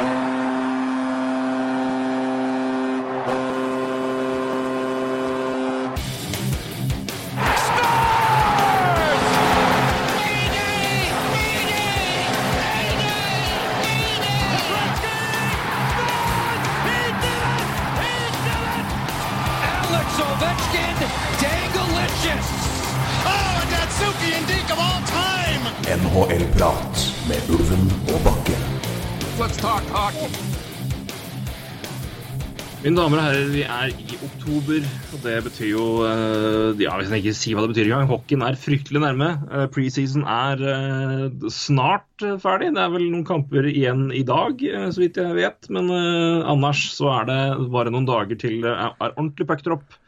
Alex Mine damer og herrer, vi er i oktober, og det betyr jo eh, Ja, hvis jeg ikke sier hva det betyr engang. Hockeyen er fryktelig nærme. Eh, Preseason er eh, snart ferdig. Det er vel noen kamper igjen i dag, så vidt jeg vet. Men annars så er det bare noen dager til det er, ordentlig ordentlig opp.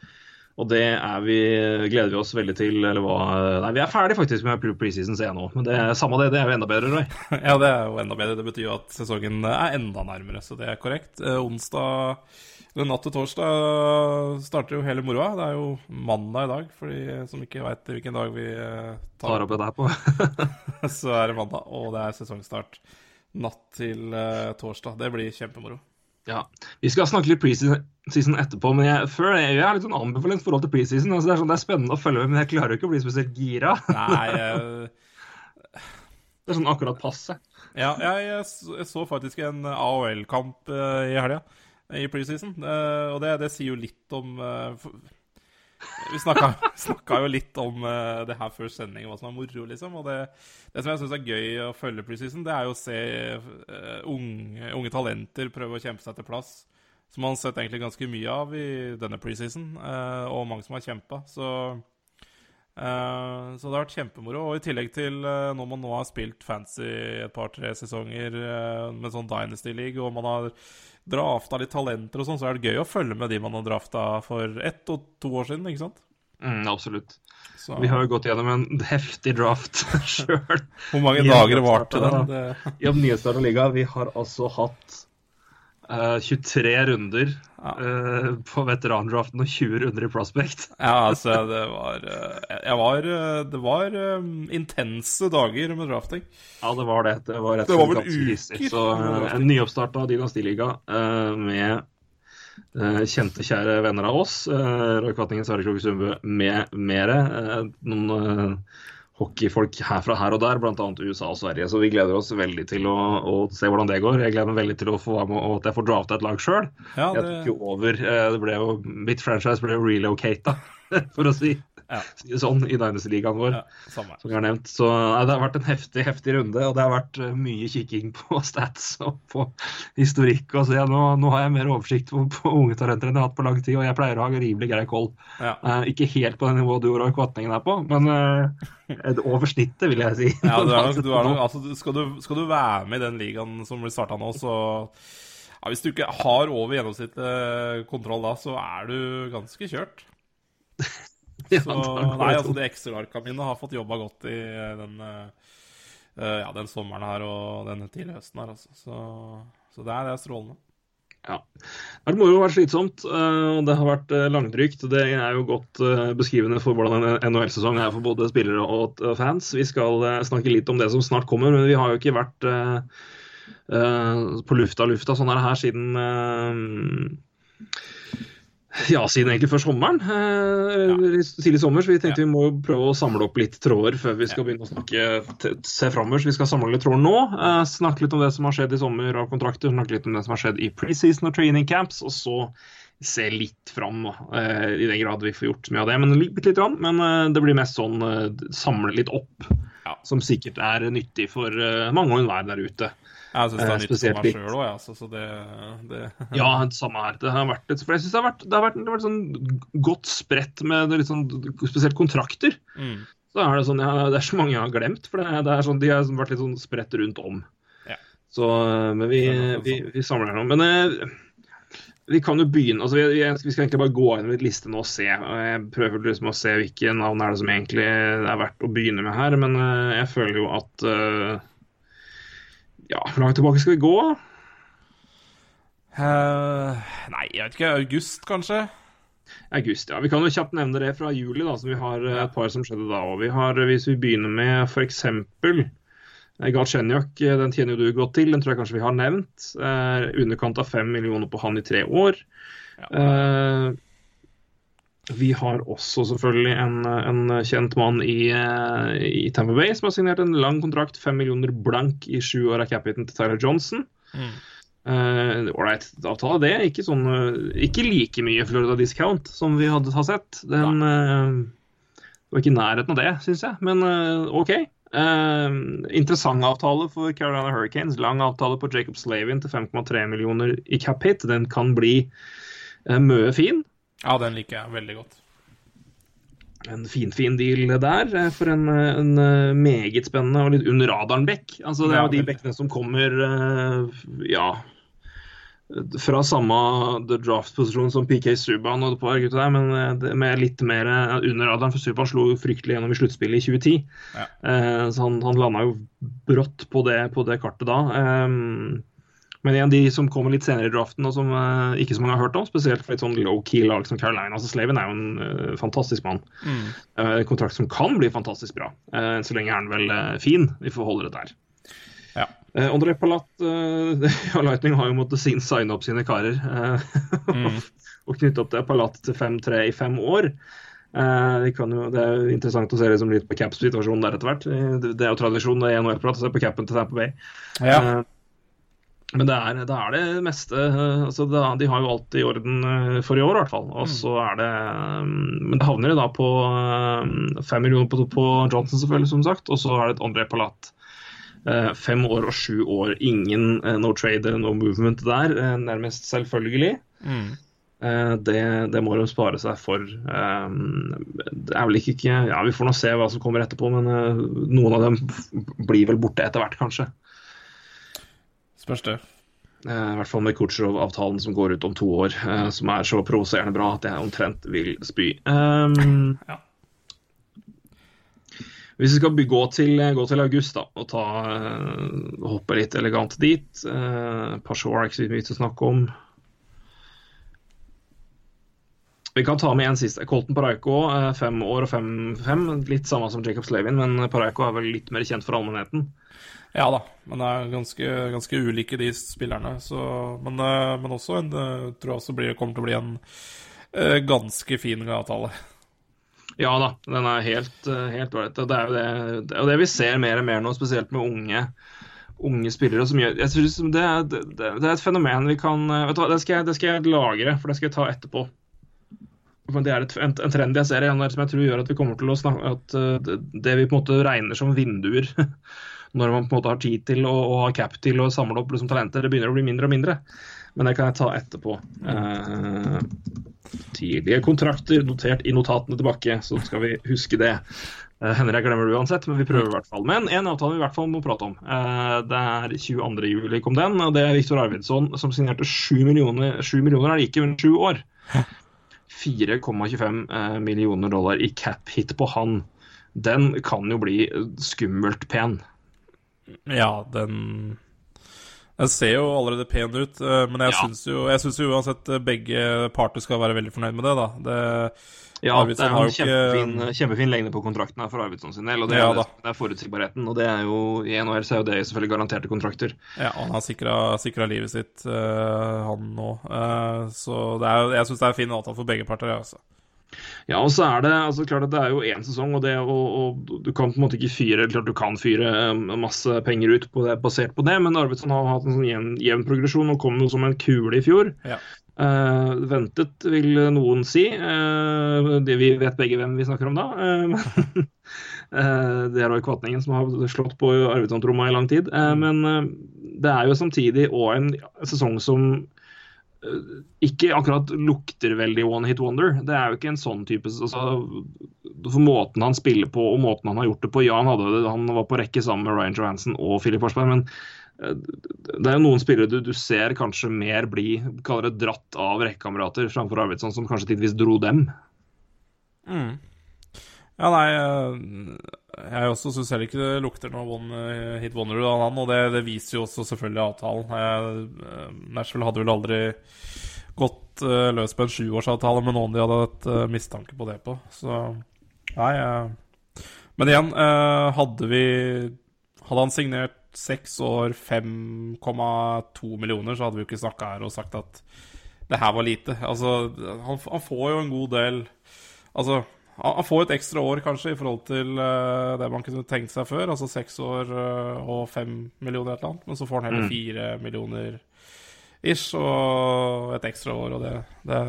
Og det er vi, gleder vi oss veldig til. Eller hva Nei, vi er ferdig faktisk med pre- preseason, ser jeg nå. Men det, samme det, det er jo enda bedre, Roy. Ja, det er jo enda bedre. Det betyr jo at sesongen er enda nærmere, så det er korrekt. Onsdag, eller natt til torsdag, starter jo hele moroa. Det er jo mandag i dag, for de som ikke veit hvilken dag vi tar, Tar opp dette der på. så er det mandag, og det er sesongstart natt til uh, torsdag. Det blir kjempemoro. Ja, Vi skal snakke litt preseason etterpå, men jeg, før, jeg, jeg har litt sånn ambivalent forhold til preseason. Altså, det, er sånn, det er spennende å følge med, men jeg klarer jo ikke å bli spesielt gira. Nei, jeg... Det er sånn akkurat passe. ja, jeg, jeg så- jeg så faktisk en AOL-kamp uh, i helga, i preseason, og det, det sier jo litt om eh, Vi snakka, jo litt om eh, det her før sending, hva som er moro, liksom. Og det, det som jeg syns er gøy å følge preseason, det er jo å se eh, unge, unge talenter prøve å kjempe seg til plass. Som man har sett egentlig ganske mye av i denne preseason, og mange som har kjempa. Så, så det har vært kjempemoro. Og i tillegg til når man nå har spilt fancy et par-tre sesonger med sånn Dynasty League, og man har drafta litt talenter og sånn, så er det gøy å følge med de man har drafta for ett og to år siden, ikke sant? Mm, absolutt. Så, Vi har jo gått gjennom en heftig draft sjøl. Hvor mange dager det varte den? Det, I nyhetsstart liga. Vi har altså hatt eh, 23 runder Ja. uh, på veterandraften og 20 runder i Prospect. ja, altså, det var uh, var Det var um, intense dager med drafting. Ja, det var det. Det var rett Det var vel uker. Så en nyoppstarta dynastiliga med kjente, kjære venner av oss. Uh, Roy Kvatningen, Sverre Kroke Sundbø med mere. Noen hockeyfolk herfra her og der, bl.a. USA og Sverige. Så vi gleder oss veldig til å, å se hvordan det går. Jeg gleder meg veldig til å få være med og at jeg får drafta et lag sjøl. Ja, Jeg tok jo over. eh, Det ble jo, mitt franchise ble jo relocata, for å si. si det sånn, i Dynasty-ligaen vår. ja. Som jeg har nevnt. Så nei, det har vært en heftig heftig runde, og det har vært eh, mye kikking på stats og på historikk. Og så ja, nå, nå har jeg mer oversikt på, på unge talenter enn jeg har hatt på lang tid, og jeg pleier å ha rimelig grei koll. Ja. Eh, ikke helt på det nivået du og Roy Kvatningen er på, men uh, over snittet, vil jeg si. Ja, du er du er altså, skal, du, skal du være med i den ligaen som blir starta nå, så ja, Hvis du ikke har over gjennomsnittet kontroll da, så er du ganske kjørt. Så, nei, altså det De ekstraarka mine har fått jobba godt i den, eh, eh, ja, den sommeren her og den tidlige høsten her. Altså. Så, så det, er, det er strålende. Ja. Det må jo være slitsomt, eh, og det har vært eh, langdrygt. Det er jo godt eh, beskrivende for hvordan en NHL-sesong er for både spillere og fans. Vi skal eh, snakke litt om det som snart kommer, men vi har jo ikke vært eh, eh, på lufta lufta sånn er det her siden eh, ja, siden egentlig før sommeren. Eh, Tidlig sommer, så vi tenkte vi må prøve å samle opp litt tråder før vi skal begynne å snakke se framover. Så vi skal samle litt tråder nå. eh, snakke litt om det som har skjedd i sommer av kontrakter, snakke litt om det som har skjedd i preseason og training camps, og så se litt fram, eh, i den grad vi får gjort mye av det. Men litt, litt grann, men eh, det blir mest sånn eh, samle litt opp, Ja. som sikkert er nyttig for eh, mange og enhver der ute. Jeg syns det Eh, er nytt for meg sjøl òg, ja, så, så det, det Ja, samme her. Det har vært, for jeg synes det har vært, det har vært, det har vært sånn godt spredt med det litt sånn, spesielt kontrakter. mm. Så er det sånn, ja, det er så mange jeg har glemt, for det, det er sånn, de har vært litt sånn spredt rundt om. Ja. Så, eh, men vi, Det er vi, vi samler her nå. Men eh, vi kan jo begynne, altså vi, vi vi skal egentlig bare gå gjennom litt liste nå og se. og Jeg prøver liksom å se hvilke navn er det som egentlig er verdt å begynne med her, men eh, jeg føler jo at eh, ja, hvor langt tilbake skal vi gå? Uh, Nei, jeg vet ikke. August, kanskje? August, ja. Vi kan jo kjapt nevne det fra juli, da, som vi har eh, et par som skjedde da òg. Vi har, eh, hvis vi begynner med f.eks. Eh, den tjener jo du godt til, den tror jeg kanskje vi har nevnt. Eh, underkant av fem millioner på han i tre år. Ja. Eh, vi har også selvfølgelig en, en kjent mann i, eh, i Tampa Bay som har signert en lang kontrakt, fem millioner blank i sju år av capiten til Tyler Johnson. Mm. uh, avtale, det. Ikke, sånn, eh, ikke like mye Florida discount som vi hadde har sett. Den uh, var ikke i nærheten av det, syns jeg, men uh, OK. Uh, interessant avtale for Carolina Hurricanes. Lang avtale på Jacob Slavin til 5,3 millioner i cap hit. Den kan bli uh, mye fin. Ja, den liker jeg veldig godt. En finfin fin deal der eh, for en, en eh, meget spennende og litt under radaren-bekk. Altså, det er jo de bekkene som kommer eh, ja, fra samme the draft-posisjon som PK Subhaan og et par gutter der, men eh, med litt mer eh, under radaren. For Subhaan slo fryktelig gjennom i sluttspillet i 2010. Ja. Eh, så han, han landa jo brått på det, på det kartet da. Um, men igjen, de som kommer litt senere i draften, og som uh, ikke så mange har hørt om, spesielt for et sånn low-key lag som Carolina. altså Slaven er jo en uh, fantastisk mann. Mm. Uh, kontrakt som kan bli fantastisk bra. Enn så lenge er den vel fin. Vi får holde det der. Ja. André Palat ja, Lightning har jo måttet sin signe opp sine karer. Mm. og knytte opp det Palat til 5-3 i fem år. Uh, jo, det er jo interessant å se liksom litt på cap-situasjonen der etter hvert. Det, det er jo tradisjon det er NHL-prat å se på capen til Tampa Bay. Ja. Eh, Men det er, det er det meste eh, altså det, De har jo alt i orden eh, for i år, i hvert fall. Og så er det eh, Men det havner da på eh, fem millioner på, på Johnson, selvfølgelig, som sagt. Og så er det et André Palat. Fem år og sju år. Ingen no trade eller no movement der. Nærmest selvfølgelig. Mm. Det, det må de spare seg for. Det er vel ikke ikke Ja, vi får nå se hva som kommer etterpå, men noen av dem blir vel borte etter hvert, kanskje. Spørs det. Eh, I hvert fall med Kutsjrov-avtalen som går ut om to år, eh, som er så provoserende bra at jeg omtrent vil spy. Um, Ja. Hvis vi skal gå til, gå til august da, og ta, uh, hoppe litt elegant dit uh, Pashore er ikke så mye til å snakke om. Vi kan ta med en siste. Colton Paraiko, uh, fem år og fem, fem. Litt samme som Jacob Slavin, men Paraiko er vel litt mer kjent for allmennheten. Ja da, men det er ganske, ganske ulike de spillerne. Så, men, eh, men også en, eh, tror jeg også blir, kommer til å bli en eh, ganske fin avtale. Ja da, den er helt helt ålreit. Og Det er jo det, det, er det vi ser mer og mer nå, spesielt med unge, unge spillere. gjør, jeg synes det, er, det, er et fenomen vi kan vet du det skal, jeg, det skal jeg lagre, for det skal jeg ta etterpå. Men Det er et, en, en trend jeg ser igjen som jeg tror gjør at vi kommer til å snakke at det vi på en måte regner som vinduer når man på en måte har tid til og, og har cap til å samle opp liksom, talenter, det begynner å bli mindre og mindre. Men det kan jeg ta etterpå. Eh, tidlige kontrakter notert i notatene tilbake, så skal vi huske det. Eh, Henrik, glemmer det uansett, men vi prøver i hvert fall. Men en avtale vi i hvert fall må prate om. Eh, det er 22. juli kom den, og det er Viktor Arvidsson som signerte 7 millioner, 7 millioner er like under 7 år. 4,25 eh, millioner dollar i cap hit på han. Den kan jo bli skummelt pen. Ja, den Den ser jo allerede pen ut, eh, men jeg Ja. syns jo, jeg synes jo uansett eh, begge parter skal være veldig fornøyd med det, da. Det, Ja, Arvidsson det er jo en kjempefin, ikke- kjempefin, lengde på kontrakten her for Arvidsson sin del. og Det, Ja er, det er forutsigbarheten. og det er jo I NHL så er jo det selvfølgelig garanterte kontrakter. Ja, han har sikra, livet sitt, eh, han nå. Så det er, jeg syns det er en fin avtale for begge parter. jeg, Altså. Ja, og så er det altså klart at det er jo én sesong, og, det, og, og du kan på en måte ikke fyre Klart du kan fyre eh, masse penger ut på det, basert på det, men Arvidsson har hatt en sånn jevn, jevn progresjon og kom jo som en kule i fjor. Ja. Uh, ventet, vil noen si. Uh, det, vi vet begge hvem vi snakker om da. Uh, det er Roy Kvatningen som har slått på Arvidsson-tromma i lang tid. Eh, men det er jo samtidig òg en sesong som ikke akkurat lukter veldig one hit wonder. Det er jo ikke en sånn type altså, For måten han spiller på og måten han har gjort det på Ja, han, hadde, han var på rekke sammen med Ryan Johansen og Philip Forsberg, men eh, det er jo noen spillere du, du ser kanskje mer bli kaller det dratt av rekkekamerater framfor Arvidsson, som kanskje tidvis dro dem. Mm. Ja, nei eh, Jeg også syns heller ikke det lukter noe one eh, hit wonder av han, og det, det viser jo også selvfølgelig avtalen. Eh, Nashville hadde vel aldri gått eh, løs på en sjuårsavtale med noen de hadde hatt mistanke på det på, så Nei. men igjen, hadde vi Hadde han signert seks år 5,2 millioner, så hadde vi jo ikke snakka her og sagt at det her var lite. Altså, han, han får jo en god del Altså, han får et ekstra år, kanskje, i forhold til eh, det man kunne tenkt seg før. Altså seks år eh, og fem millioner et eller annet. Men så får han heller fire millioner ish og et ekstra år, og det, det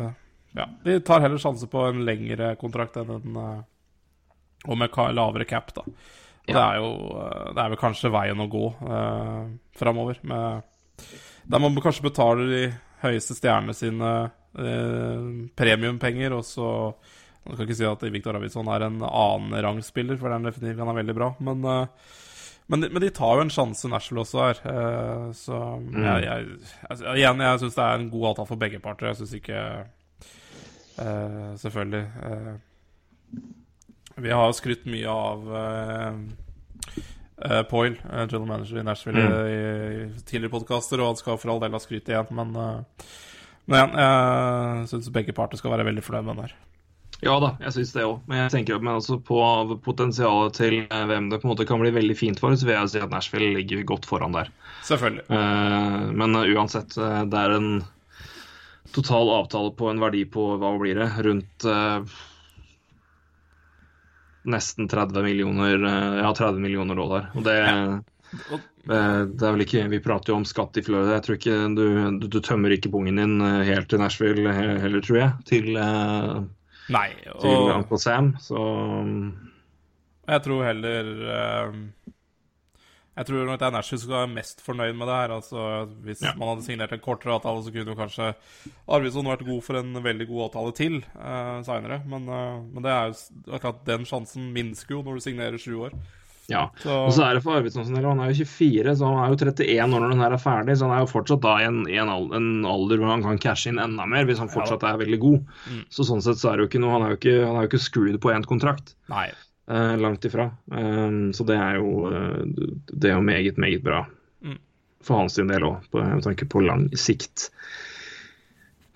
Ja. De tar heller sjanse på en lengre kontrakt enn en eh, Og med lavere cap, da. Og det er jo eh, Det er vel kanskje veien å gå uh, framover. Med, der man kanskje betaler de høyeste stjernene sine eh, premiumpenger, og så Man skal ikke si at Viktor Arvidsson er en annen rangspiller, for den definitivt han er veldig bra, men eh, men men de tar jo en sjanse, Nashville også her. eh, så jeg, jeg, altså, igjen, jeg syns det er en god avtale for begge parter. Jeg syns ikke uh, Selvfølgelig. Uh, vi har skrytt mye av uh, Poil, general manager i Nashville, i, i tidligere podkaster, og han skal for all del ha skryt igjen, men, men igjen, jeg syns begge parter skal være veldig fornøyd med den her. Ja da, jeg syns det òg. Men jeg tenker men altså på potensialet til eh, hvem det på en måte kan bli veldig fint for, så vil jeg si at Nashville ligger godt foran der. Selvfølgelig. Uh, men eh, uansett, det er en total avtale på en verdi på hva blir det? Rundt nesten 30 millioner Ja, 30 millioner dollar. Og det, ja. det er vel ikke Vi prater jo om skatt i Florida. Jeg tror ikke du, du, du tømmer ikke pungen din helt til Nashville heller, tror jeg. Til, eh, Nei, og Uncle Sam. Så jeg tror heller eh, Jeg tror nok det er Nashville som være mest fornøyd med det her. Altså, Hvis Ja. man hadde signert en kortere avtale, så kunne jo kanskje Arvidsson vært god for en veldig god avtale til uh, seinere. Men, uh, men det er jo akkurat den sjansen minsker jo når du signerer sju år. Ja. Så- Og så er det for Arvidsson han er jo 24, så han er jo 31 år når den her er ferdig. Så han er jo fortsatt da i en, en, al- en alder hvor han kan cashe inn enda mer, hvis han fortsatt er veldig god. Så sånn sett så er det jo ikke noe Han er jo ikke, han er jo ikke screwed på én kontrakt. Nei. Eh, langt ifra. Um, så det er jo eh, Det er jo meget, meget bra. Mm. For hans del òg, med tanke på lang sikt.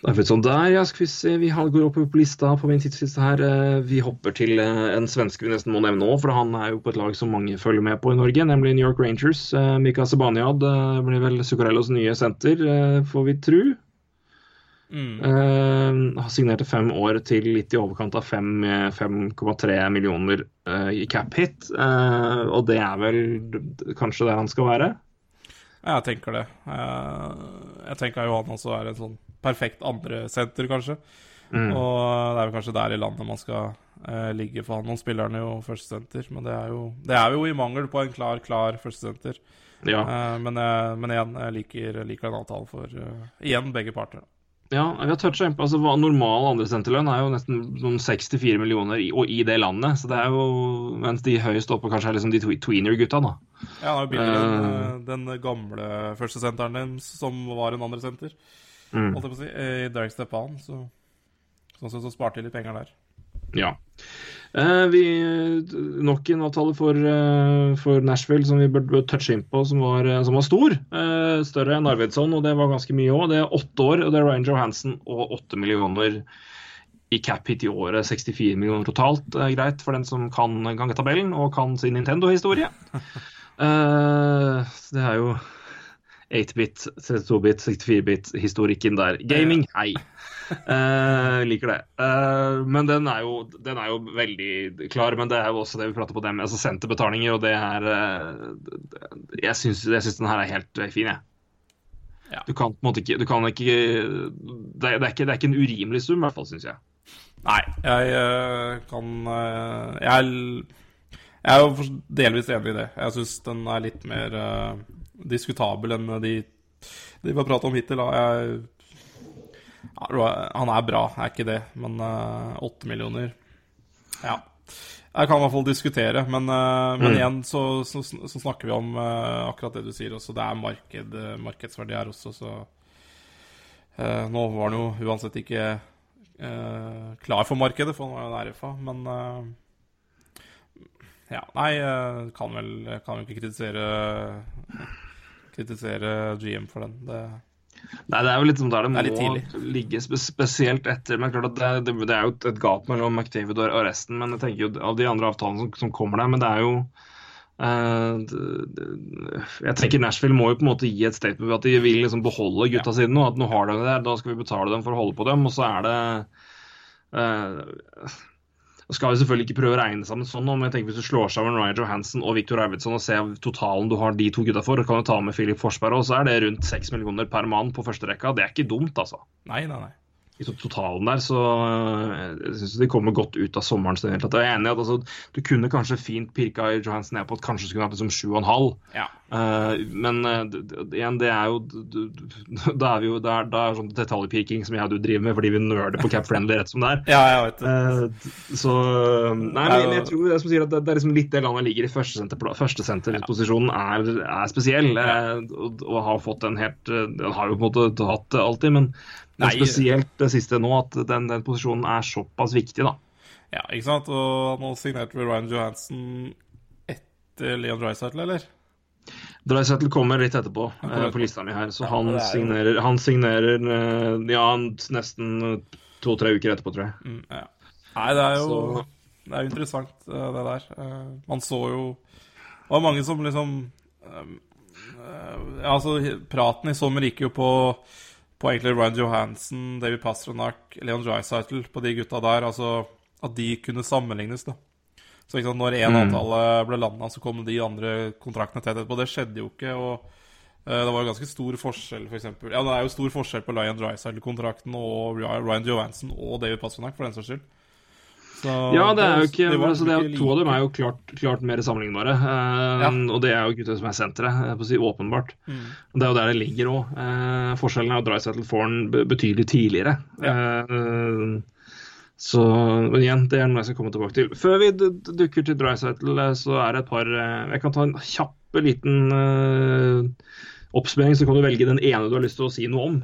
Arvidsson der, ja. Skal vi se. Vi går opp på lista på min tidsliste her. Eh, Vi hopper til eh, en svenske vi nesten må nevne nå, for han er jo på et lag som mange følger med på i Norge, nemlig New York Rangers. Eh, Mika Sebaniad blir vel Zuccarellos nye senter, får vi tru. Mm. Uh, har signert fem år til litt i overkant av 5,3 millioner uh, i cap hit. Uh, og det er vel kanskje det han skal være? Jeg tenker det. Jeg tenker jo han også er en sånn perfekt andre senter, kanskje. Mm. Og det er vel kanskje der i landet man skal eh, ligge for han. Nå spiller han jo førstesenter, men det er, jo, det er jo i mangel på en klar, klar førstesenter. Ja. Eh, men, men igjen, jeg liker, liker den avtalen for uh, igjen begge parter. ja, vi har toucha innpå. altså, Normal andresenterlønn er jo nesten noen 64 millioner, i, og i det landet. Så det er jo, Mens de høyest oppe kanskje er liksom de tweener-gutta, da. Ja, det er jo billigere Eh. eh, den gamle førstesenteren din som var en andre senter. Mm. Holdt jeg på å si, eh, I Derek Stepan, så sånn sett så sparte de litt penger der. Ja. Eh, vi, nok en avtale for, eh, for Nashville som vi burde touche inn på, som var, eh, som var stor. Eh, større enn Arvidsson, og det var ganske mye òg. Det er åtte år, og det er Ryan Johansen og åtte millioner i cap hit i året. 64 millioner totalt. Eh, greit for den som kan gangetabellen og kan sin Nintendo-historie. Eh, det er jo 8-bit, 32-bit, 64-bit-historikken der. Gaming, hei. Uh, liker det. Uh, men den er, jo, den er jo veldig klar. Men det er jo også det vi prater på det med altså senterbetalinger, og det her uh, Jeg syns, syns den her er helt eh, fin, jeg. Ja. Du kan på en måte ikke, du kan ikke det, er, det, er ikke det er ikke en urimelig sum, i hvert fall, syns jeg. Nei, jeg eh, kan eh, Jeg er, jeg er jo delvis enig i det. Jeg syns den er litt mer eh, diskutabel enn de, de vi har pratet om hittil. Jeg, han er bra, er ikke det, men åtte åtte millioner Ja. Jeg kan i hvert fall diskutere, men, eh, men Mm. igjen så, så, så snakker vi om uh, akkurat det du sier også. Det er marked, eh, markedsverdi her også, så eh, Nå var han jo uansett ikke eh, klar for markedet, for han var jo en RFA, men eh, Ja, nei, eh, kan vel kan vel ikke kritisere Kritisere GM for den. Det, Nei, det er jo litt som der det Det må ligge spesielt etter. Men klart at det, det, det er jo et, gap mellom McDavid og, resten. Men jeg tenker jo av de andre avtalene som, som kommer der, men det er jo Eh, jeg tenker Nashville må jo på en måte gi et statement ved at de vil liksom beholde gutta sine. Og at nå har de det der, da skal vi betale dem for å holde på dem. Og så er det eh, Nå skal vi selvfølgelig ikke prøve å regne sammen sånn, men jeg tenker hvis du slår sammen Ryan Johansen og Victor Arvidsson og ser totalen du har de to gutta for, og kan du ta med Filip Forsberg også, så er det rundt seks millioner per mann på første rekka. Det er ikke dumt, altså Nei, nei, nei. i totalen der, så øh, jeg syns de kommer godt ut av sommeren. Jeg er enig i at altså, Du kunne kanskje fint pirka Johansen ned på at kanskje skulle hatt liksom sju og en halv. Ja. Eh, men eh, igjen, det er jo Da er vi jo da er, da er sånn detaljpeaking som jeg og du driver med fordi vi nøler på Cap Friendly rett som det er. Ja, jeg vet det. Eh, så Nei, men jeg tror det er som sier at det, det er liksom litt det landet ligger i førstesenter- førstesenterposisjonen er, er spesiell. og, og har fått en helt Den har jo på en måte hatt det alltid, men, men spesielt det siste nå, at den, den posisjonen er såpass viktig, da. Ja, ikke sant? Og nå signerte vi Ryan Johansen etter Leon Dreisaitl, eller? Dreisaitl kommer litt etterpå kommer eh, på lista mi her, så Ja, han, er signerer, han signerer eh, ja, nesten to-tre uker etterpå, tror jeg. Mm, ja. Nei, det er jo Så- Det er jo interessant, eh, det der. Eh, Man så jo Det var mange som liksom eh, eh, Ja, altså, praten i sommer gikk jo på på egentlig Ryan Johansen, David Pasternak, Leon Dreisaitl, på de gutta der. Altså at de kunne sammenlignes, da. Så ikke sant, når én Mm. avtale ble landa, så kom de andre kontraktene tett etterpå. Det skjedde jo ikke. og eh, det var jo ganske stor forskjell, for eksempel. Ja, det er jo stor forskjell på Lion Dreisaitl-kontrakten og Ryan Johansen og David Pasternak, for den saks skyld. Så Ja, det er jo ikke, var altså det er, To av dem er jo klart, klart mer sammenlignbare. Uh, Ja. Og det er jo gutta som er sentre, eh, si åpenbart. Mm. Det er jo der det ligger òg. Uh, forskjellen er at Dreisaitl får den betydelig tidligere. Eh, så, men igjen, det er noe jeg skal komme tilbake til. Før vi dukker til Dreisaitl, eh, så er det et par eh, Jeg kan ta en kjapp liten uh, oppsummering, så kan du velge den ene du har lyst til å si noe om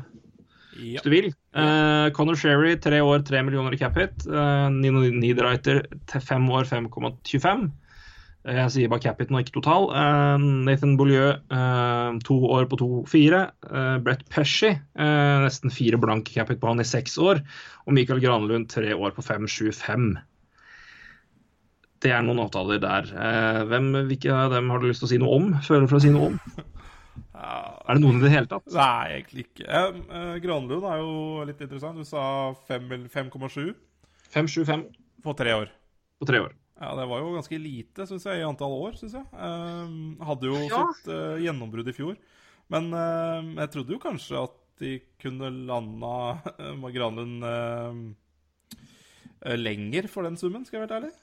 Ja. hvis du vil. Uh, Conor Sherry, tre år, tre millioner i cap hit. Uh, Nino Niederreiter, fem år, 5,25. Eh, Jeg sier bare Capit nå, ikke total. Eh, Nathan Beaulieu, eh, to år på 2-4. Brett Pesci, nesten fire blank capit på han i seks år. Og Michael Granlund, tre år på 5,75. Det er noen avtaler der. Hvem, hvilke av dem har du lyst til å si noe om? Føler for å si noe om? Er det noen i det hele tatt? Nei, egentlig ikke. Granlund er jo litt interessant. Du sa fem eller 5,7 5,75 på tre år. på tre år. Ja, Det var jo ganske lite, syns jeg, i antall år. Synes jeg. Uh, hadde jo Ja. sitt uh, gjennombrudd i fjor. Men uh, jeg trodde jo kanskje at de kunne landa uh, Granlund eh, eh, lenger for den summen, skal jeg være ærlig.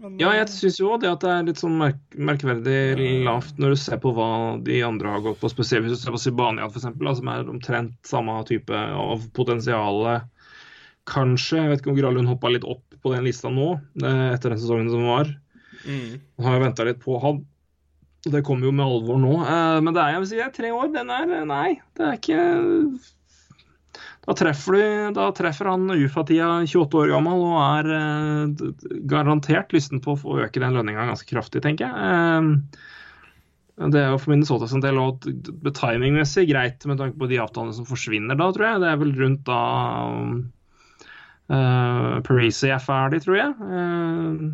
Men, Ja, jeg syns jo det at det er litt sånn merk merkverdig lavt når du ser på hva de andre har gått på. Spesielt hvis du ser på Sibania f.eks., som er omtrent samme type av potensial. Kanskje. Jeg vet ikke om Granlund hoppa litt opp på den lista nå, eh, etter den sesongen som var. mm. Har jeg venta litt på han. Det kommer jo med alvor nå. Eh, Men det er jeg vil si, det er tre år. Den er Nei, det er ikke Da treffer, du, da treffer han UFA-tida 28 år gammel og er eh, garantert lysten på å få øke den lønninga ganske kraftig, tenker jeg. Det er jo for Minnesota sin del og timingmessig greit med tanke på de avtalene som forsvinner da, tror jeg. Det er vel rundt da uh, Parisi er ferdig, tror jeg. Uh,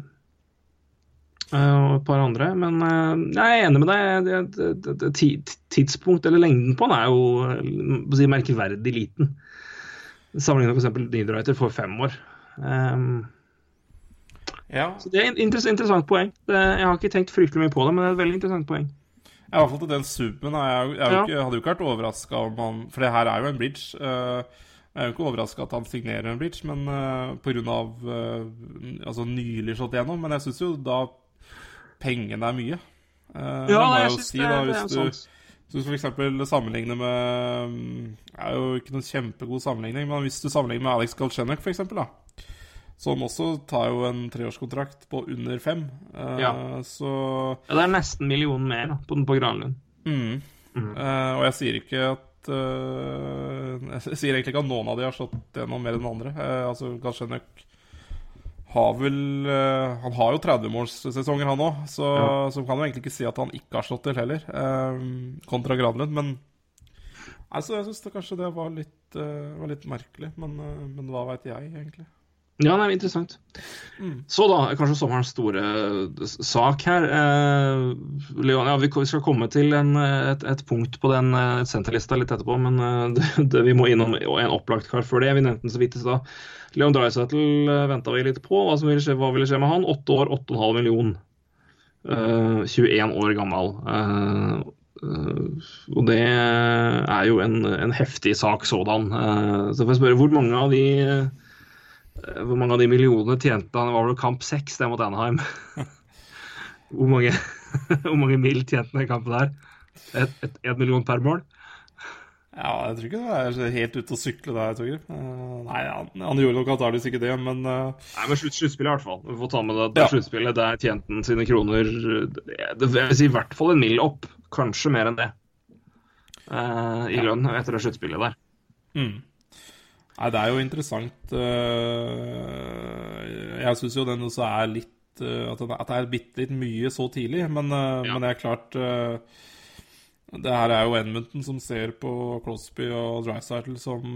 eh, og et par andre. Men eh, jeg er enig med deg. Det, det, det, det, tidspunkt, eller lengden på den, er jo eh, si, merkverdig liten. Sammenlignet med f.eks. Nidrighter for fem år. Um, ja. så Det er et interessant, poeng. Jeg har ikke tenkt fryktelig mye på det, men det er et veldig interessant poeng. I hvert fall til den summen. Jeg, Jeg, jeg, Ja. hadde jo ikke vært overraska om han For det her er jo en bridge. eh, jeg er jo ikke overraska at han signerer en bridge, men uh, pga. Uh, altså nylig slått gjennom. Men jeg syns jo da pengene er mye. Uh, ja, jeg jeg jo synes si, det, da, det er sant. hvis du f.eks. sammenligner med mm, Det er jo ikke noen kjempegod sammenligning, men hvis du sammenligner med Alex Galchenyuk f.eks., da som også tar jo en treårskontrakt på under fem. eh, Ja. Så Ja, det er nesten millionen mer da, på, på Granlund. Mm. Eh, og jeg sier ikke at eh, Jeg sier egentlig ikke at noen av de har slått gjennom mer enn andre. Uh, altså Galchenyuk har vel eh, Han har jo 30-målssesonger, han òg, så, Ja. så kan jo egentlig ikke si at han ikke har slått til heller, eh, kontra Granlund. Men altså, jeg syns kanskje det var litt, eh, var litt merkelig. Men, eh, men hva veit jeg, egentlig? Ja, det er interessant. Så da, kanskje sommerens store sak her. Eh, Leon, ja, vi skal komme til en, et, et punkt på den eh, senterlista litt etterpå, men eh, det, det, vi må innom en opplagt kar før det. Vi nevnte den så vidt i stad. Leon Dreisaitl venta vi litt på. Hva, som ville skje, hva ville skje med han? Åtte år, 8,5 million. Eh, 21 år gammel. Eh, eh, og det er jo en, en heftig sak sådan. Eh, så får jeg spørre, hvor mange av de eh, hvor mange av de millionene tjente han? Var det kamp seks, det mot Anaheim? hvor mange, hvor mange mil tjente han i kampen der? Et, million per mål? Ja, jeg tror ikke det er helt ute å sykle der, Torgeir. Eh, nei, han, han gjorde nok antakeligvis ikke det, men eh, Nei, men slutt, sluttspillet i hvert fall. Vi får ta med det. det Ja. Sluttspillet, der tjente han sine kroner det Jeg vil si i hvert fall en mil opp. Kanskje mer enn det. Uh, I lønn etter det sluttspillet der. mm. Nei, det er jo interessant. eh, jeg syns jo den også er litt eh, At, det er bitte litt mye så tidlig, men, eh, Ja. men det er klart Det her er jo Edmonton som ser på Crosby og Drycytle som,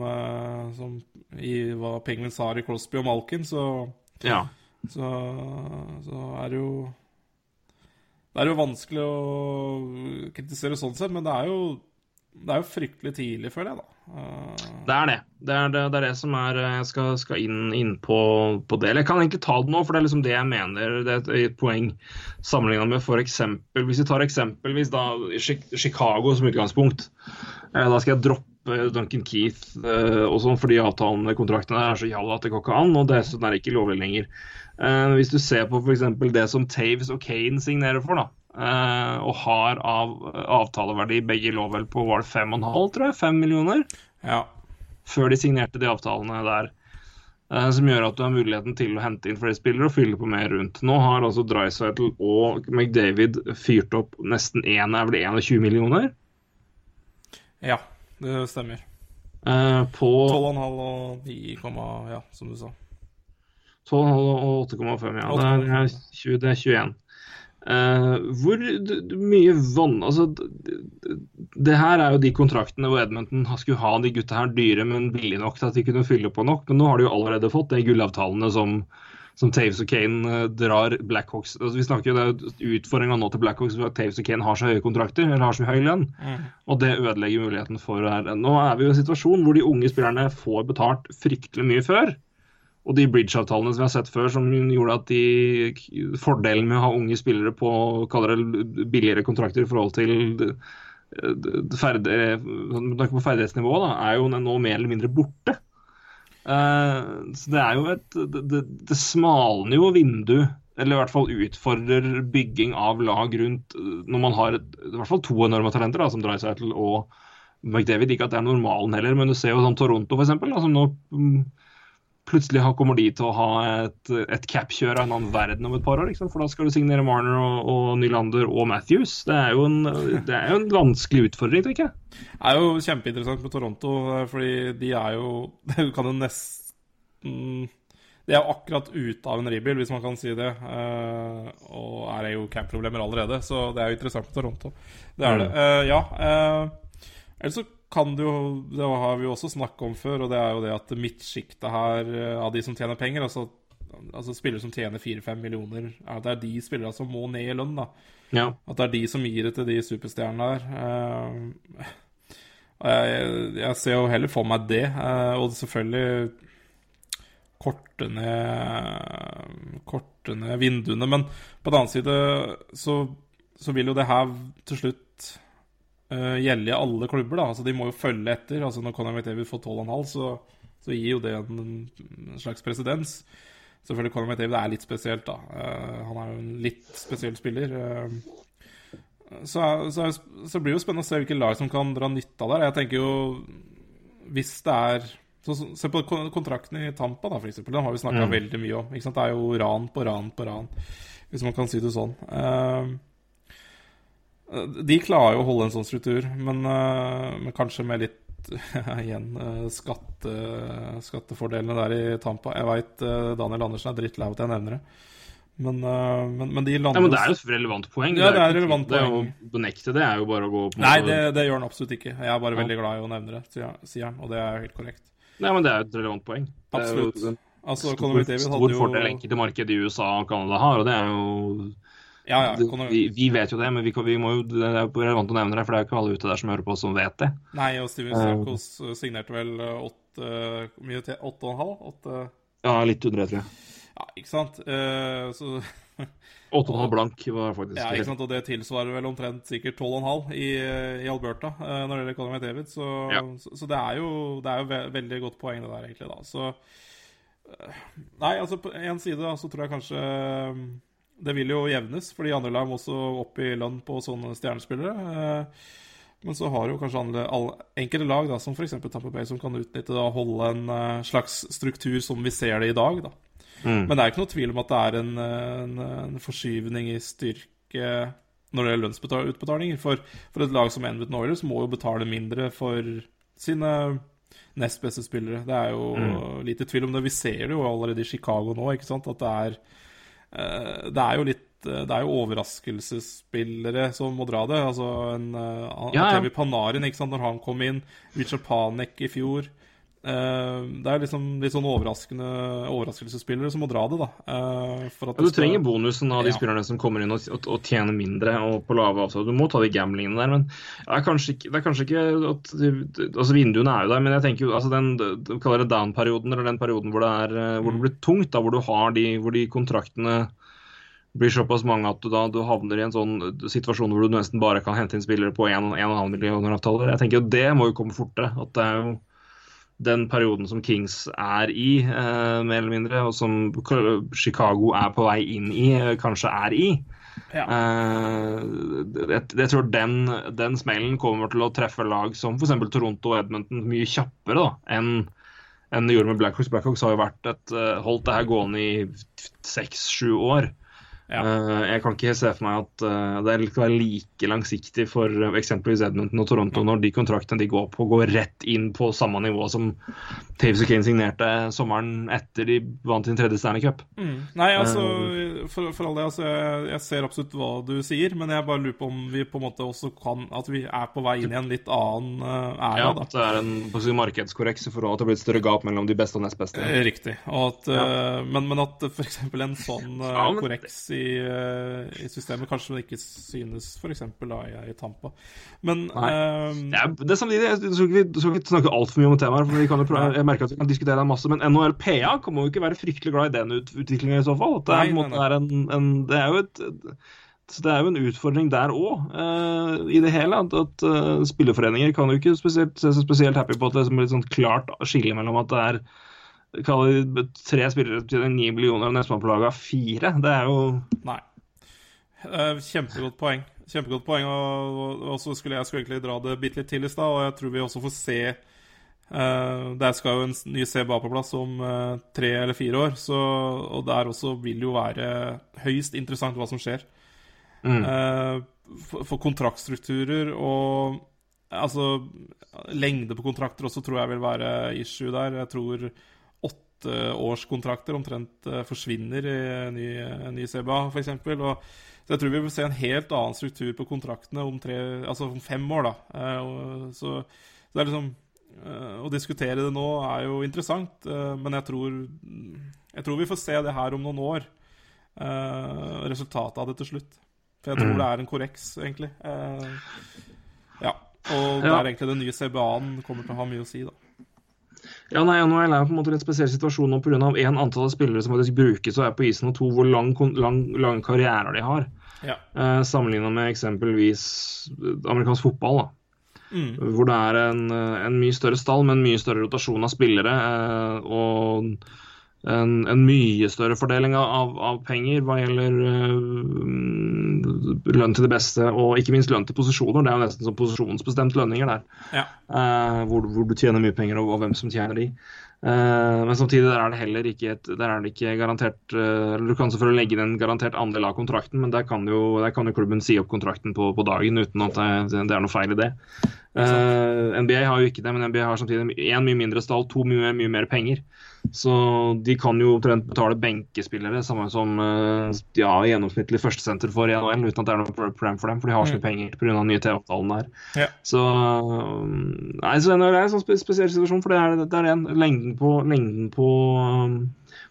som i hva Penguins har i Crosby og Malkin, så, Ja. så, så er det jo Det er jo vanskelig å kritisere sånn sett, men det er jo, det er jo fryktelig tidlig, føler jeg, da. Uh... Det er det. Det er det, det, er det som er Jeg skal, skal inn, inn på, på det. Eller jeg kan egentlig ta det nå, for det er liksom det jeg mener. Det er et, poeng sammenlignet med f.eks. Hvis vi tar eksempelvis da Chicago som utgangspunkt. Eh, Da skal jeg droppe Duncan Keith eh, og sånn, fordi avtalen med kontraktene er så jalla at det går ikke an. Og dessuten er det ikke lovlig lenger. Eh, Hvis du ser på f.eks. det som Taves og Kane signerer for, da. Eh, Og har av avtaleverdi begge lå vel på var det fem og en halv, tror jeg? 5 millioner? ja. før de signerte de avtalene der. eh, Som gjør at du har muligheten til å hente inn flere spillere og fylle på mer rundt. Nå har altså Dreisaitl og McDavid fyrt opp nesten én, er vel 21 millioner? Ja, det stemmer. Eh, på 12,5 og 9, ja, som du sa. 12,5 og 8,5, ja. Det er, det, er 20, det er 21. Eh, hvor mye vann Altså, det her er jo de kontraktene hvor Edmonton skulle ha de gutta her dyre, men billige nok til at de kunne fylle på nok. Men nå har de jo allerede fått de gullavtalene som, som Taves og Kane eh, drar Blackhawks altså, Vi snakker jo det er utfordringa nå til Blackhawks ved at Taves og Kane har så høye kontrakter, eller har så høy lønn. Og det ødelegger muligheten for det her. Nå er vi jo i en situasjon hvor de unge spillerne får betalt fryktelig mye før. Og de bridge-avtalene som vi har sett før, som gjorde at de fordelen med å ha unge spillere på det billigere kontrakter i forhold til eh, ferd, eh, på ferdighetsnivået, da, er jo nå mer eller mindre borte. Uh, så det er jo et Det, det, smalner jo vindu, eller i hvert fall utfordrer bygging av lag rundt når man har i hvert fall to enorme talenter, da, som Dreisaitl og McDavid. Ikke at det er normalen heller, men du ser jo sånn Toronto, eksempel, som nå mm, plutselig kommer de til å ha et, et cap-kjør av en annen verden om et par år. Liksom. For da skal du signere Marner og, og Nylander og Matthews. Det er jo en, det er jo en vanskelig utfordring, tenker jeg. Det er jo kjempeinteressant med Toronto, eh, fordi de er jo Du kan jo nesten De er jo akkurat ute av en rebuild, hvis man kan si det. eh, og er jo cap-problemer allerede, så det er jo interessant med Toronto. Det er det. Eh, ja. Uh, ellers så kan det jo Det har vi jo også snakket om før, og det er jo det at midtsjiktet her, eh, av de som tjener penger, altså, altså spillere som tjener 4-5 millioner, er det er de spillerne som må ned i lønn, da. Ja. At det er de som gir det til de superstjernene der. Eh, jeg, jeg ser jo heller for meg det, eh, og selvfølgelig korte ned, korte ned vinduene. Men på den annen side så, så vil jo det her til slutt eh, gjelde i alle klubber. da, altså De må jo følge etter. altså Når Conor McDavid får 12,5, så, så gir jo det en, en slags presedens. Selvfølgelig Conor McDavid er litt spesielt, da. Uh, han er jo en litt spesiell spiller. Uh, så, så, så blir det jo spennende å se hvilke lag som kan dra nytte av det. Jeg tenker jo Hvis det er så, Se på kon- kontrakten i Tampa, da, for eksempel. Den har vi snakka veldig mye om. Det er jo ran på ran på ran, hvis man kan si det sånn. Eh, de klarer jo å holde en sånn struktur, men, eh, men kanskje med litt igjen eh, skatte, skattefordelene der i Tampa. Jeg veit Daniel Andersen er drittlei av at jeg nevner det, men, eh, men, men de ja, lander men det er jo et relevant poeng. Ja, det er jo et ikke- relevant det er. Å benekte det er jo bare å gå på Nei, det, det gjør han absolutt ikke. Jeg er bare veldig glad i å nevne det, sier han- og det er jo helt korrekt. Nei, men det er jo et relevant poeng. Det Absolutt. Altså, stor, stor jo fordel enkelte marked i USA og Canada har, og det er jo Ja, ja. kan... Vi, vi vet jo det, men vi, vi må jo, det er jo relevant å nevne det, for det er jo ikke alle ute der som hører på som vet det. Nei, og Steven Stamkos signerte vel eh, åtte mye til? Åtte og en halv? Åtte Ja, litt under det, tror jeg. Ja, ikke sant? Uh, så 8,5 blank var faktisk Ja, ikke sant? Og det tilsvarer vel omtrent sikkert 12,5 i, i Alberta eh, når det gjelder Conor McDavid. Så, Ja. så, så det er jo, det er jo ve veldig godt poeng, det der, egentlig. da. Så eh, Nei, altså på én side da, så tror jeg kanskje eh, det vil jo jevnes, fordi andre lag må også opp i lønn på sånne stjernespillere. eh, Men så har jo kanskje andre, alle, enkelte lag, da, som f.eks. Tampa Bay, som kan utnytte og holde en eh, slags struktur som vi ser det i dag. da. Mm. Men det er ikke noe tvil om at det er en, en, en forskyvning i styrke når det gjelder lønnsutbetalinger. For, for et lag som Edmonton Oilers må jo betale mindre for sine nest beste spillere. Det er jo lite tvil om det. Vi ser det jo allerede i Chicago nå, ikke sant? at det er Det er jo litt eh, det er jo overraskelsesspillere som må dra det. Altså en uh, Ja, ja. Panarin, ikke sant, når han kom inn. Richard Panek i fjor. Eh, det er liksom litt sånn overraskende overraskelsesspillere som må dra det, da. eh, for Ja, du trenger bonusen av de Ja. spillerne som kommer inn og, og, tjener mindre og på lave avtaler. Du må ta de gamblingene der, men det er kanskje ikke, er kanskje ikke at altså Vinduene er jo der, men jeg tenker jo altså den de kaller det down-perioden, eller den perioden hvor det, er, eh, hvor det blir tungt, da, hvor du har de, hvor de kontraktene blir såpass mange at du da du havner i en sånn situasjon hvor du nesten bare kan hente inn spillere på 1,5 millioner avtaler. Jeg tenker jo Det må jo komme fortere. at det er jo den perioden som Kings er i, eh, mer eller mindre, og som Chicago er på vei inn i, eh, kanskje er i. Ja. Eh, jeg, jeg tror den, den smellen kommer til å treffe lag som f.eks. Toronto og Edmonton mye kjappere da, enn enn det gjorde med Blackhawks. Blackhawks har jo vært et, eh, holdt det her gående i seks-sju år. Ja. Eh, Jeg kan ikke se for meg at eh, det skal være like langsiktig for eh, eksempelvis Edmonton og Toronto når de kontraktene de går på, går rett inn på samme nivå som Taves og Kane signerte sommeren etter de vant sin tredje Stanley Cup. Mm. Nei, altså, for, for all det, altså, jeg, jeg ser absolutt hva du sier, men jeg bare lurer på om vi på en måte også kan At vi er på vei inn i en litt annen æra, Ja, at det er en markedskorreks i forhold til at det blir et større gap mellom de beste og nest beste. Riktig. At, ja. men, men at f.eks. en sånn Ja, korreks i, eh, i systemet kanskje det ikke synes f.eks. i, i Tampa. Men eh, Det er, det er samtidig, jeg skal ikke, vi skal ikke snakke altfor mye om temaet, for vi kan jo prøve, jeg merker at vi kan diskutere det masse, men NHL PA kommer jo ikke være fryktelig glad i den ut, utviklinga i så fall. Det, er, Nei, nei, nei, en, en, det er jo et så det er jo en utfordring der òg, i det hele. At, at uh, spillerforeninger kan jo ikke spesielt, se seg spesielt happy på at det er som et sånt klart skille mellom at det er kaller tre spillere til ni millioner, og nestemann på laget har fire. Det er jo Nei. Eh, Kjempegodt poeng. Kjempegodt poeng. Og, og så skulle jeg skulle egentlig dra det bitte litt til i stad, og jeg tror vi også får se Uh, Der skal jo en ny CBA på plass om uh, tre eller fire år, så, og der også vil jo være høyst interessant hva som skjer. mm. Uh, for, for kontraktstrukturer og Altså, lengde på kontrakter også tror jeg vil være issue der. Jeg tror åtteårskontrakter omtrent eh, forsvinner i en ny, en ny CBA, f.eks. Så jeg tror vi vil se en helt annen struktur på kontraktene om, tre, altså om fem år. da. Eh, så, så det er liksom eh, Å diskutere det nå er jo interessant, eh, men jeg tror, jeg tror vi får se det her om noen år. eh, resultatet av det til slutt. For jeg tror Mm. det er en korreks, egentlig. Eh, ja. Og Ja. der egentlig den nye CBA-en kommer til å ha mye å si, da. Ja, nei, NHL er på en måte en spesiell situasjon nå pga. én antall spillere som faktisk brukes og er på isen, og to hvor lang, lang, lang, karriere de har. Ja. Eh, Sammenligna med eksempelvis amerikansk fotball, da. Mm. hvor det er en, eh, en mye større stall med en mye større rotasjon av spillere. eh, og en, en mye større fordeling av, av penger hva gjelder eh, lønn til det beste, og ikke minst lønn til posisjoner. Det er jo nesten som posisjonsbestemt lønninger der. Ja. uh, hvor, hvor du tjener mye penger, og, og hvem som tjener de. Uh, men samtidig der er det heller ikke, et, der er det ikke garantert uh, Du kan selvfølgelig legge inn en garantert andel av kontrakten, men der kan jo, der kan jo klubben si opp kontrakten på, på dagen uten at det, det er noe feil i det. Uh, NBA har jo ikke det, men NBA har samtidig én mye mindre stall, to mye, mye mer penger. Så de kan jo omtrent betale benkespillere, samme som de ja, gjennomsnittlig førstesenter for i NHL, uten at det er noe problem for dem, for de har så mye penger pga. den nye TV-avtalen der. Ja. Så um, Nei, så NHL er en sånn spesiell situasjon, for det er, det er den lengden på, lengden på um,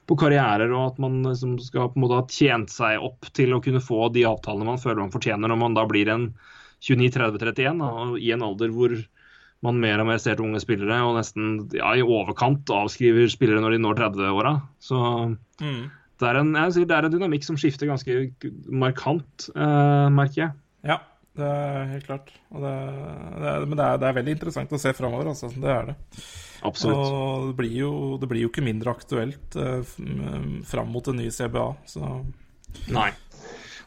på karrierer, og at man liksom skal på en måte ha tjent seg opp til å kunne få de avtalene man føler man fortjener når man da blir en 29-30-31, i en alder hvor man mer og mer ser til unge spillere, og nesten ja, i overkant avskriver spillere når de når 30-åra. Så Mm. det er, en, sier, det er en dynamikk som skifter ganske markant, eh, merker jeg. Ja, det er helt klart. Det, det men det er, det er veldig interessant å se framover, altså. Det er det. Absolutt. Og det blir, jo, det blir jo ikke mindre aktuelt eh, fram mot en ny CBA, så Nei.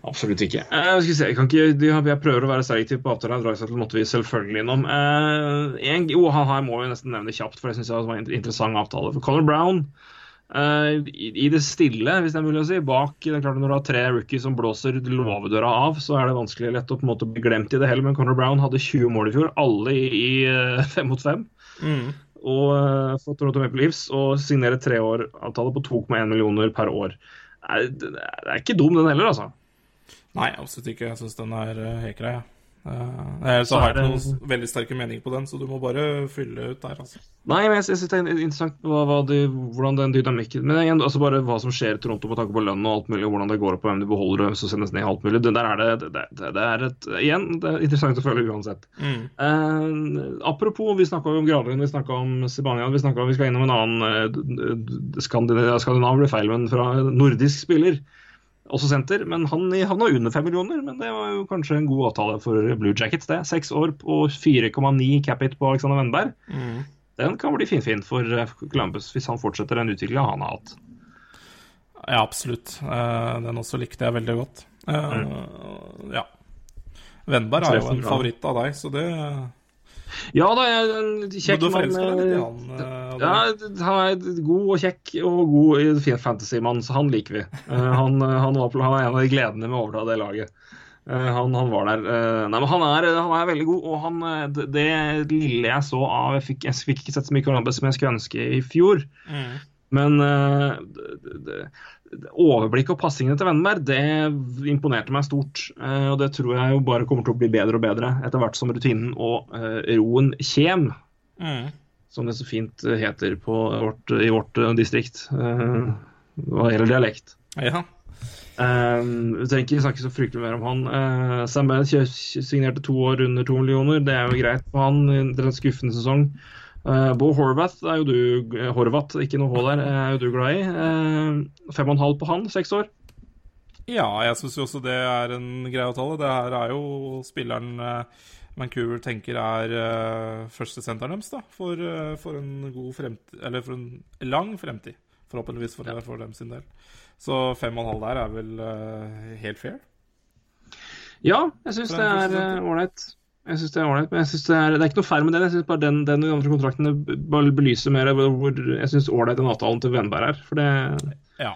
Absolutt ikke. Eh, skal vi se, jeg, kan ikke de har, jeg prøver å være selektiv på avtaler. Dragsettel måtte vi selvfølgelig innom. Eh, en, jo, han her må vi nesten nevne kjapt, for jeg syns det var en interessant avtale. For Conor Brown, eh, i, i det stille, hvis det er mulig å si, bak det er klart Når du har tre rookies som blåser låvedøra av, så er det vanskelig lett å på en måte bli glemt i det hele. Men Conor Brown hadde 20 mål i fjor, alle i, i eh, fem mot fem. Og uh, for Toronto Maple Leafs å signere treåravtale på 2,1 millioner per år. Det er ikke dum, den heller, altså. Nei, absolutt ikke. Jeg syns den er eh, helt grei. Ja. Uh, så Så har jeg ikke noen veldig sterke meninger på den, så du må bare fylle ut der, altså. Nei, men jeg, jeg synes det er interessant hva, hva de, hvordan den dynamikken Men igjen, altså bare hva som skjer i Toronto med tanke på lønn og alt mulig, og hvordan det går opp, og hvem de beholder og hvem som sendes ned, alt mulig. Det der er det, det, det, det er et Igjen, det er interessant å følge uansett. Eh, apropos, vi snakka om Granlund, vi snakka om Sibania vi, snakket, vi skal innom en annen eh, skandinav, skandinav blir feil, men fra nordisk spiller. Også senter, men han havna under fem millioner. Men det var jo kanskje en god avtale for Blue Jackets, det. Seks år på 4,9 capit på Alexander Wennberg. Den kan bli finfin for eh, Columbus hvis han fortsetter den utviklinga han har hatt. Ja, absolutt. Eh, den også likte jeg veldig godt. Mm. Ja. Vennberg er jo en favoritt av deg, så det Ja da, jeg er kjekk mann. eh, han? eh, Ja, han er god og kjekk og god fantasy-mann, så han liker vi. Eh, han, han, var, han er en av de gledene med å overta det laget. Han, han var der. nei, men han er, han er veldig god, og han, det, det lille jeg så av Jeg fikk, jeg fikk ikke sett så mye Columbus som jeg skulle ønske i fjor. Mm. Men det, det, overblikket og passingene til Wennerberg det imponerte meg stort. Eh, og det tror jeg jo bare kommer til å bli bedre og bedre etter hvert som rutinen og eh, roen kjem, Mm. som det så fint eh, heter på vårt, i vårt distrikt. eh, hva gjelder dialekt. Ja. Eh, vi trenger ikke snakke så fryktelig mer om han. Uh, Sam Bennett signerte to år under to millioner. Det er jo greit for han. Det er en skuffende sesong. Uh, Bo Horvath er jo du eh, Horvath, ikke noe H der, er jo du glad i. Eh, fem og en halv på han, seks år. Ja, jeg syns jo også det er en grei avtale. Det her er jo spilleren eh, Vancouver tenker er uh, førstesenteren deres, da. For, eh, for en god fremtid Eller for en lang fremtid. Forhåpentligvis for, for dem sin del. Så fem og en halv der er vel eh, helt fair. Ja, jeg syns det er eh, ålreit. Jeg synes Det er ålreit, men jeg synes det, er, det er ikke noe feil med det. Jeg syns bare den, den andre kontraktene bare belyser mer hvor jeg syns ålreit den avtalen til Vennberg er. For det Ja.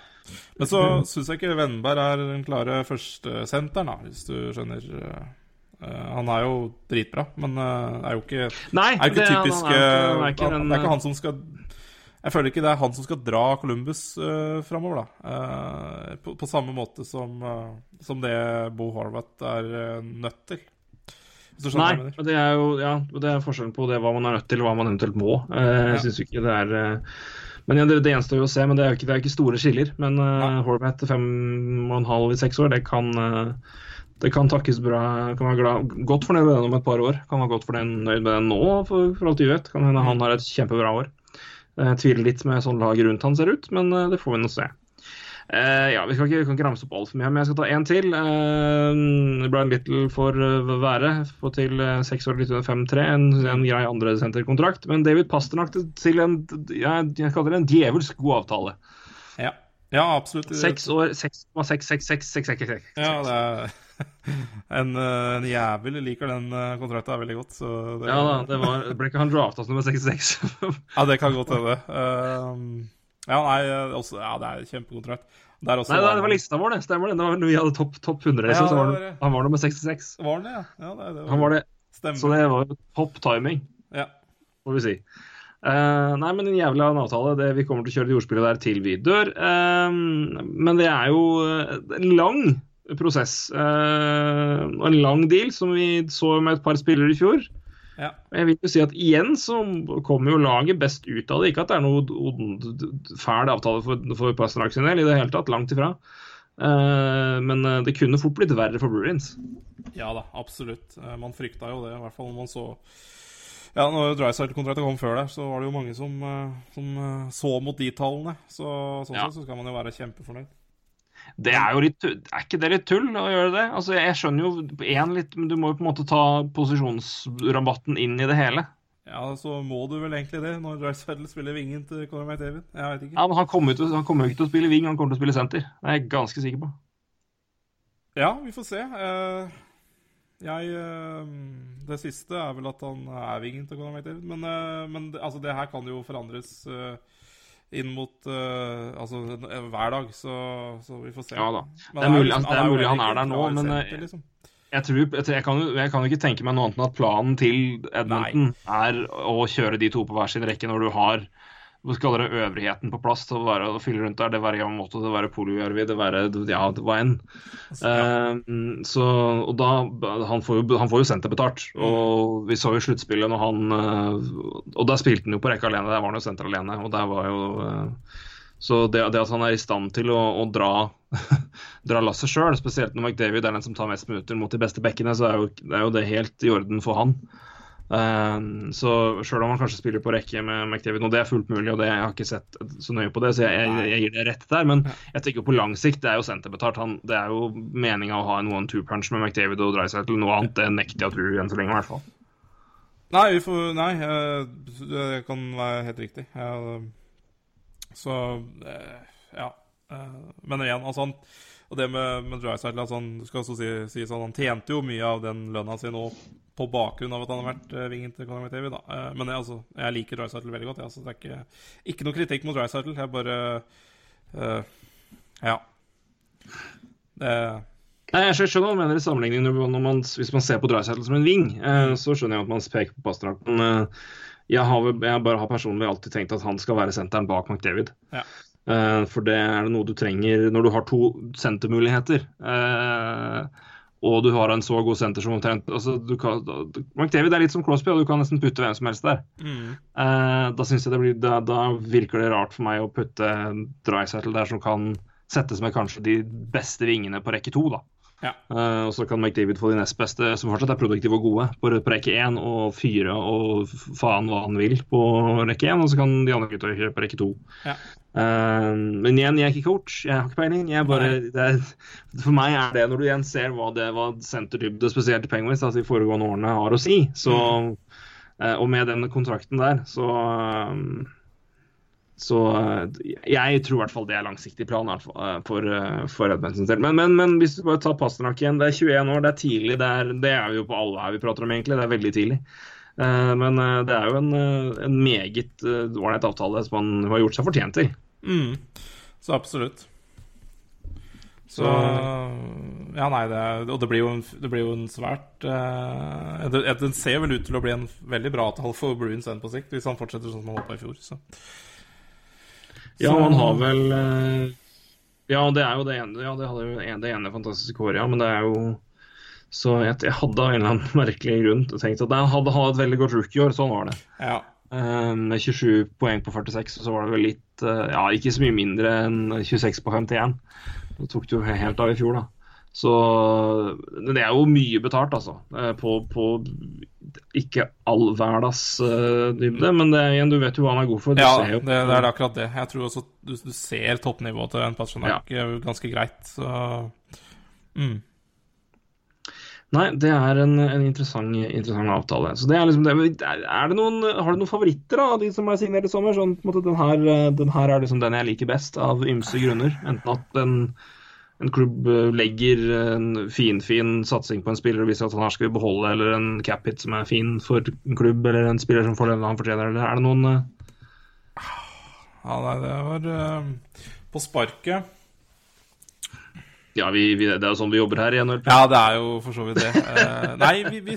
Men så syns jeg ikke Vennberg er den klare førstesenteren, da, hvis du skjønner. Eh, eh, han er jo dritbra, men eh, er jo ikke Nei, er jo ikke det- typisk han er ikke- han er eh, ikke den- Det er ikke han som skal Jeg føler ikke det er han som skal dra Columbus uh, framover, da. Uh, på, på samme måte som, uh, som det Bo Horvath er uh, nødt til. Hvis du skjønner hva Nei, og det er jo ja, det er forskjellen på det hva man er nødt til og hva man eventuelt må. Eh, Jeg Ja. synes ikke det er eh, Men ja, det, det gjenstår jo å se, men det er jo ikke, det er ikke store skiller. Men uh. Horvath til fem og en halv i seks år, det kan uh, det kan takkes bra. Kan være glad, godt fornøyd med den om et par år. Kan være godt fornøyd med den nå, for, for alt vi vet. Kan hende han har et kjempebra år. Jeg tviler litt med sånn laget rundt han ser ut, men det får vi nå se. Eh, ja, Vi skal ikke, kan ikke ramse opp altfor mye, men jeg skal ta én til. Uh, Brian Little får uh, være. Få til seks år, litt under 5-3. En, en grei andresenterkontrakt. Men David Pasternak til, en ja, jeg kaller det en djevelsk god avtale. Ja. ja, absolutt. Seks år, 6,66666. Ja, det er en, eh, en jævel liker den kontrakten veldig godt, så det, Ja da, det var, ble ikke han drafta som nummer 66? Ja, det kan godt hende. Ehm, ja, nei, eh, også, ja, det er kjempekontrakt. Det også Nei, det var lista vår, det. Stemmer det. det var vi hadde topp top 100, liksom, Ja, var det, han var nummer 66. Var det, ja? ja det, det var, Han var det Stemmer. Så det var topp timing, Ja. får vi si. Uh, nei, men en jævla avtale. Det, vi kommer til å kjøre det jordspillet der til vi dør. Uh, men det er jo en lang prosess og en lang deal, som vi så med et par spillere i fjor. Ja. Jeg vil jo si at igjen så kommer jo laget best ut av det. Ikke at det er noe fæl avtale for, for Pasternak sin del, i det hele tatt. Langt ifra. Uh, men eh, det kunne fort blitt verre for Bruins. Ja da, absolutt. Eh, Man frykta jo det, i hvert fall når man så Ja, når Drycytle-kontrakten kom før der, så var det jo mange som, som så mot de tallene. Så sånn Ja. sett så skal man jo være kjempefornøyd. Det er jo litt. Er ikke det litt tull å gjøre det? Altså, jeg skjønner jo én litt, men du må jo på en måte ta posisjonsrabatten inn i det hele. Ja, så må du vel egentlig det, når Drycytle spiller vingen til Conor McDavid. Jeg veit ikke. Ja, men Han kommer jo ikke til å spille ving, han kommer til å spille senter. Det er jeg ganske sikker på. Ja, vi får se. Eh, Jeg eh, Det siste er vel at han er vingen til Conor McDavid. Men, eh, men altså, det her kan jo forandres inn mot uh, Altså hver dag, så, så vi får se. Ja da. Men Det er mulig- altså, det er mulig han er der nå, men, eh, liksom. Jeg, tror, jeg, jeg, kan jeg kan ikke tenke meg noe annet enn at planen til Edmonton er å kjøre de to på hver sin rekke når du har hva skal det, øvrigheten på plass til å, være, å fylle rundt der. Det være Yamamoto, det være Polyjärvi, det være ja, hva enn. Eh, så, og da, han, får jo, han får jo senterbetalt. Og vi så jo sluttspillet når han uh, Og da spilte han jo på rekke alene, der var han jo senter alene. Og der var jo Uh, Så det, det at han er i stand til å, å dra, dra lasset sjøl, spesielt når McDavid er den som tar mest minutter mot de beste bekkene, så er jo, er jo det helt i orden for han. Eh, så sjøl om han kanskje spiller på rekke med McDavid, og det er fullt mulig, og det, jeg har ikke sett så nøye på det, så jeg, jeg, jeg gir det rett der. Men jeg tenker på lang sikt, det er jo senterbetalt. Han, det er jo meninga å ha en one-two-punch med McDavid og Dreisaitl. Noe annet det nekter jeg å tro enn så lenge, i hvert fall. Nei, vi får, nei det kan være helt riktig. Så eh, ja. Eh, Men igjen, altså han Og det med, med altså han, skal også si, si sånn, han tjente jo mye av den lønna si nå på bakgrunn av at han har vært uh, vingen til Conor McDavid. Da. Eh, men jeg, altså, jeg liker Dreisaitl veldig godt. Jeg, altså, det er ikke, ikke noe kritikk mot Dreisaitl. Jeg bare uh, Ja. Det Nei, Jeg skjønner hva du mener i sammenligning når når man, hvis man ser på Dreisaitl som en ving, Eh, så skjønner jeg at man peker på Pasternak. Men eh, jeg, har, jeg bare har personlig alltid tenkt at han skal være senteren bak McDavid. Ja. Eh, for det er noe du trenger når du har to sentermuligheter. Eh, og du har en så god senter som omtrent altså, du kan, McDavid er litt som Crosby, og du kan nesten putte hvem som helst der. mm, Eh, da, synes jeg det blir, da, da virker det rart for meg å putte Drysettle der som kan settes med kanskje de beste vingene på rekke to. da. Ja. Uh, og så kan McDavid få de nest beste, som fortsatt er produktive og gode, på, på rekke én, og fyre og faen hva han vil på rekke én, og så kan de andre gutta kjøre på rekke to. Ja. Eh, men igjen, jeg er ikke coach, jeg har ikke peiling. Bare, det er, for meg er det, når du igjen ser hva, det, hva senterdybde, spesielt Penguins, altså de foregående årene har å si, så, eh, og med den kontrakten der, så eh, så eh, jeg tror i hvert fall det er langsiktig plan eh, for, for Edmundsen selv. Men, men, men hvis du bare tar Pasternak igjen, det er 21 år, det er tidlig. Det er, det er jo på alle her vi prater om, egentlig. Det er veldig tidlig. Eh, Men eh, det er jo en, eh, en meget ålreit avtale som han har gjort seg fortjent til. Mm, så absolutt. Så Ja, nei, det, er- og det blir jo en, det blir jo en svært eh, det, Den ser vel ut til å bli en veldig bra avtale for Bruins end på sikt, hvis han fortsetter sånn som han håpa i fjor. Så. Ja, han har vel Ja, det er jo det ene, ja, det hadde jo det ene fantastiske året, ja. Men det er jo Så jeg, jeg hadde av en eller annen merkelig grunn tenkt at jeg han hadde hatt et veldig godt rookie-år. Sånn var det. Ja. Um, Med 27 poeng på 46, og så var det vel litt uh, Ja, ikke så mye mindre enn 26 på 51. Det tok det jo helt av i fjor, da. Så det er jo mye betalt, altså. eh, På, på ikke all hverdags uh, dybde, men det igjen, du vet jo hva han er god for. Du ja, ser jo, det, det er akkurat det. Jeg tror også du, du ser toppnivået til en Pasternak ja. ganske greit. Så mm. Nei, det er en, en interessant, interessant avtale. Så det er liksom det. Er det noen, har du noen favoritter av de som er signert i sommer? Sånn, måte, den, her, den her er liksom den jeg liker best, av ymse grunner. Enten at en, en klubb legger en finfin satsing på en spiller og viser at han her skal vi beholde, eller en cap hit som er fin for en klubb, eller en spiller som får den han fortjener, eller er det noen eh, Ja, nei, det var uh, På sparket Ja, vi, vi, det er jo sånn vi jobber her i NHL. Ja, det er jo for så vidt det. uh, nei, vi, vi,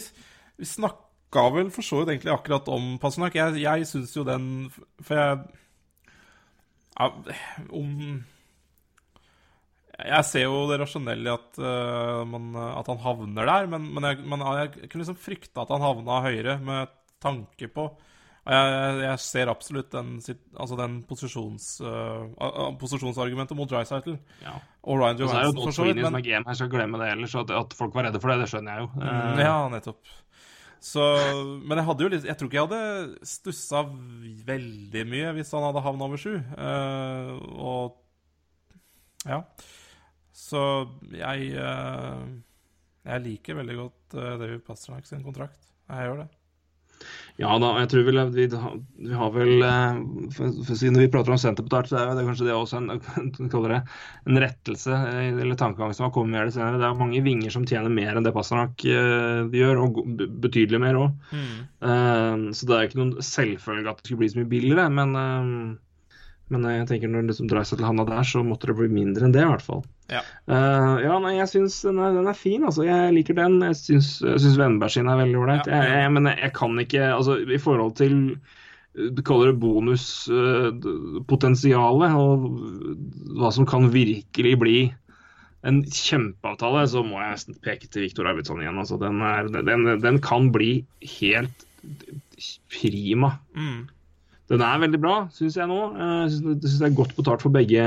Vi snakka vel for så vidt egentlig akkurat om Pasternak. Jeg, jeg syns jo den For jeg ja, Om Jeg ser jo det rasjonelle i at, uh, man, at han havner der, men, men, jeg, men jeg kunne liksom frykta at han havna høyere med tanke på jeg, jeg, ser absolutt den, altså den posisjons, uh, posisjonsargumentet mot Drycytle. Ja. Og Ryan Johansen, for så vidt. Men, GM her, skal glemme det ellers. At, at folk var redde for det, det skjønner jeg jo. Eh, ja, nettopp. Så, men jeg hadde jo litt Jeg tror ikke jeg hadde stussa veldig mye hvis han hadde havna over sju. Uh, og Ja. Så jeg eh, Jeg liker veldig godt uh, David Pasternak sin kontrakt. Jeg gjør det. Ja da, jeg tror vel vi, vi har vel eh, for, Siden vi prater om Senterpartiet, så er det kanskje det også en, det, en rettelse eh, eller tankegang som har kommet med det senere. Det er mange vinger som tjener mer enn det Pasternak de gjør, og betydelig mer òg. så det er ikke noen selvfølge at det skulle bli så mye billigere. Men, uh, men jeg tenker når det liksom til handen der, så måtte det bli mindre enn det, i hvert fall. Ja. uh, ja, nei, jeg syns den, den er fin, altså. Jeg liker den. Jeg syns, syns Wenberg sin er veldig ålreit. Ja. Jeg, men jeg, jeg kan ikke Altså, i forhold til eh, du kaller det bonuspotensialet, og hva som kan virkelig bli en kjempeavtale, så må jeg peke til Viktor Arvidsson igjen. Altså, den, er, den, den kan bli helt prima. Mm. Den er veldig bra, syns jeg nå. Eh, Jeg syns det er godt betalt for begge,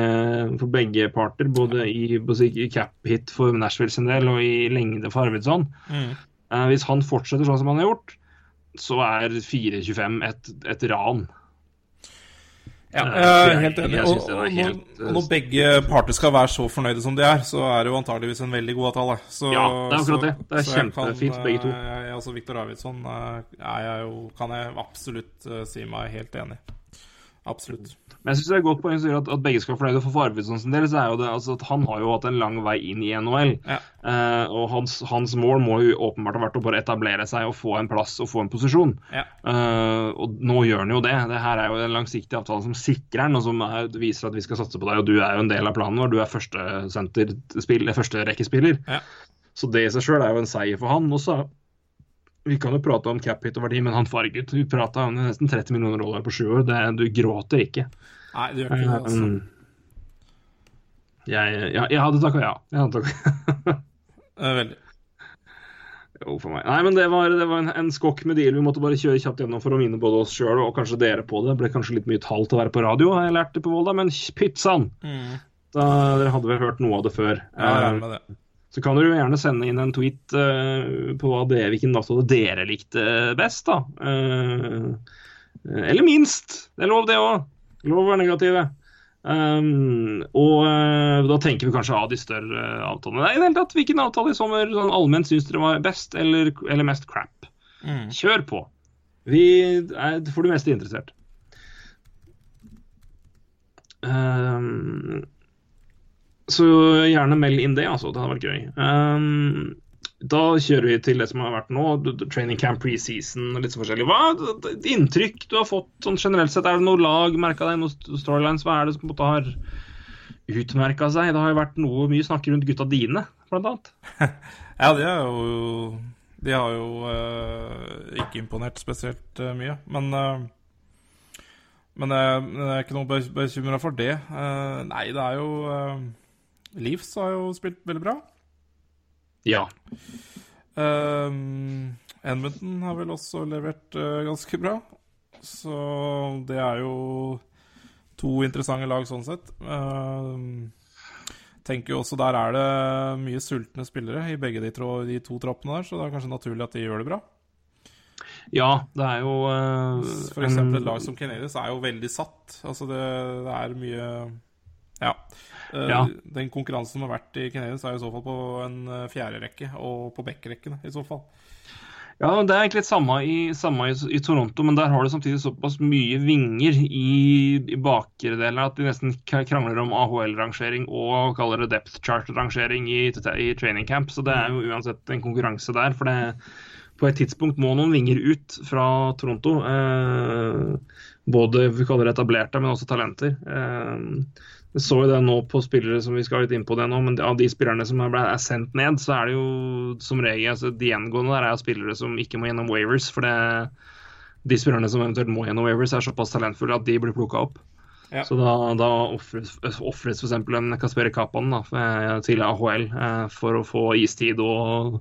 for begge parter. Både i, i cap hit for Nashville sin del og i lengde for Arvidsson. Mm. Eh, Hvis han fortsetter sånn som han har gjort, så er 4,25 et, et ran. Ja, Eh, jeg er helt enig. Og, og, når, og når begge parter skal være så fornøyde som de er, så er det jo antageligvis en veldig god avtale. Så, Ja, det er akkurat det. Det er kan, kjempefint, begge to. eh, Jeg, altså Viktor Arvidsson eh, er jeg jo, kan jeg absolutt eh, si meg helt enig. Absolutt. Men jeg synes det er et godt poeng at, at begge skal være fornøyde. For for Arvidsson sin del så er jo det altså at han har jo hatt en lang vei inn i NHL. Ja. Uh, og hans, hans mål må jo åpenbart ha vært å bare etablere seg og få en plass og få en posisjon. Ja. Uh, og nå gjør han jo det. Det her er jo en langsiktig avtale som sikrer han, og som er, viser at vi skal satse på deg. Og du er jo en del av planen vår. Du er førsterekkespiller. Første, første Ja. Så det i seg sjøl er jo en seier for han. Og så vi kan jo prate om cap hit og verdi, men han farget. Vi prata om nesten 30 millioner dollar på sju år. Det, du gråter ikke. Nei, det gjør ikke det. Altså. Um, jeg, jeg, jeg hadde takka ja. Jeg hadde takka Veldig. Jo, for meg. Nei, men det var, det var en, en skokk med deal. Vi måtte bare kjøre kjapt gjennom for å minne både oss sjøl og kanskje dere på det. Det ble kanskje litt mye tall til å være på radio, har jeg lært det på Volda, men pyttsann! Mm. Da, dere hadde vel hørt noe av det før. Ja, jeg er med det. Så kan dere jo gjerne sende inn en tweet uh, på det, hvilken dato dere likte best, da. Uh, eller minst. Det er lov, det òg. Lov å være negative. Um, og uh, da tenker vi kanskje av de større avtalene. Nei, i det hele tatt, hvilken avtale i sommer sånn allment syns dere var best, eller, eller mest crap? Mm. Kjør på. Vi er for det meste interessert. Um, så gjerne meld inn det, altså. Det hadde vært gøy. Um, da kjører vi til det som har vært nå. Training camp preseason og litt så forskjellig. Hva d- d- inntrykk du har fått sånn generelt sett? Er det noe lag merka deg? Noen storylines? Hva er det som på en måte har utmerka seg? Det har jo vært noe mye snakk rundt gutta dine, blant annet. Ja, de er jo De har jo eh, ikke imponert spesielt eh, mye. Men eh, Men jeg, jeg er ikke noe be- bekymra for det. Uh, nei, det er jo uh, Leafs har jo spilt veldig bra. Ja. Um, Edmonton har vel også levert uh, ganske bra. Så det er jo to interessante lag sånn sett. Um, tenker jo også Der er det mye sultne spillere i begge de, tro, de to troppene der, så det er kanskje naturlig at de gjør det bra. ja, det er jo uh, For eksempel et lag som Kenelis er jo veldig satt. Altså det, det er mye Ja. Eh, Ja. Den konkurransen som har vært i Canadiens, er i så fall på en eh, fjerderekke og på backrekkene, i så fall. Ja, det er egentlig litt samme i, samme i, i Toronto, men der har du samtidig såpass mye vinger i, i bakre deler at de nesten krangler om AHL-rangering og kaller det depth chart-rangering i, i training camp. Så det er jo uansett en konkurranse der. For det, på et tidspunkt må noen vinger ut fra Toronto. Eh, både vi kaller det etablerte, men også talenter. Eh, vi så jo det nå på spillere som vi skal litt inn på det nå, men av de spillerne som er, sendt ned, så er det jo som regel altså De gjengående der er spillere som ikke må gjennom waivers. For det, de spillerne som eventuelt må gjennom waivers, er såpass talentfulle at de blir plukka opp. Ja. Så da, da ofres f.eks. en Kasperi Kapan da, eh, til AHL eh, for å få istid og,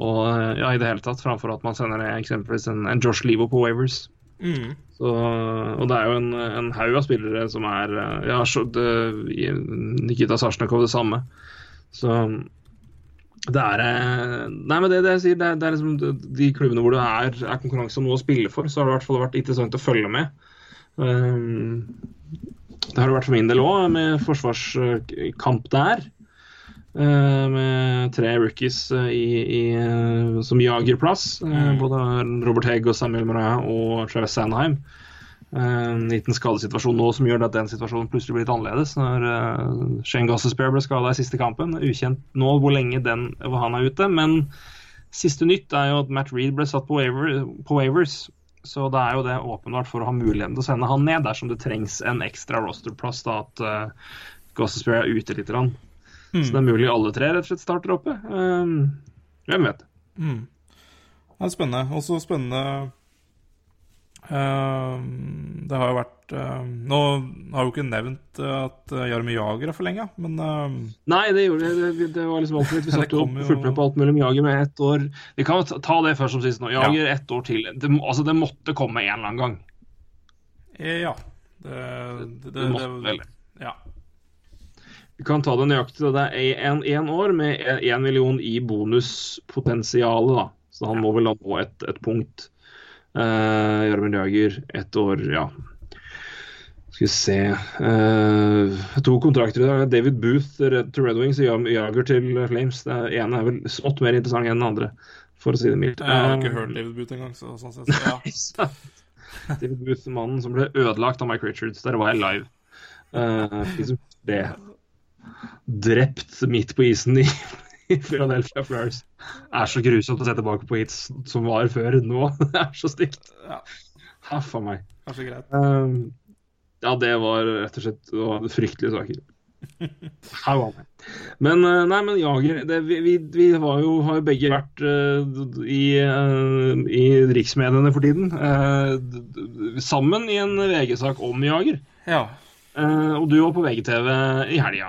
og eh, ja, i det hele tatt, framfor at man sender eksempelvis en, en Josh Levo på waivers. Mm. Så, og det er jo en, en haug av spillere som er eh, Ja, det, Nikita Sarsnakov det samme. Så det er eh, Nei, men det, det jeg sier, det, det er liksom de klubbene hvor det er, er konkurranse om noe å spille for, så har det i hvert fall vært interessant å følge med. Um, det har det vært for min del òg, med forsvarskamp der. Eh, med tre rookies eh, i, i, eh, som jager plass. eh, Både Robert Hegg og Samuel Morin og Travis Sandheim. En liten skadesituasjon nå som gjør at den situasjonen plutselig blir litt annerledes. Når uh, Shane Gossespear ble skada i siste kampen. Ukjent nå hvor lenge den, hvor han er ute. Men siste nytt er jo at Matt Reed ble satt på, waiver, på waivers. Så da er jo det åpenbart for å ha muligheten til å sende han ned dersom det trengs en ekstra rosterplass. da At uh, Gossespear er ute litt. Grann. Så det er mulig alle tre rett og slett starter oppe. Um, hvem vet. Mm. Det er spennende. Også spennende eh, Det har jo vært eh, Nå har jo ikke nevnt eh, at Jarmi Jager er forlenga, men eh, Nei, det gjorde det. Det, det var liksom altfor litt. Vi Det satt jo fulgte med på alt mulig Jager med ett år. Vi kan jo ta- det først som sist nå. Jager ett år til. Det, altså, det måtte komme en eller annen gang. eh, ja. Det, det, Det måtte vel. Ja. Vi kan ta det nøyaktig. Det er én år med én million i bonuspotensialet, da. Så han må vel da nå et, et punkt. Uh, Jaromir Jager, ett år, ja. Skal vi se uh, To kontrakter i dag. David Booth til Red Wings og Jager til Flames. Det ene er vel smått mer interessant enn den andre, for å si det mildt. Jeg har ikke Eh, hørt David Booth engang, så sånn sett så ja. David Booth, mannen som ble ødelagt av Mike Richards. Der var jeg live. Uh, liksom det drept midt på isen i, i Philadelphia Det er så grusomt å se tilbake på hits som var før nå. Det er så stygt. Ja. Huff a meg. Kanskje greit. Um, ja, det var rett og slett fryktelige saker. Men eh, nei, men Jager det, vi, vi, vi var jo, har jo begge vært uh, i, uh, i riksmediene for tiden. d- sammen i en VG-sak om Jager. Ja. Og du var på VGTV i helga.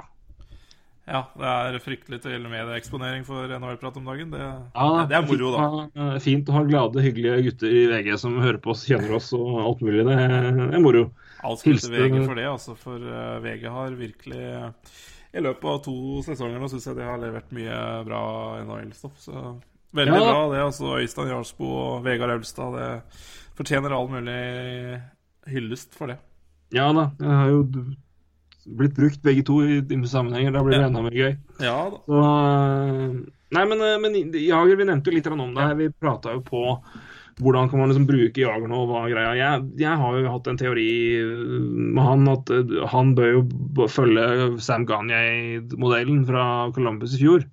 Ja. Det er fryktelig til medieeksponering for NHL-prat om dagen. Det, Ja, det er moro, da. Fint, å ha- glade, hyggelige gutter i VG som hører på oss, kjenner oss og alt mulig. Det er moro. Alt til VG for det, altså. For eh, VG har virkelig I løpet av to sesonger nå syns jeg de har levert mye bra NHL-stoff. Så veldig Ja. bra, det. altså Øystein Jarlsbo og Vegard Aulstad. Det fortjener all mulig hyllest for det. Ja da, jeg har jo blitt brukt begge to i, i sammenhenger. Da blir det enda mer gøy. Ja. Så, øh, nei, men, øh, men Jager, vi nevnte jo litt om det her. Vi prata jo på hvordan kan man liksom bruke Jager nå, og hva er greia. Jeg, jeg har jo hatt en teori øh, med han at han bør jo følge Sam Gagne-modellen fra Columbus i fjor.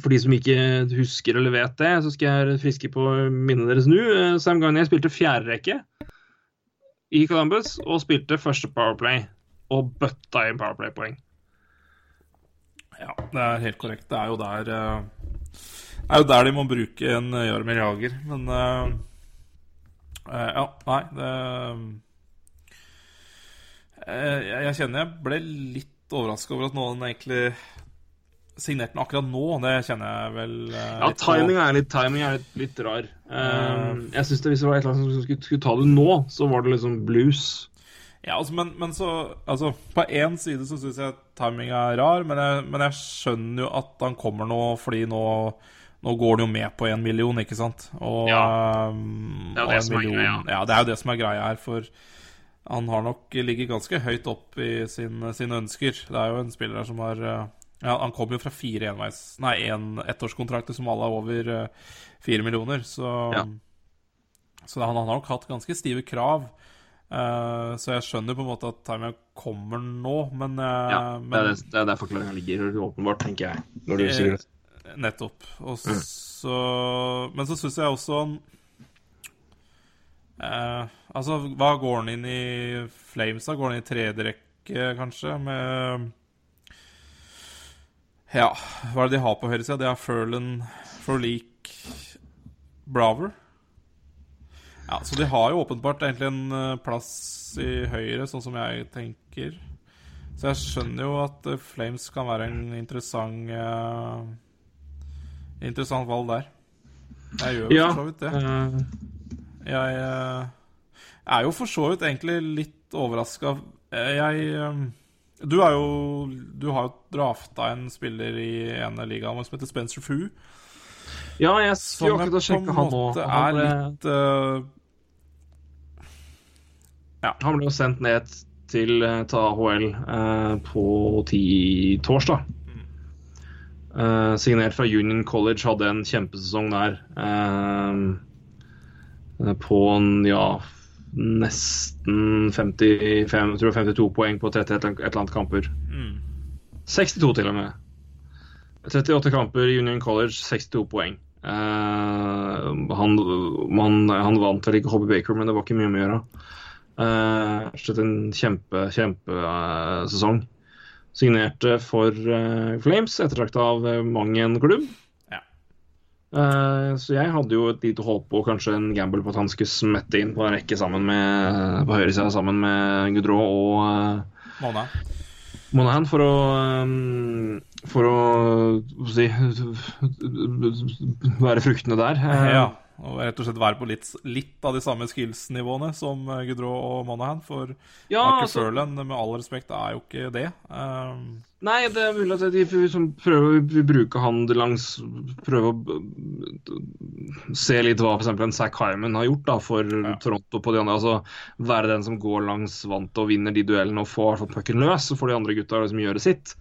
For de som ikke husker eller vet det, så skal jeg friske på minnet deres nå. Eh, Sam Gagne spilte fjerde rekke i Columbus og spilte første Powerplay. Og bøtta inn Powerplay-poeng. Ja, det er helt korrekt. Det er jo der eh, Det er jo der de må bruke en Jarmir Jager, men eh, eh, Ja, nei det jeg, jeg kjenner jeg ble litt overraska over at noen egentlig signerte den akkurat nå. Det kjenner jeg vel eh, Ja, timing er litt, timing er litt, litt rar. Um, jeg synes det Hvis det var et eller annet som skulle, skulle ta det nå, så var det liksom blues. Ja, altså, men, men så Altså, på én side så syns jeg timing er rar, men jeg, men jeg skjønner jo at han kommer nå fordi nå nå går det jo med på en million, ikke sant? Og, Ja. um, Det er jo det som som er greia. Ja, det er jo det som er greia her, for han har nok ligget ganske høyt opp i sin, sine ønsker. Det er jo en spiller her som har uh, Ja, han kom jo fra fire enveis Nei, en ettårskontrakter som alle er over uh, fire millioner, så Ja. Så han, han har nok hatt ganske stive krav. Uh, så jeg skjønner på en måte at timingen kommer nå, men, uh, Ja, det er, det, det er der forklaringa ligger, åpenbart, tenker jeg. Når du sier det. Nettopp. Og Mm. så, Men så syns jeg også han Eh, altså, hva går han inn i Flames, da? Går han inn i tredje rekke, kanskje, med Ja, hva er det de har på høyresida? Det er Furlan, Forleak, Braver. Ja, så de har jo åpenbart egentlig en eh, plass i høyre, sånn som jeg tenker. Så jeg skjønner jo at eh, Flames kan være en interessant uh, Interessant valg der. Jeg gjør jo Ja, for så vidt det. Jeg uh, er jo for så vidt egentlig litt overraska. Jeg eh, Du jo Du har jo drafta en spiller i en av ligaene som heter Spencer Fu. ja, jeg skulle akkurat å sjekke han nå. Han ble, litt eh, han ble jo sendt ned til eh, til AHL eh, på ti, torsdag. Uh, signert fra Union College, hadde en kjempesesong der. Uh, på en, ja nesten 55, jeg tror 52 poeng på 30 et eller annet kamper. mm. 62 til og med. 38 kamper i Union College, 62 poeng. Uh, han, man, han vant vel ikke Hobby Baker, men det var ikke mye med å gjøre. Uh, slett en kjempe, kjempesesong. Signerte for uh, Flames, ettertrakta av eh, mang en klubb. Eh, så jeg hadde jo et lite håp og kanskje en gamble på at han skulle smette inn på en rekke sammen med, på høyresida sammen med Gudrå og uh, Mona. Monahan for å um, For å si være fruktene der. Eh, Ja. Og rett og slett være på litt, litt av de samme skills-nivåene som eh, og Monahan. For Ja, Aker altså- med all respekt, er jo ikke det. Um, Nei, det er mulig at de liksom prøver å bruke han langs Prøve å se litt hva f.eks. en Zack Hyman har gjort da, for Toronto på de andre. Altså være den som går langs vant og vinner de duellene og får i pucken løs. Så får de andre gutta liksom gjøre sitt.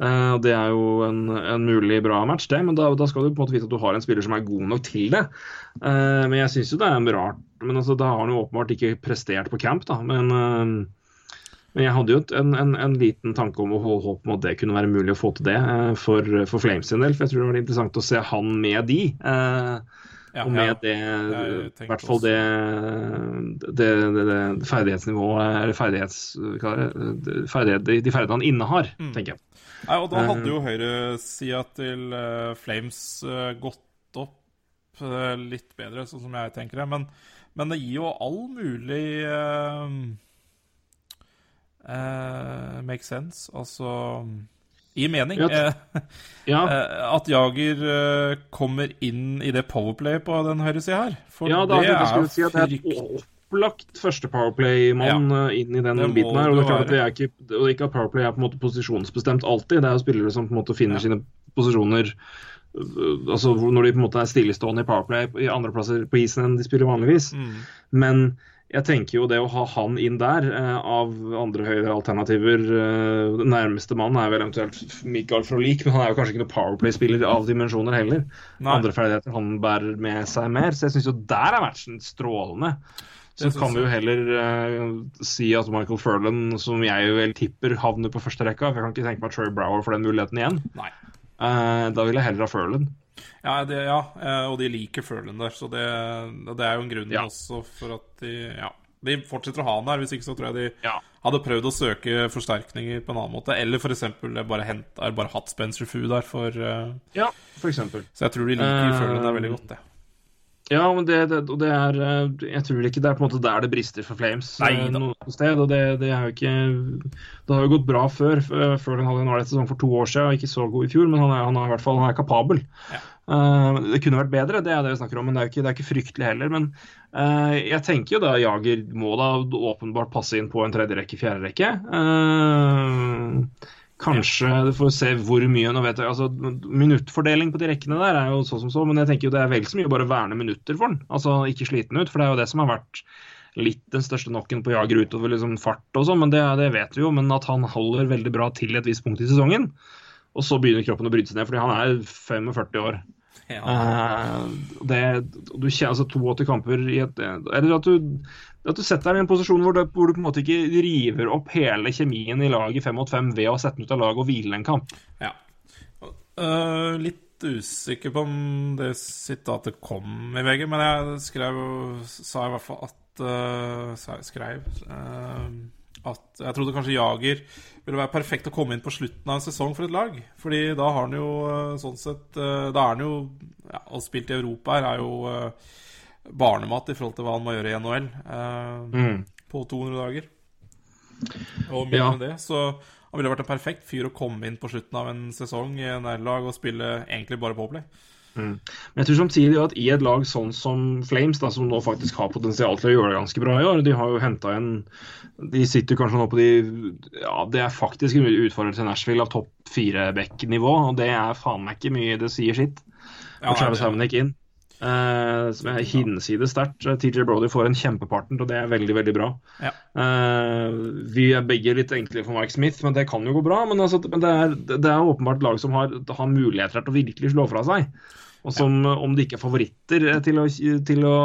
Og Det er jo en, en mulig bra match, det, men da, da skal du på en måte vite at du har en spiller som er god nok til det. Uh, men jeg syns jo det er rart. Men altså, Da har han jo åpenbart ikke prestert på camp, da. Men uh, men jeg hadde jo en, en, en liten tanke om å holde håp om at det kunne være mulig å få til det for, for Flames sin del. For jeg tror det var interessant å se han med de. eh, ja, og med det, i hvert fall det, det, det, det ferdighetsnivået Eller ferdighets, er ferdighet, de, de ferdighetene han innehar, Mm. tenker jeg. Nei, og da Eh. hadde jo høyresida til eh, Flames eh, gått opp eh, litt bedre, sånn som jeg tenker det. Men, men det gir jo all mulig uh, Make sense. Altså Gir mening. Ja, eh, Ja, eh, at Jager eh, kommer inn i det powerplay på den høyresida her. For ja da det er si det er frykt... opplagt første Powerplay-mann inn i den biten her. Og det er klart at det er ikke, og ikke at Powerplay er på en måte posisjonsbestemt alltid. Det er jo spillere som på en måte finner sine posisjoner altså når de på en måte er stillestående i Powerplay i andre plasser på isen enn de spiller vanligvis. Mm. Men jeg tenker jo det å ha han inn der, eh, av andre høyere alternativer eh, Den nærmeste mannen er vel eventuelt Mikael Frolik, men han er jo kanskje ikke noen Powerplay-spiller av dimensjoner heller. Nei. Andre ferdigheter han bærer med seg mer. Så jeg syns jo der er matchen strålende. Så kan vi jo heller eh, si at Michael Furlan, som jeg vel tipper havner på første rekka for Jeg kan ikke tenke meg Troy Brower for den muligheten igjen. Nei. Eh, da vil jeg heller ha Furlan. Ja, det, ja, eh, og de liker Furlan der, så det, det er jo en grunn Ja. også for at de Ja. De fortsetter å ha den der, hvis ikke så tror jeg de Ja. hadde prøvd å søke forsterkninger på en annen måte. Eller f.eks. bare henta Bare hatt Spencer Fu der, for uh, ja, for eksempel. Så jeg tror de liker uh, Furlan der veldig godt, det. Ja, men det, det, det er eh, Jeg tror ikke det er på en måte der det brister for Flames. Nei eh, noe sted, og det, det er jo ikke Det har jo gått bra før. Før den hadde en ålreit sesong for to år siden, og ikke så god i fjor, men han er, han er i hvert fall han er kapabel. Ja. Eh, det kunne vært bedre, det er det vi snakker om, men det er ikke, det er ikke fryktelig heller. Men eh, jeg tenker jo da Jager må da åpenbart passe inn på en tredje rekke, fjerde rekke. Eh, Kanskje du får se hvor mye nå vet jeg, altså Minuttfordeling på de rekkene der er jo så som så, men jeg tenker jo det er vel så mye bare å verne minutter for den. Altså ikke sliten ut, for det er jo det som har vært litt den største knocken på Jager utover liksom fart og sånn, men det, det vet vi jo. Men at han holder veldig bra til et visst punkt i sesongen. Og så begynner kroppen å bryte seg ned, fordi han er 45 år. Ja det, du kjenner altså 82 kamper i et Eller at du, at du setter deg i en posisjon hvor du, hvor du på en måte ikke river opp hele kjemien i laget fem mot fem ved å sette den ut av laget og hvile en kamp. Ja. Uh, litt usikker på om det sitatet kom i VG, men jeg skrev sa i hvert fall at uh, Skrev uh, at jeg trodde kanskje Jager ville være perfekt å komme inn på slutten av en sesong for et lag. Fordi da har han jo uh, sånn sett Da er han jo ja, Å spilt i Europa her er jo barnemat i forhold til hva han må gjøre i NHL mm. på 200 dager. Og mye ja. med det. Så han ville vært en perfekt fyr å komme inn på slutten av en sesong i en lag og spille egentlig bare Powerplay. Mm. Men jeg tror samtidig at i et lag sånn som Flames, da, som nå faktisk har potensial til å gjøre det ganske bra i år De har jo henta en De sitter kanskje nå på de Ja, det er faktisk en utfordrer til Nashville av topp fire-back-nivå, og det er faen meg ikke mye det sier sitt. Ja, Travis Hamnick inn. Uh, som er hinsides sterkt. TJ Brody får en kjempepartner, og det er veldig veldig bra. Ja. Uh, vi er begge litt enkle for Mike Smith, men det kan jo gå bra. Men, altså, men det, er, det, er, åpenbart lag som har, har muligheter til å virkelig slå fra seg. Og som, ja. om de ikke er favoritter til å, til å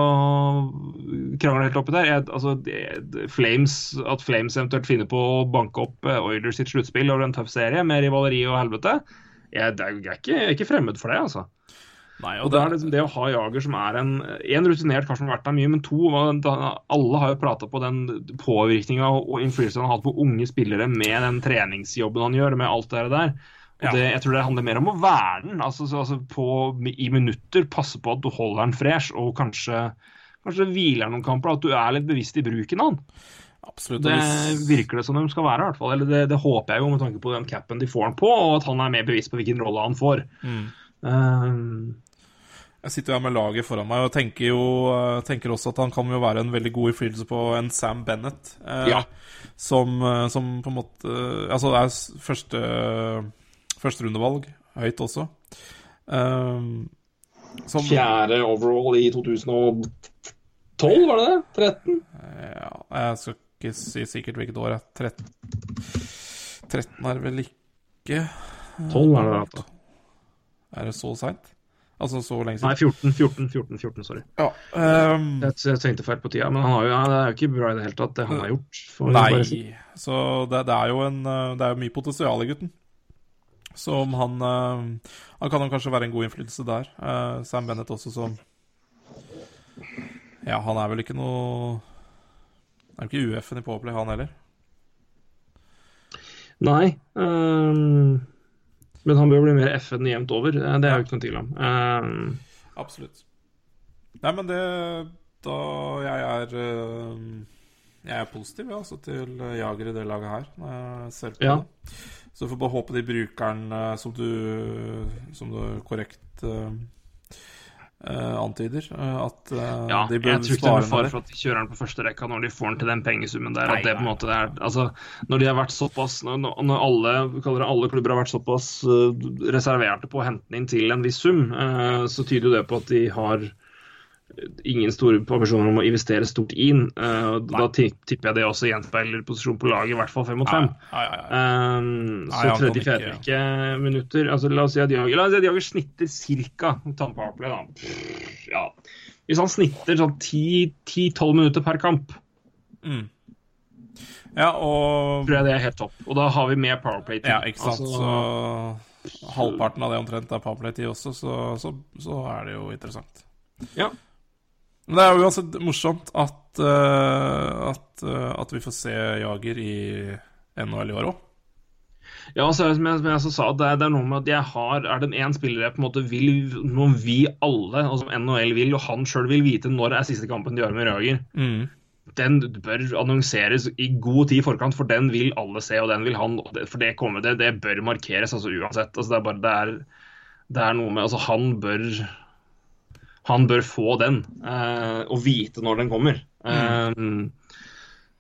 krangle helt oppi der jeg, altså, det, Flames, At Flames eventuelt finner på å banke opp eh, Oilers sitt sluttspill over en tøff serie med rivaleri og helvete, jeg, jeg, er ikke, jeg er ikke fremmed for det, altså. Nei, og, og det, er liksom det å ha Jager som er en, en rutinert kar som har vært der mye, men to Alle har jo prata på den påvirkninga og innflytelsen han har hatt på unge spillere med den treningsjobben han gjør, med alt det der. Og det, jeg tror det handler mer om å være den. Altså, altså på, I minutter passe på at du holder den fresh, og kanskje, kanskje hviler noen kamper. At du er litt bevisst i bruken av den. Absolutt. Det virker det som de skal være, i hvert fall. Eller det, det, håper jeg jo med tanke på den capen de får han på, og at han er mer bevisst på hvilken rolle han får. Mm. Um, jeg sitter jo her med laget foran meg og tenker jo eh, tenker også at han kan jo være en veldig god innflytelse på en Sam Bennett. Eh, ja. som, eh, som, på en måte eh, Altså, det er første førsterundevalg. Høyt også. Um, som, Fjerde overall i 2012, var det det? 13? Ja, jeg skal ikke si sikkert hvilket år. 13, 13 er vel ikke 12 er det, da. Er det så seint? Altså så lenge siden? Nei, 14, 14, 14, 14 sorry. Ja, um, jeg, jeg, tenkte feil på tida, men han har jo, det er jo ikke bra i det hele tatt, det han har gjort. nei, si. så det, det, er jo en, det er jo mye potensial i gutten. Som han uh, Han kan jo kanskje være en god innflytelse der. Uh, Sam Bennett også som Ja, han er vel ikke noe Han Er jo ikke UF-en i Powerplay, han heller? Nei. Um men han bør bli mer FN jevnt over. Eh, det er jo ikke noen tvil om. Um, Absolutt. Nei, men det Da jeg er Jeg er positiv altså, til Jager i det laget her. Når jeg ser på ja. det. Så får bare håpe de brukeren som du Som du korrekt uh, antyder. Uh, at uh, ja, de bør jeg tror ikke det er fare for at de kjører den på første rekka når de får den til den pengesummen der. Nei, at det på en måte er, altså, Når de har vært såpass Når, når alle, alle, klubber har vært såpass reserverte på å hente den inn til en viss sum, så tyder jo det på at de har ingen store ambisjoner om å investere stort inn. Uh, da tipper jeg det også gjenspeiler posisjon på laget, i hvert fall fem mot fem. Um, så tredje, fjerde ikke minutter altså, La oss si at Jager, snitter ca. Da. Ja. Hvis han snitter sånn 10-12 minutter per kamp mm. Ja, og Tror jeg det er helt topp. Og da har vi mer powerplay til. Ja, ikke sant. Altså, så halvparten av det omtrent er powerplay-tid også, så, så, så er det jo interessant. Ja. Men det er jo uansett morsomt at, uh, at, uh, at, vi får se Jager i NHL i år òg. Ja, så, som jeg, som jeg sa, det er, det er, noe med at jeg har Er det en spiller jeg på en måte vil Når vi alle, som NHL vil, og han sjøl vil vite når er siste kampen de gjør med Jager, mm. den bør annonseres i god tid i forkant, for den vil alle se, og den vil han For det, kommer, det, det bør markeres altså uansett. Altså, det er bare det er, det er noe med Altså, han bør han bør få den, uh, og vite når den kommer. Mm. Uh,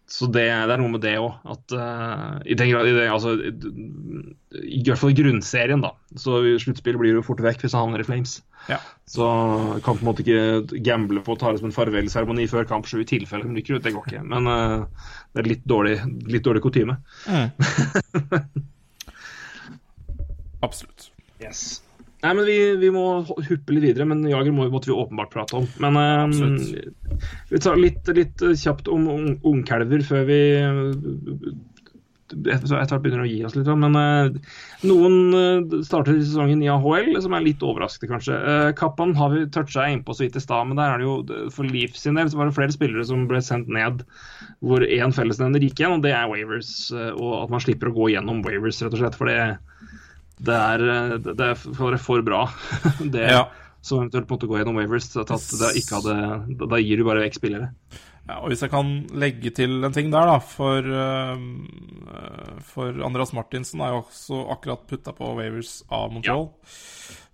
så det, det, er noe med det òg. At uh, i, den i, det, altså, i, hvert fall i grunnserien, da. Så sluttspillet blir jo fort vekk hvis han havner i Flames. Ja. Så kan på en måte ikke gamble på å ta det som en farvelseremoni før kamp sju i tilfelle de rykker ut. Det går ikke. Men uh, det er litt dårlig, litt dårlig kutyme. Mm. Absolutt. Yes. Nei, men vi, vi, må huppe litt videre, men Jager må, måtte vi åpenbart prate om. Men um, vi tar litt, litt kjapt om ungkalver før vi etter hvert begynner å gi oss litt. Men uh, noen eh, starter sesongen i AHL som er litt overraskende, kanskje. Uh, Kappan har vi toucha innpå så vidt i stad, men der er det jo for Leaf sin del så var det flere spillere som ble sendt ned hvor én fellesnevner gikk igjen, og det er Wavers. Og at man slipper å gå gjennom Wavers, rett og slett. For det, det er, det er for, for bra. det ja. som eventuelt måtte gå gjennom Wavers. At det ikke hadde, da gir du bare vekk spillere. Ja, og Hvis jeg kan legge til en ting der, da. For, uh, for Andreas Martinsen er jo også akkurat putta på Wavers av Montreal. Ja.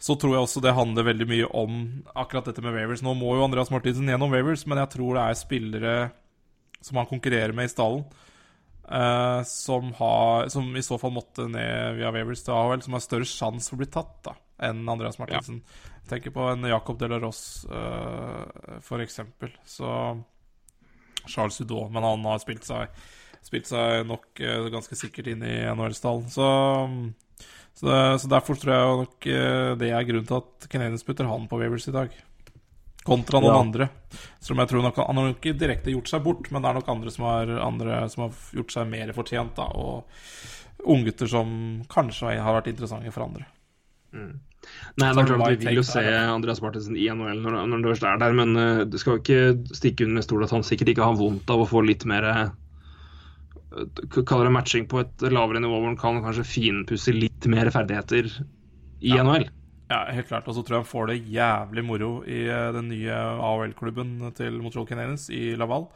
Så tror jeg også det handler veldig mye om akkurat dette med Wavers. Nå må jo Andreas Martinsen gjennom Wavers, men jeg tror det er spillere som han konkurrerer med i stallen, uh, som, har, som, i så fall måtte ned via Wavers til AHL, som har større sjanse for å bli tatt da, enn Andreas Martinsen. Ja. Tenker på en Jacob Delaros, uh, for eksempel. Så Charles Hudot, men han har spilt seg, spilt seg nok uh, ganske sikkert inn i NHL-stallen. Så, så, så, derfor tror jeg nok det er grunnen til at Canadiens putter han på Wavers i dag. Kontra noen ja. andre. Som jeg tror nok, Han har ikke direkte gjort seg bort, men det er nok andre som har, andre som har gjort seg mer fortjent. da, Og unggutter som kanskje har vært interessante for andre. Mm. Nei, det er klart Vi vil jo se Andreas Martinsen i NHL når, når han er der, men uh, det skal jo ikke stikke under stol at han sikkert ikke har vondt av å få litt mer uh, Kaller det matching på et lavere nivå hvor han kan kanskje finpusse litt mer ferdigheter i ja. NHL. Ja, helt klart. Og så tror jeg han får det jævlig moro i uh, den nye AHL-klubben til Montreal Canadiens i Laval.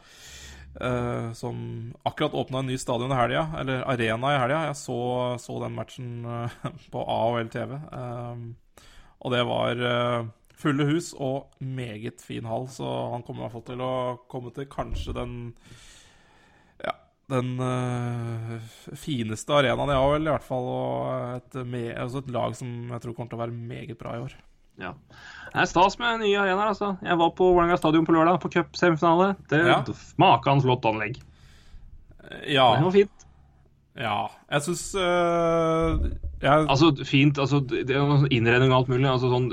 Uh, som akkurat åpna en ny stadion i helga, eller arena i helga. Jeg så, så, den matchen uh, på AHL TV. Uh, og det var uh, fulle hus og meget fin hall, så han kommer i hvert fall til å komme til kanskje den den uh, fineste arenaen har vel i hvert fall. Og et, med, altså et, lag som jeg tror kommer til å være meget bra i år. Ja. Det er stas med nye arenaer, altså. Jeg var på Vålerenga stadion på lørdag, på cupsemifinale. Det ja. Makan flott anlegg. Ja. Det var fint. Ja, jeg syns uh, jeg... Altså, fint. Altså, det er innredning og alt mulig. Altså, sånn,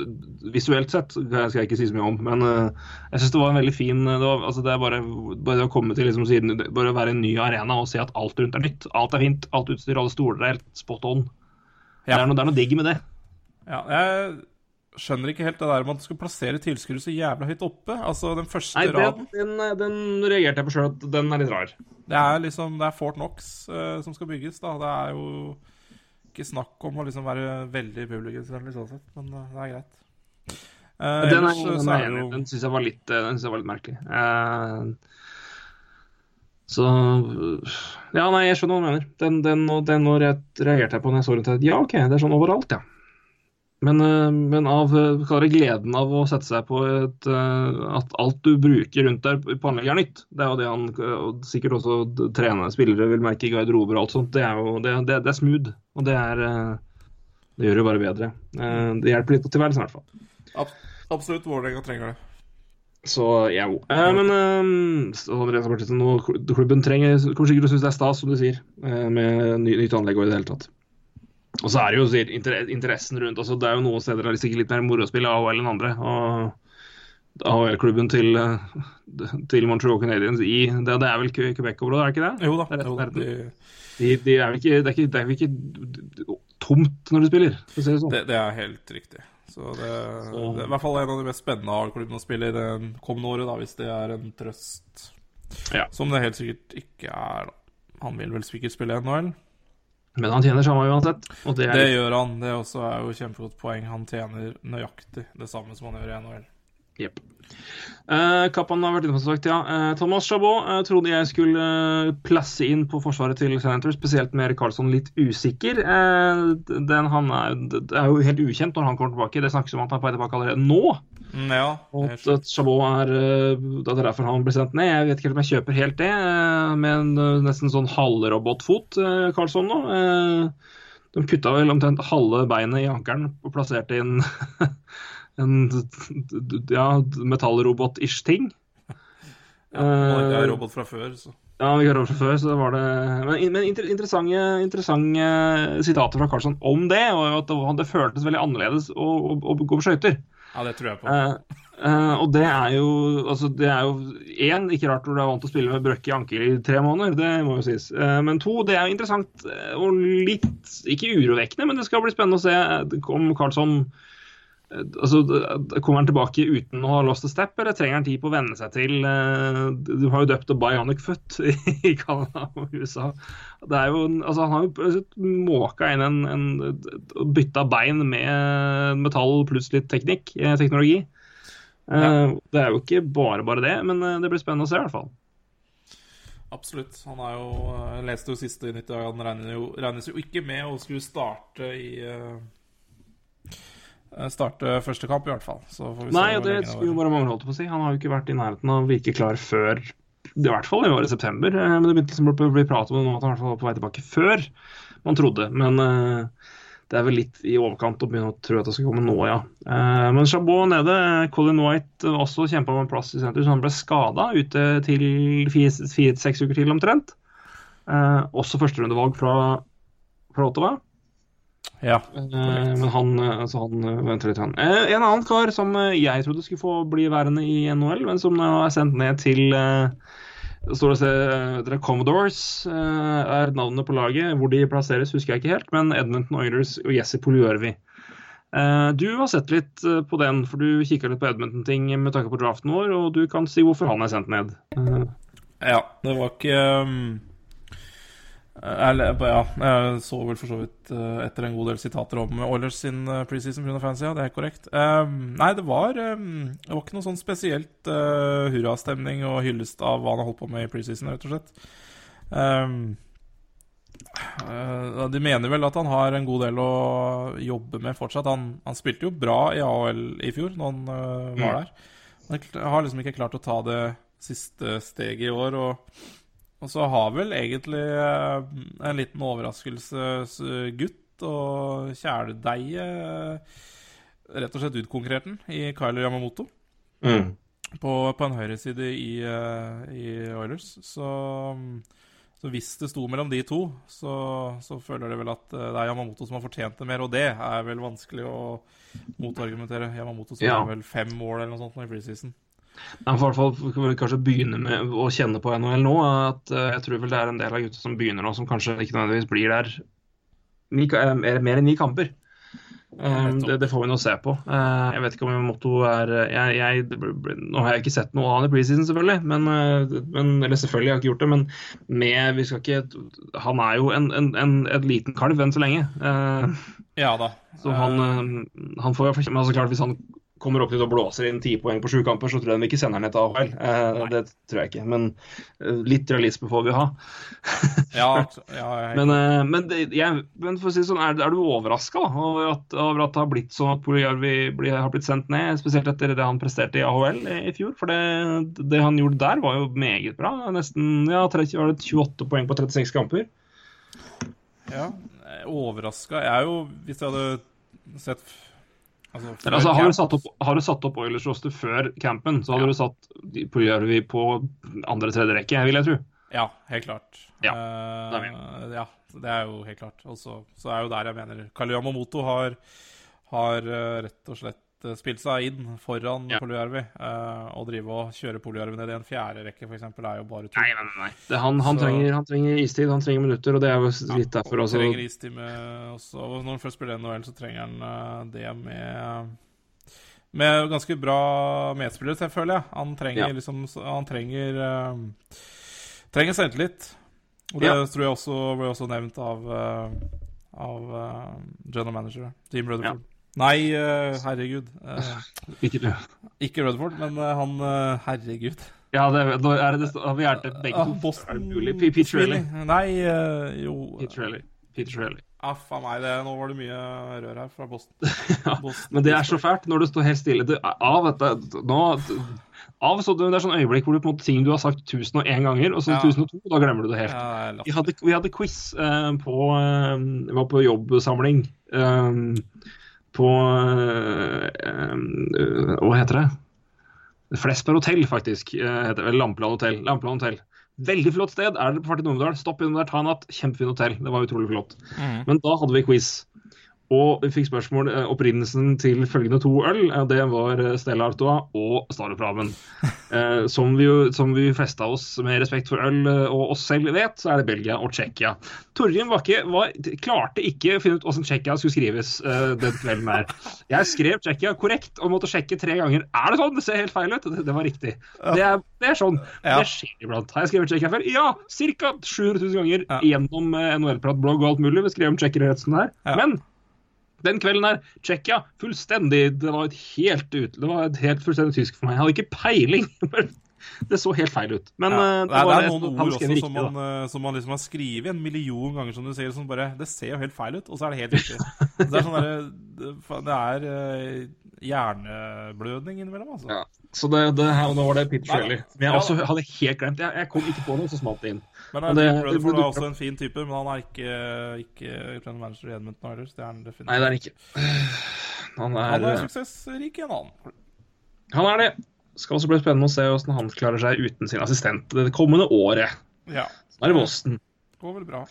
visuelt sett skal jeg ikke si så mye om, men uh, jeg syns det var en veldig fin det, var, altså, det er bare, bare det å komme til liksom, siden, bare å være en ny arena og se at alt rundt er nytt. Alt er fint. Alt utstyr, alle stoler er helt spot on. Ja. Det, er noe, det er noe digg med det. Ja, jeg skjønner ikke helt det der med at du skal plassere tilskuere så jævla høyt oppe. Altså, den første Nei, raden den, den, den reagerte jeg på sjøl at den er litt rar. Det er liksom Det er Fort Knox uh, som skal bygges, da. Det er jo ikke snakk om å liksom være veldig publikumsvennlig sånn sett, men uh, det er greit. Uh, den, er, den, er, jo... den syns jeg var litt Den synes jeg var litt merkelig. så Ja, nei, jeg skjønner hva du mener. Den, den, den, den reagerte jeg på når jeg så den. Ja, OK, det er sånn overalt, ja. Men, eh, men av eh, gleden av å sette seg på et, eh, at alt du bruker rundt der på anlegget er nytt. Det er jo det han og sikkert også trenende spillere vil merke i garderober og alt sånt. Det er jo det, det, det er smooth, og det er Det gjør det bare bedre. Det hjelper litt på tilværelsen i hvert fall. Absolutt. Vålerenga trenger det. Så ja, eh, men eh, klubben trenger kommer sikkert å synes det er stas, som du sier, med nytt anlegg og i det hele tatt. Og så er det jo interessen rundt altså Det er jo noen steder det er sikkert litt mer moro å spille AHL enn andre. og AHL-klubben til, til, Montreal Canadiens i det, det er vel Quebec-området, er det ikke det? Jo da. Det er, jo, de, de, de er ikke, det, er ikke, det er ikke tomt når de spiller, for å si det sånn. Det, det er helt riktig. Så det, så. det, er i hvert fall en av de mest spennende AHL-klubbene å spille i det kommende året, da, hvis det er en trøst. Ja. Som det helt sikkert ikke er. da. Han vil vel sikkert spille NHL? Men han tjener samme uansett. det, det gjør han. Det også er jo kjempegodt poeng. Han tjener nøyaktig det samme som han gjør i NHL. Jepp. Uh, Kappan har vært inne på sagt, ja. Uh, Thomas Chabot uh, trodde jeg skulle plasse inn på forsvaret til Senator, spesielt med Erik Karlsson litt usikker. Den, han er, det er jo helt ukjent når han kommer tilbake. Det snakkes om at han er på vei tilbake allerede nå. Mm, ja, og at Chabot er Det er derfor han blir sendt ned. Jeg vet ikke helt om jeg kjøper helt det, med en nesten sånn halvrobotfot, Karlsson nå. De kutta vel omtrent halve beinet i ankelen og plasserte inn en ja, metallrobot-ish ting. Ja, Norge er robot fra før, så. Ja, vi fra før, så var det Men, men interessante, interessante, sitater fra Karlsson om det, og at det, det føltes veldig annerledes å, å, å gå på skøyter. Ja, det tror jeg på. Eh, Eh, og det er jo altså det er jo én, ikke rart når du er vant til å spille med brøkk i ankel i tre måneder, det må jo sies. Eh, men to, det er jo interessant eh, og litt ikke urovekkende, men det skal bli spennende å se eh, om Karlsson eh, altså, Kommer han tilbake uten å ha lost a step, eller trenger han tid på å venne seg til eh, Du har jo døpt det Bionic Foot i Canada og USA. Det er jo, altså, han har jo måka inn en, en bytta bein med metall pluss litt teknikk, eh, teknologi. Eh, Det er jo ikke bare bare det, men det blir spennende å se i hvert fall. Absolutt. Han er jo leste jo siste nytt, i dag. han regnes jo, regnes jo ikke med å skulle starte i Starte første kamp, i hvert fall. Så får vi se Nei, og det skulle jo bare mangle, holdt på å si. Han har jo ikke vært i nærheten av å virke klar før i hvert fall i året september. eh, Men det begynte liksom å bli prat om det nå at han i var på vei tilbake før man trodde. Men eh, det er vel litt i overkant å begynne å tro at det skal komme nå, ja. Eh, Men Chabot nede. Colin White også kjempa om en plass i senter, så han ble skada ute til fire-seks uker til omtrent. Eh, også førsterundevalg fra, fra Ottawa. Ja. Eh, men han, eh, altså han eh, venter litt. Han. En annen kar som jeg trodde skulle få bli værende i NHL, men som nå er sendt ned til står det dere Commodores er navnet på laget. Hvor de plasseres, husker jeg ikke helt, men Edmonton Oilers og Jesse Poljørvi. Eh, du har sett litt på den, for du kikka litt på Edmonton-ting med tanke på draften vår, og du kan si hvorfor han er sendt ned. Ja, det var ikke um, eller, Ja, jeg så vel for så vidt uh, etter en god del sitater om Oilers sin preseason pga. fancy, ja, det er korrekt. Um, nei, det var um, Det var ikke noe sånn spesielt uh, hurrastemning og hyllest av hva han har holdt på med i preseason, rett og slett. Um, uh, de mener vel at han har en god del å jobbe med fortsatt. Han, han spilte jo bra i AHL i fjor, når han uh, var der. Han har liksom ikke klart å ta det siste steget i år. Og, og så har vel egentlig eh, en liten overraskelsesgutt og kjæledeige eh, rett og slett utkonkurrert den i Kyler Yamamoto mm. på, på en høyreside i, eh, i Oilers. Så, så hvis det sto mellom de to, så, så føler de vel at det er Yamamoto som har fortjent det mer, og det er vel vanskelig å motargumentere. Yamamoto som Ja. har vel fem mål eller noe sånt i preseason. Han får i hvert fall kan vi kanskje begynne med å kjenne på NHL nå. at eh, Jeg tror vel det er en del av gutta som begynner nå, som kanskje ikke nødvendigvis blir der ni, eh, mer, enn ni kamper. Eh, det, det får vi nå se på. Jeg vet ikke om motto er jeg, jeg, Nå har jeg ikke sett noe han i preseason, selvfølgelig. Men, men, eller selvfølgelig, jeg har ikke gjort det. Men med, vi skal ikke Han er jo en, en, en, et liten kalv enn så lenge. Ja da. så han, han får jo altså klart Hvis han kommer opp dit og blåser inn ti poeng på sju kamper, så tror jeg de ikke sender han ned til AHL. Eh, det tror jeg ikke. Men eh, litt realisme får vi ha. Ja, ja, jeg, Men, eh, men, det, jeg, men for å si det sånn, er, er du overraska over, over at det har blitt sånn at Puljärvi blir- har blitt sendt ned, spesielt etter det han presterte i AHL i, i fjor? For det, det han gjorde der, var jo meget bra. Nesten ja, 30, var det 28 poeng på 36 kamper. ja, overraska Jeg er jo Hvis jeg hadde sett altså, altså, har, du satt opp, har du satt opp Oilers roster før campen, så hadde Ja. du satt på Gjørvi på andre-tredje rekke, vil jeg tro. Ja, helt klart. Ja, Eh, det er ja, det er jo helt klart. Og så så er jo der jeg mener Kalle Yamamoto har, har eh, rett og slett eh, spilt seg inn foran Ja. Poljarvi. Uh, å drive og kjøre Poljarvi ned i en fjerde rekke, f.eks., er jo bare tull. Nei, nei, nei. Det, han, han, Så- trenger, han trenger istid, han trenger minutter, og det er jo litt derfor også. trenger istime også. Og når han først spiller NHL, så trenger han eh, det med med ganske bra medspillere, selvfølgelig. Han trenger Ja. liksom Han trenger uh, Trenger selvtillit. Og det Ja. tror jeg også ble også nevnt av uh, Av uh, general manager Team Rutherford. Nei, eh, herregud. Eh, Ikke det. ikke Rutherford, men eh, han Herregud. Ja, det, er det, har vi hjertet begge Ah, to. Boston Er det mulig? P- Pete Nei, jo Pete Shirley. Peter Shirley. Aff a meg, det, nå var det mye rør her fra Boston. Ja, Boston men det er så fælt når du står helt stille. Du, av, dette, nå, av så det er sånn øyeblikk hvor du på en måte ting du har sagt 1001 ganger, og så Ja. 1002, da glemmer du det helt. Ja, Vi hadde, vi hadde quiz eh, på eh, Vi var på jobbsamling eh, på eh, eh, Hva heter det? Flesberg hotell, faktisk. eh, heter det, eller Lampeland hotell. Lampeland hotell. Veldig flott sted. Er dere på Fart i Numedal, stopp innom der, ta en natt. Kjempefint hotell. Det var utrolig flott. Mm. Men da hadde vi quiz. Og vi fikk spørsmål eh, opprinnelsen til følgende to øl. eh, Det var eh, Stella Artois og Staropramen. Eh, som vi, som vi festa oss med respekt for øl eh, og oss selv vet, så er det Belgia og Tsjekkia. Torgrim Bakke var, klarte ikke å finne ut hvordan Tsjekkia skulle skrives eh, den kvelden her. Jeg skrev Tsjekkia korrekt og måtte sjekke tre ganger. Er det sånn? Det ser helt feil ut. Det, det var riktig. Det er, det er sånn. Ja. Det skjer iblant. Har jeg skrevet Tsjekkia før? Ja! Ca. 700 000 ganger Ja. gjennom eh, NHL-prat-blogg og alt mulig. Vi skrev om tsjekkerretsen her. Ja. Men den kvelden her, Tsjekkia, fullstendig Det var et helt ut, det var et helt fullstendig tysk for meg. Jeg hadde ikke peiling. Det så helt feil ut. Men Ja. eh, Det, det er noen ord også riktig, som man, eh, som man liksom har skrevet en million ganger, som du sier. Som bare, det ser jo helt feil ut, og så er det helt riktig. Det er sånn der, det- er eh, hjerneblødning innimellom, altså. Ja. Så det, det nå var det pitch Nei Men jeg også hadde helt glemt Jeg, jeg kom ikke på noe, så smalt det inn. Men det, det er også en fin type, men han er ikke, ikke Trend manager i Edmonton Oilers. Det er han definitivt. Nei, det er han ikke. Han er, Han er suksessrik i en annen. han er det. Skal også bli spennende å se hvordan han klarer seg uten sin assistent det kommende året. Ja. Nå er det Boston. Går vel bra.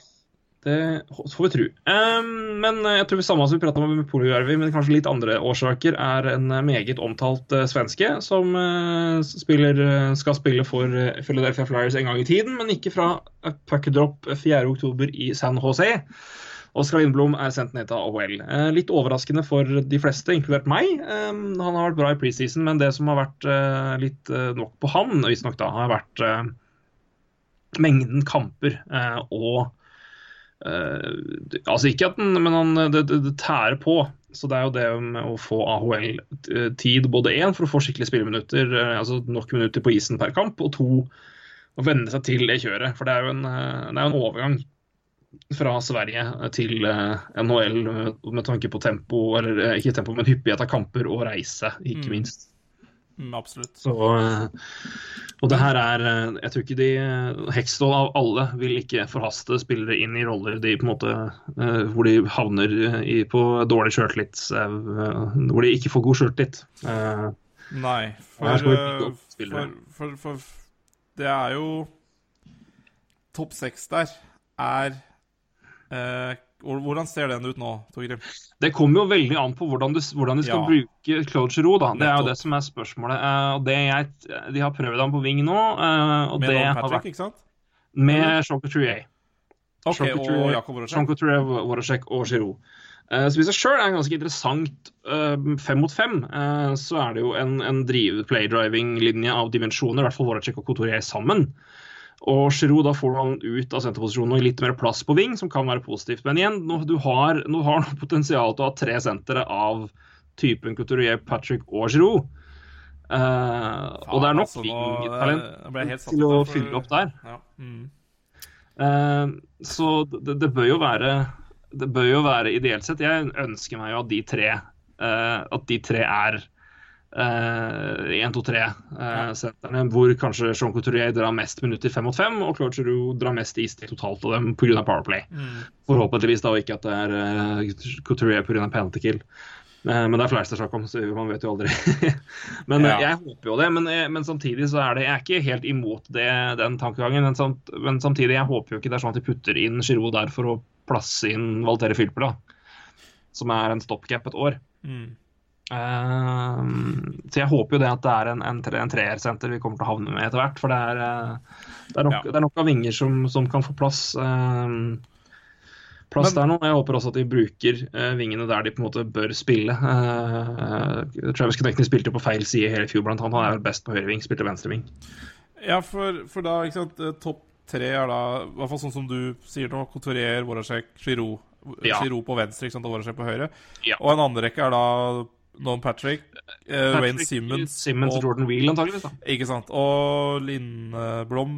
Det får vi tro. Um, men jeg tror samme som vi prata om med Polojärvi, men kanskje litt andre årsaker, er en meget omtalt uh, svenske som uh, spiller, uh, skal spille for eh, Philadelphia Flyers en gang i tiden, men ikke fra eh, puckdrop 4.10 i San Jose. Oskar Lindblom er sendt ned til AHL. Eh, litt overraskende for de fleste, inkludert meg. Um, han har vært bra i preseason, men det som har vært eh, litt eh, nok på han, visstnok da, har vært eh, mengden kamper eh, og Eh, altså ikke at den, men han, det, det, det tærer på. Så det er jo det med å få AHL-tid, både én for å få skikkelig spilleminutter, eh, altså nok minutter på isen per kamp, og to å venne seg til det kjøret. For det er jo en, eh, det er en overgang fra Sverige til eh, NHL med, tanke på tempo, eller eh, ikke tempo, men hyppighet av kamper og reise, ikke Mm. minst. Mm, absolutt. Så, eh, og det her er eh, Jeg tror ikke de Hekstål av alle vil ikke forhaste spillere inn i roller de på en måte eh, hvor de havner eh, i, på dårlig sjøltillit. Hvor de ikke får god sjøltillit. Eh, Nei, for, eh, for, for, for Det er jo Topp seks der er eh, Hvordan ser den ut nå, Torgrim? Det kommer jo veldig an på hvordan, du, hvordan de skal Ja. bruke Claude Giroud. Det er jo det som er spørsmålet. Eh, det jeg, de har prøvd ham på wing nå, eh, Med det Patrick, vært ikke sant? med Jean Couturier. Ok, Jean Couturier- Voracek og Giroud. Eh, Så i seg sjøl er ganske interessant. Fem mot fem så er det jo en, en drive playdriving-linje av dimensjoner, i hvert fall Voracek og Couturier sammen. Og Giroud, da får du han ut av senterposisjonen og litt mer plass på ving, som kan være positivt. Men igjen, nå, du har, nå har du potensial til å ha tre sentre av typen Couturier, Patrick og Giroud. Eh, og det er nok altså, vingtalent satt til å for- fylle opp der. Ja. Mm. Uh, så det, det bør jo være Det bør jo være ideelt sett. Jeg ønsker meg jo at de tre uh, At de tre er én, to, tre sentrene, hvor kanskje Jean Couturier drar mest minutter fem mot fem, og Claude Giroux drar mest istid totalt av dem pga. Powerplay. Mm. Forhåpentligvis da, og ikke at det er uh, Couturier pga. penalty kill. Eh, men det er flere er snakk om, så man vet jo aldri. men eh, Ja. jeg håper jo det. Men, eh, men samtidig så er det Jeg er ikke helt imot det, den tankegangen. Men, samt, men samtidig, jeg håper jo ikke det er sånn at de putter inn Giroud der for å plasse inn Valtere da som er en stoppcap et år. Mm. Eh, så jeg håper jo det at det er en, en, en treersenter vi kommer til å havne med etter hvert. For det er, eh, det er, nok, Ja. det er nok av vinger som, som kan få plass. eh, plass Men- der nå. Jeg håper også at de bruker eh, vingene der de på en måte bør spille. Uh, Travis Connecting spilte på feil side hele fjor, blant annet. Han er vel best på høyreving, spilte venstreving. Ja, for, for da, ikke sant eh, Topp tre er da, i hvert fall sånn som du sier nå, Couturier, Voracek, Giroud. Ja. Giroud på venstre ikke sant, og Voracek på høyre. Ja. Og en andre rekke er da Nolan Patrick, eh, Wayne Simmons, Simmons og Jordan Wheel, antageligvis. Ikke sant. Og Lindblom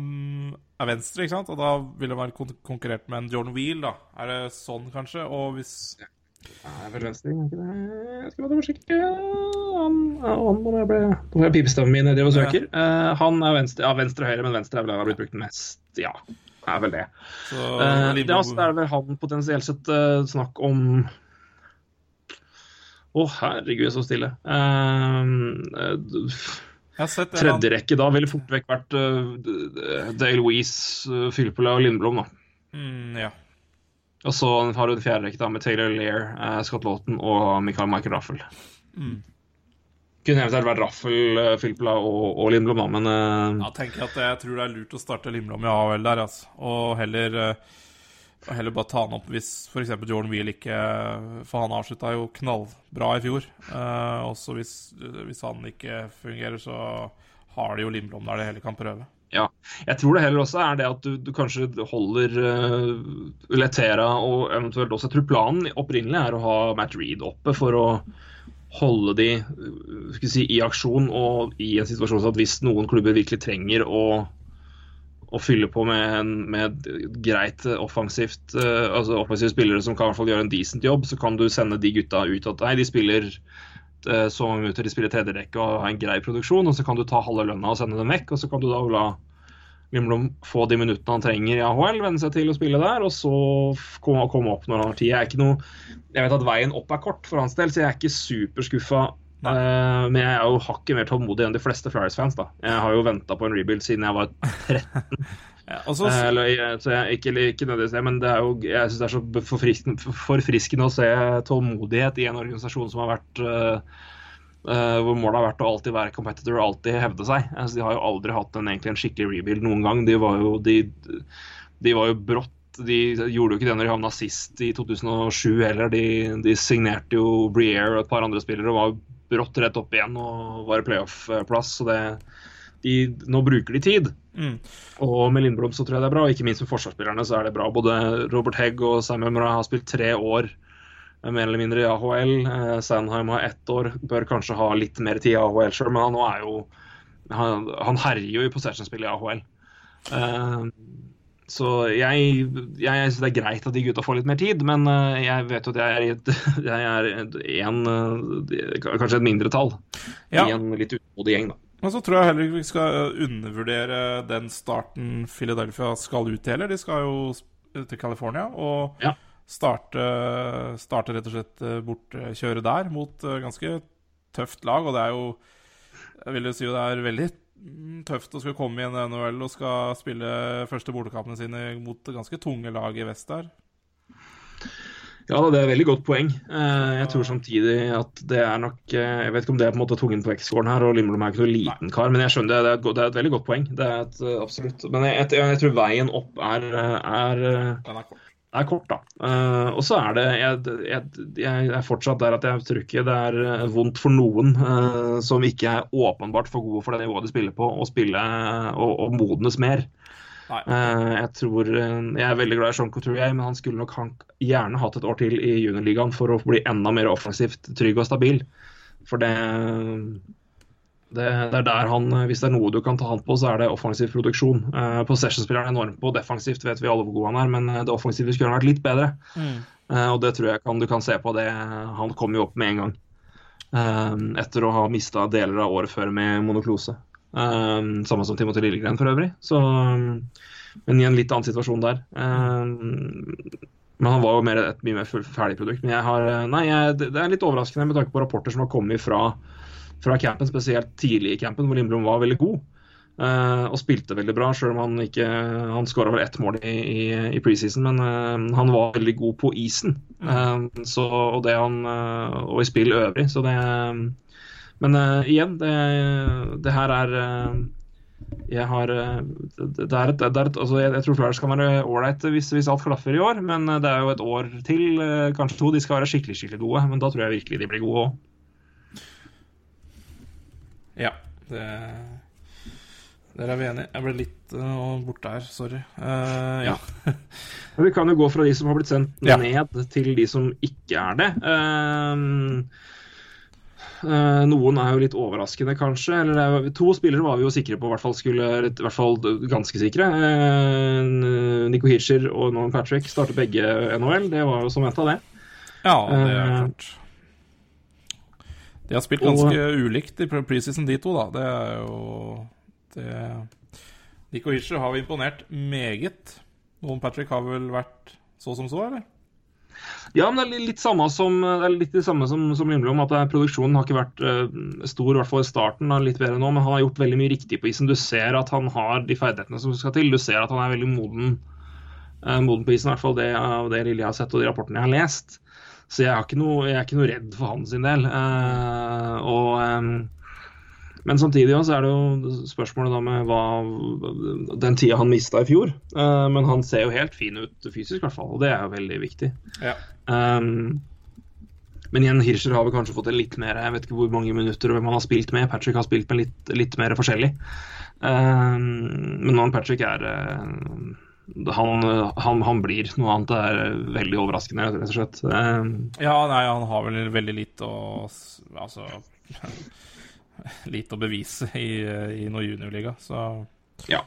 er venstre, ikke sant? Og da vil det være kon konkurrert med en Jordan Wheel, da. Er det sånn, kanskje? Og hvis Er vel venstreving, er ikke det? Jeg skal være forsiktig. Han, han må jeg bli Nå har jeg pipestemmen min nedi og søker. Eh, han er venstre, ja, venstre og høyre, men venstre er vel den har blitt brukt mest. Ja, er vel det. så uh, det, er, Lindblom- altså, det er vel han potensielt sett uh, snakk om Å, herregud, så stille. Uh, eh, tredje rekke da ville fort vekk vært uh, Dale Weiss, uh, Filppula og Lindblom, da. Mm, ja. Og så har du en fjerde rekke da med Taylor Lear, uh, Scott Lawton og Michael, Michael Raffel. Mm. Kunne eventuelt vært Raffel, uh, Filpla og, og Lindblom, da, men uh, Ja, tenker jeg at jeg tror det er lurt å starte Lindblom i AHL der, altså. Og heller, eh, og heller bare ta han opp hvis f.eks. Jordan Wheel ikke For han avslutta jo knallbra i fjor. Eh, også hvis, hvis han ikke fungerer, så har de jo Lindblom der de heller kan prøve. Ja. Jeg tror det heller også er det at du, du kanskje holder uh, Letera og eventuelt også Jeg tror planen opprinnelig er å ha Matt Reed oppe for å holde de skal si, i aksjon og i en situasjon sånn at hvis noen klubber virkelig trenger å, å fylle på med, en, med greit offensivt uh, altså offensive spillere som kan i hvert fall gjøre en decent jobb, så kan du sende de gutta ut at nei, de spiller uh, så mange minutter, de spiller tredjerekke og har en grei produksjon, og så kan du ta halve lønna og sende dem vekk, og så kan du da la Lindblom få de minuttene han trenger i AHL, venne seg til å spille der, og så komme, komme opp når han har tid. Jeg, er ikke noe, jeg vet at veien opp er kort for hans del, så jeg er ikke superskuffa. Uh, men jeg er jo hakket mer tålmodig enn de fleste Flyers-fans. da. Jeg har jo venta på en rebuild siden jeg var 13. Ja, så- Uh, eller, jeg- så jeg, ikke, ikke nødvendigvis det, men det er jo, jeg syns det er så forfriskende, forfriskende å se tålmodighet i en organisasjon som har vært uh, eh, hvor målet har vært å alltid være competitor og alltid hevde seg. Altså, de har jo aldri hatt en, egentlig en skikkelig rebuild noen gang. De var jo, de, de var jo brått De gjorde jo ikke det når de havna sist i 2007 heller. De, de signerte jo Briere og et par andre spillere og var brått rett opp igjen og var i playoff-plass. Så det, de, nå bruker de tid. Mm. Og med Lindblom så tror jeg det er bra, og ikke minst med forsvarsspillerne så er det bra. Både Robert Hegg og Samuel Murray har spilt tre år eh, mer eller mindre i AHL. Eh, Sandheim har ett år, bør kanskje ha litt mer tid i AHL sjøl, men han er jo Han, han herjer jo i possession-spillet i AHL. Eh, så jeg, jeg, syns det er greit at de gutta får litt mer tid, men eh, jeg vet jo at jeg er, i et, jeg er en, eh, kanskje et mindretall Ja. i en litt utålmodig gjeng, da. Men så tror jeg heller ikke vi skal undervurdere den starten Philadelphia skal ut til, heller. De skal jo til California og Ja. starte, starte rett og slett bortkjøret der mot eh, ganske tøft lag. Og det er jo Jeg vil jo si det er veldig tøft å skulle komme i en NHL og skal spille første bortekampene sine mot ganske tunge lag i vest der. Ja, det er et veldig godt poeng. Eh, Jeg tror samtidig at det er nok eh, Jeg vet ikke om det er på en måte tungen på X-scoren her, og Lindblom er ikke noen liten kar, men jeg skjønner det. Det er et, det er et veldig godt poeng. Det er et, eh, absolutt. Men jeg, jeg, jeg tror veien opp er, er, er kort. da. Uh, og så er det jeg, jeg, jeg er fortsatt der at jeg tror ikke det er eh, vondt for noen uh, som ikke er åpenbart for gode for det nivået de spiller på, å spille og, og modnes mer. Eh, jeg tror Jeg er veldig glad i Sean Couturier, men han skulle nok han, gjerne hatt et år til i juniorligaen for å bli enda mer offensivt trygg og stabil. For det, det, det er der han Hvis det er noe du kan ta han på, så er det offensiv produksjon. Uh, Possession-spilleren er enorm på defensivt, vet vi alle hvor god han er, men eh, det offensive skulle han vært litt bedre. Mm. Uh, og det tror jeg kan, du kan se på det. Han kom jo opp med en gang. Uh, etter å ha mista deler av året før med monoklose. Uh, samme som Timothy Lillegren for øvrig. Så, eh, men i en litt annen situasjon der. Eh, men han var jo mer, et mye mer ferdig produkt. Men jeg har, eh, nei, jeg, det det er litt overraskende med tanke på rapporter som har kommet fra, fra campen, spesielt tidlig i campen, hvor Lindblom var veldig god. Uh, og spilte veldig bra, selv om han ikke Han skåra vel ett mål i, i, i preseason, men uh, han var veldig god på isen. uh, så, og, det han, og i spill øvrig. Så det Men igjen, det, det her er jeg har Det er et, det er et altså jeg, jeg tror Flyers kan være ålreit hvis, hvis alt klaffer i år, men det er jo et år til, kanskje to. De skal være skikkelig skikkelig gode, men da tror jeg virkelig de blir gode òg. Ja, det Der er vi enige. Jeg ble litt uh, borte her, sorry. Uh, ja. Men vi kan jo gå fra de som har blitt sendt Ja. ned, til de som ikke er det. Uh, uh, noen er jo litt overraskende, kanskje. Eller det er, to spillere var vi jo sikre på, i hvert fall skulle I hvert fall ganske sikre. Nico Hitcher og Nolan Patrick starter begge NHL. Det var jo som venta, det. ja, det er klart. De har spilt og- ganske ulikt i pre- preseason, de to, da. Det er jo det Nico Hitcher har imponert meget. Noen Patrick har vel vært så som så, eller? Ja, men det er litt samme som, det er litt det samme som, som Lindblom. at er- Produksjonen har ikke vært uh, stor, i hvert fall i starten. da, litt bedre nå, Men han har gjort veldig mye riktig på isen. Du ser at han har de ferdighetene som skal til. Du ser at han er veldig moden uh, moden på isen, i hvert fall det, uh, det lille jeg har sett og de rapportene jeg har lest. Så jeg, har ikke noe, jeg er ikke noe redd for han sin del. Uh, og, um, men samtidig også er det jo spørsmålet da med hva, den tida han mista i fjor. Uh, men han ser jo helt fin ut fysisk, i hvert fall, og det er jo veldig viktig. Ja. Um, men igjen, Hirscher har vel kanskje fått en litt mer Jeg vet ikke hvor mange minutter og hvem han har spilt med. Patrick har spilt med litt, litt mer forskjellig. Um, men nå Patrick er uh, han, han, han, blir noe annet. Det er veldig overraskende, rett og slett. Um, ja, nei, han har vel veldig lite å Altså Lite å bevise i, i noe juniorliga, så ja.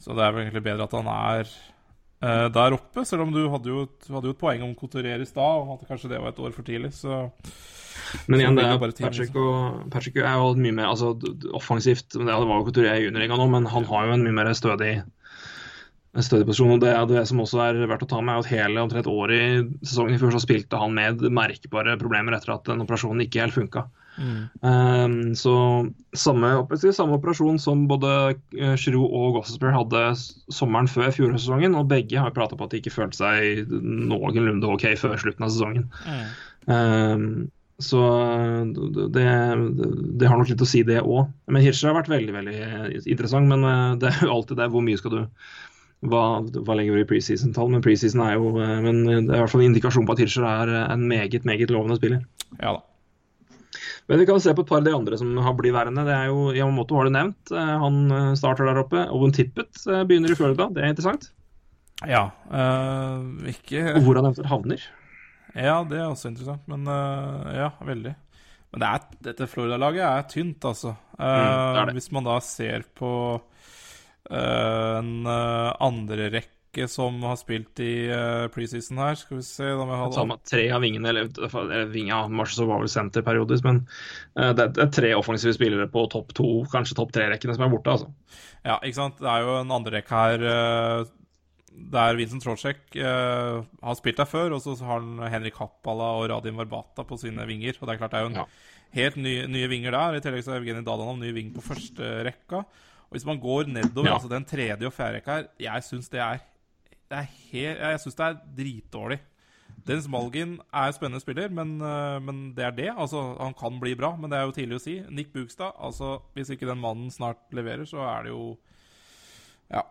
Så det er vel egentlig bedre at han er uh, der oppe. Selv om du hadde jo, hadde jo et poeng om Couturier i stad, og at kanskje det var et år for tidlig, så men igjen, det er Patrick, og, Patrick er jo mye mer altså, offensivt. Det var jo Couturier juniorligaen nå, men han har jo en mye mer stødig, stødig posisjon. og det, det, som også er verdt å ta med, er at hele omtrent året i sesongen i fjor så spilte han med merkbare problemer etter at den operasjonen ikke helt funka. Mm. Um, så samme, samme, operasjon som både uh, Giroud og Gossesper hadde sommeren før fjorårssesongen, og begge har prata på at de ikke følte seg noenlunde OK før slutten av sesongen. Mm. Um, så det, det, har nok litt å si, det òg. Men Hirscher har vært veldig veldig interessant. Men uh, det er jo alltid det. Hvor mye skal du Hva, hva legger du i preseason-tall? Men preseason er jo uh, Men det er i hvert fall en indikasjon på at Hitcher er en meget, meget lovende spiller. Ja da. Men vi kan se på et par av de andre som har blitt værende. Det er jo Yamamoto har du nevnt. Eh, han eh, starter der oppe. Owen Tippet eh, begynner i Florida. Det er interessant. Ja. Øh, ikke Og hvor han eventuelt havner. Ja, det er også interessant. Men øh, ja, veldig. Men det er, dette Florida-laget er tynt, altså. Mm, det det. Hvis man da ser på en uh, andre rekke som har spilt i uh, preseason her. Skal vi se da vi hadde... Tre av vingene, eller, eller ving, ja, Marshall var vel senter periodisk, men uh, det, er tre offensive spillere på topp to, kanskje topp tre-rekkene som er borte, altså. Ja, ikke sant. Det er jo en andre rekke her uh, der Vincent Trocek har spilt der før, og så har han Henrik Happala og Radim Varbata på sine vinger. Og det er klart det er jo en ja. helt ny, nye vinger der. I tillegg så er Evgenij Dadanov ny ving på første rekka. Og Hvis man går nedover, ja. altså den tredje og fjerde rekka her, jeg syns det er det er helt, Jeg syns det er dritdårlig. Dennis Malgin er en spennende spiller, men, uh, men, det er det. Altså, Han kan bli bra, men det er jo tidlig å si. Nick Bugstad altså, Hvis ikke den mannen snart leverer, så er det jo Ja.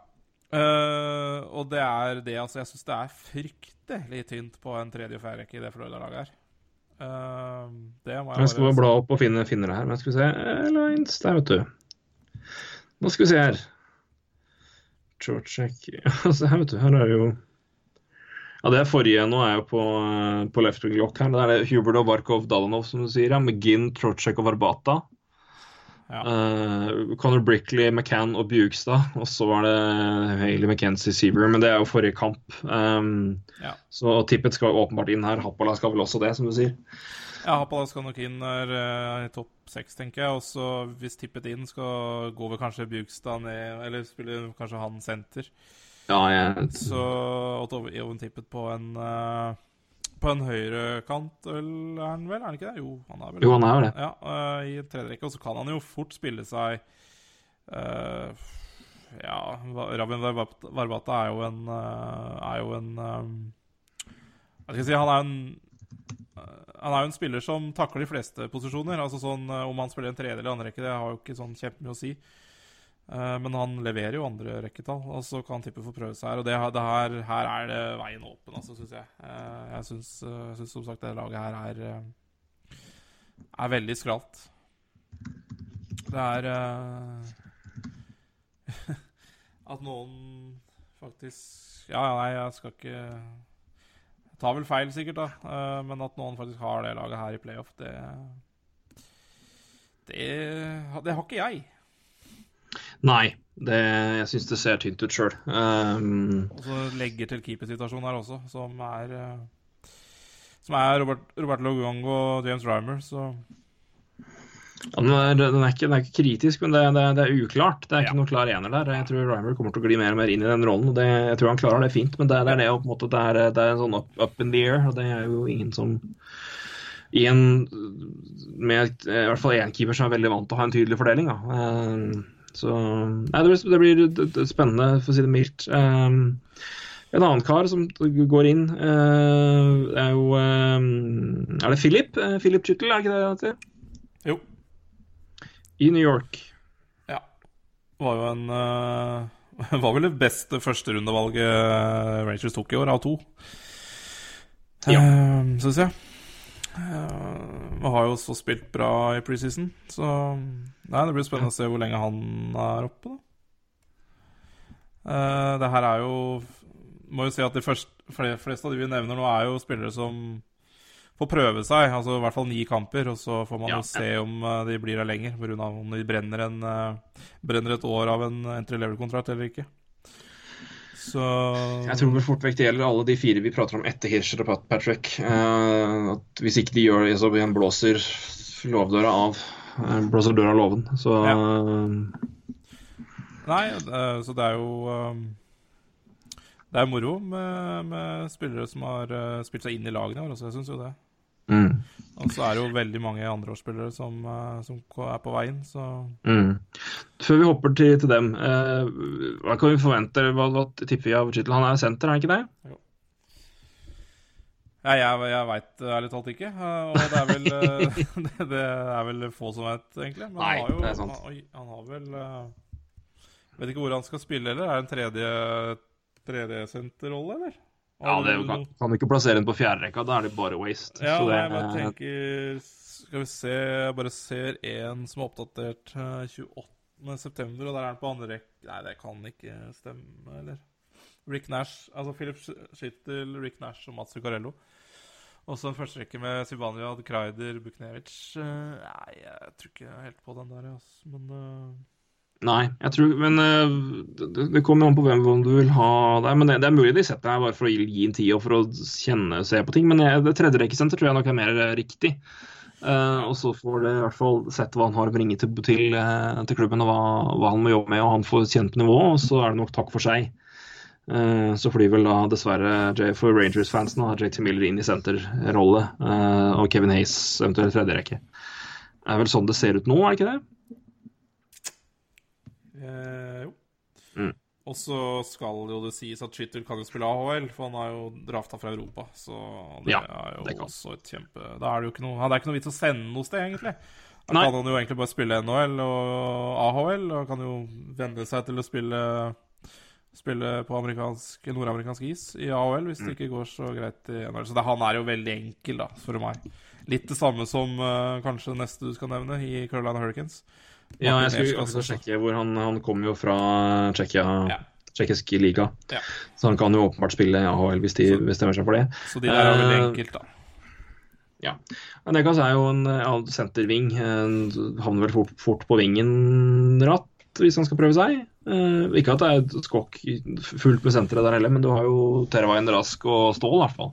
Uh, og det er det, altså. Jeg syns det er fryktelig tynt på en tredje- og fjerde rekke i det Florida-laget her. Uh, det må jeg, jeg skal bare bla opp og finne, finne det her. Men skal vi se Lines der, vet du. Nå skal vi se her. Trocek altså, her, vet du, her er jo ja, Det er forrige nå er jo på, på left wing lock her. Det er det Hubert og Barkov Dalanov, som du sier. Ja, McGinn, Trotsjek og Varbata. Ja. Uh, Conor Brickley, McCann og Bjugstad. Og så var det Hayley McKenzie Seaver, men det er jo forrige kamp. Um, ja. Så Tippet skal åpenbart inn her. Happala skal vel også det, som du sier. Ja, Hapalas skal nok inn der uh, i topp seks, tenker jeg. Og så hvis tippet inn, skal gå vel kanskje Bjugstad ned, eller spiller kanskje han senter. Ja, jeg... Så Oven tippet på en uh, på en høyrekant, er han vel? Er han ikke det? Jo, han er vel Jo, han er det. Ja, uh, I tredje rekke. Og så kan han jo fort spille seg uh, Ja, Rabin Varbata er jo en Er jo en um, Hva skal jeg si Han er en han er jo en spiller som takler de fleste posisjoner. altså sånn, eh, Om han spiller en tredje eller andre rekke, det har jo ikke sånn kjempemye å si. Uh, men han leverer jo andre rekketall, og så kan Tippe få prøve seg her. Og det, det her, her, er det veien åpen, altså, syns jeg. Uh, jeg syns som sagt det laget her er, er veldig skralt. Det er At noen faktisk Ja, nei, jeg skal ikke Tar vel feil, sikkert, da. Uh, men at noen faktisk har det laget her i playoff, det Det, det har ikke jeg. Nei, det, jeg syns det ser tynt ut sjøl. Um, og så legger til keepersituasjonen her også, som er uh, Som er Robert, Robert Logongo og James Rymer, så ja, den, er, den, er ikke, den, er, ikke, kritisk, men det, det, det er uklart. Det er ikke noen klar ener der. Jeg tror Rymer kommer til å gli mer og mer inn i den rollen. og Jeg tror han klarer det fint, men det, er det, på en måte, det, er, det er en sånn up, up, in the air. og Det er jo ingen som i en, med i hvert fall én keeper som er veldig vant til å ha en tydelig fordeling. Da. Eh, så nei, det blir, det blir spennende, for å si det mildt. Um, En annen kar som går inn, eh, er jo eh, Er det Philip? Eh, Philip Chyttel, er ikke det det heter? Jo. I New York. Ja. Var jo en uh, Var vel det beste førsterundevalget Rangers tok i år, av to. Ja. Uh, Syns jeg. Uh, har jo også spilt bra i preseason, så Nei, det blir spennende å se hvor lenge han er oppe, da. Uh, det her er jo Må jo si at de første, fle- fleste av de vi nevner nå, er jo spillere som får prøve seg. Altså i hvert fall ni kamper, og så får man Ja. jo se om eh, de blir der lenger. pga. om de brenner, en, eh, brenner et år av en entry level-kontrakt eller ikke. Så Jeg tror vel fort vekk det gjelder alle de fire vi prater om etter Hirscher og Patrick. Uh, at hvis ikke de gjør det, så igjen blåser lovdøra av. blåser døra av låven. Så eh, Nei, uh, så det er jo eh, Det er moro med, med spillere som har uh, spilt seg inn i lagene i år også, jeg syns jo det. Mm, Og så er det jo veldig mange andreårsspillere som, eh, som er på veien, så mm. Før vi hopper til, til dem, eh, hva kan vi forvente? Hva, hva tipper vi av Chittle? Han er senter, er han ikke det? Ja, jeg, jeg veit ærlig talt ikke. eh, Og det er vel eh, det, det er vel få som vet, egentlig. Men Nei, han har jo det er sant. Han, han har vel Vet ikke hvor han skal spille, eller? Er det en tredje tredjesenterrolle, eller? Ja, det jo, kan, kan du ikke plassere den på fjerderekka, da er det bare waste. Ja, Så det, jeg jeg tenker Skal vi se Jeg bare ser én som er oppdatert eh, 28. september, og der er han på andre rekke Nei, det kan ikke stemme, eller? Rick Nash, altså Philip Schittel, Rick Nash og Mats Zuccarello. Også en førsterekke med Zibanejad, Kreider, Buknevic. Eh, nei, jeg tror ikke helt på den der, altså. Men eh, Nei, jeg tror Men eh, det, det kommer an på hvem du vil ha der. Men det, det er mulig de setter deg bare for å gi, en tid og for å kjenne se på ting. Men det tredjerekkesenter tror jeg nok er mer eh, riktig. Uh, og så får det i hvert fall sett hva han har å bringe til, til, til klubben, og hva, hva han må jobbe med. Og han får kjent nivået, og så er det nok takk for seg. Uh, så flyr vel da dessverre for Rangers-fansen har JT Miller inn i senterrolle, Uh, og Kevin Hayes eventuelt tredjerekke. Det er vel sånn det ser ut nå, er ikke det? Eh, jo. Mm. Og så skal jo det sies at Twitter kan jo spille AHL, for han er jo drafta fra Europa. Så det Ja, er jo det også et kjempe Da er det jo ikke noe, det er ikke noe vits å sende noe sted, egentlig. Da Nei. kan han jo egentlig bare spille NHL og AHL, og kan jo venne seg til å spille Spille på amerikansk, nordamerikansk is i AHL hvis Mm. det ikke går så greit i NHL. Så det, han er jo veldig enkel, da, for meg. Litt det samme som uh, kanskje neste du skal nevne, i Carolina Hurricanes. Ja, jeg skulle også også. sjekke hvor han, han kommer jo fra Tsjekkia, Ja. tsjekkisk liga. Ja. Så han kan jo åpenbart spille AHL hvis de bestemmer seg for det. Så de der er veldig Eh, enkelt, da. Ja. Nekas er jo en senterving. Havner vel fort, fort på vingen ratt hvis han skal prøve seg. Eh, ikke at det er et skokk fullt med sentre der heller, men du har jo Teravain, Rask og Stål i hvert fall.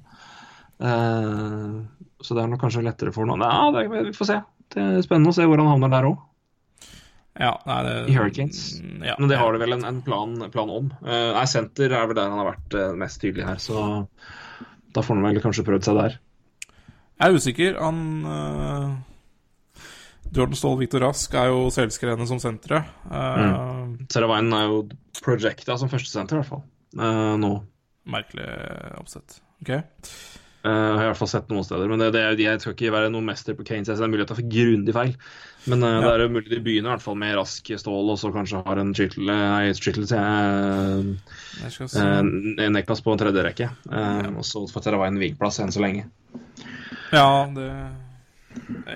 Eh, så det er nok kanskje lettere for noen. Ja, det, vi får se. Det er spennende å se hvor han havner der òg. Ja, nei, det, I Hurricanes. Mm, Ja, Men det har du vel en, en plan, plan om. Uh, nei, senter er vel der han har vært uh, mest tydelig her, så da får han vel kanskje prøvd seg der. Jeg er usikker. Han uh, Jordan Ståhl Victor Rask er jo selvskrevne som sentre. Uh, Seravainen er jo projecta som førstesenter, i hvert fall. Uh, nå. Merkelig oppsett. Ok. Eh, jeg har i hvert fall sett noen steder. Men det, det, jeg skal ikke være noen mester på Kanes. Det er mulig at jeg tar grundig feil. Men eh, det er jo mulig de begynner i hvert fall med rask stål, og så kanskje har en Chittle Nei, Skyttel, til skal eh, Neklas på en tredje rekke. Ja. Og så får Seravainen vingplass enn så lenge. Ja, det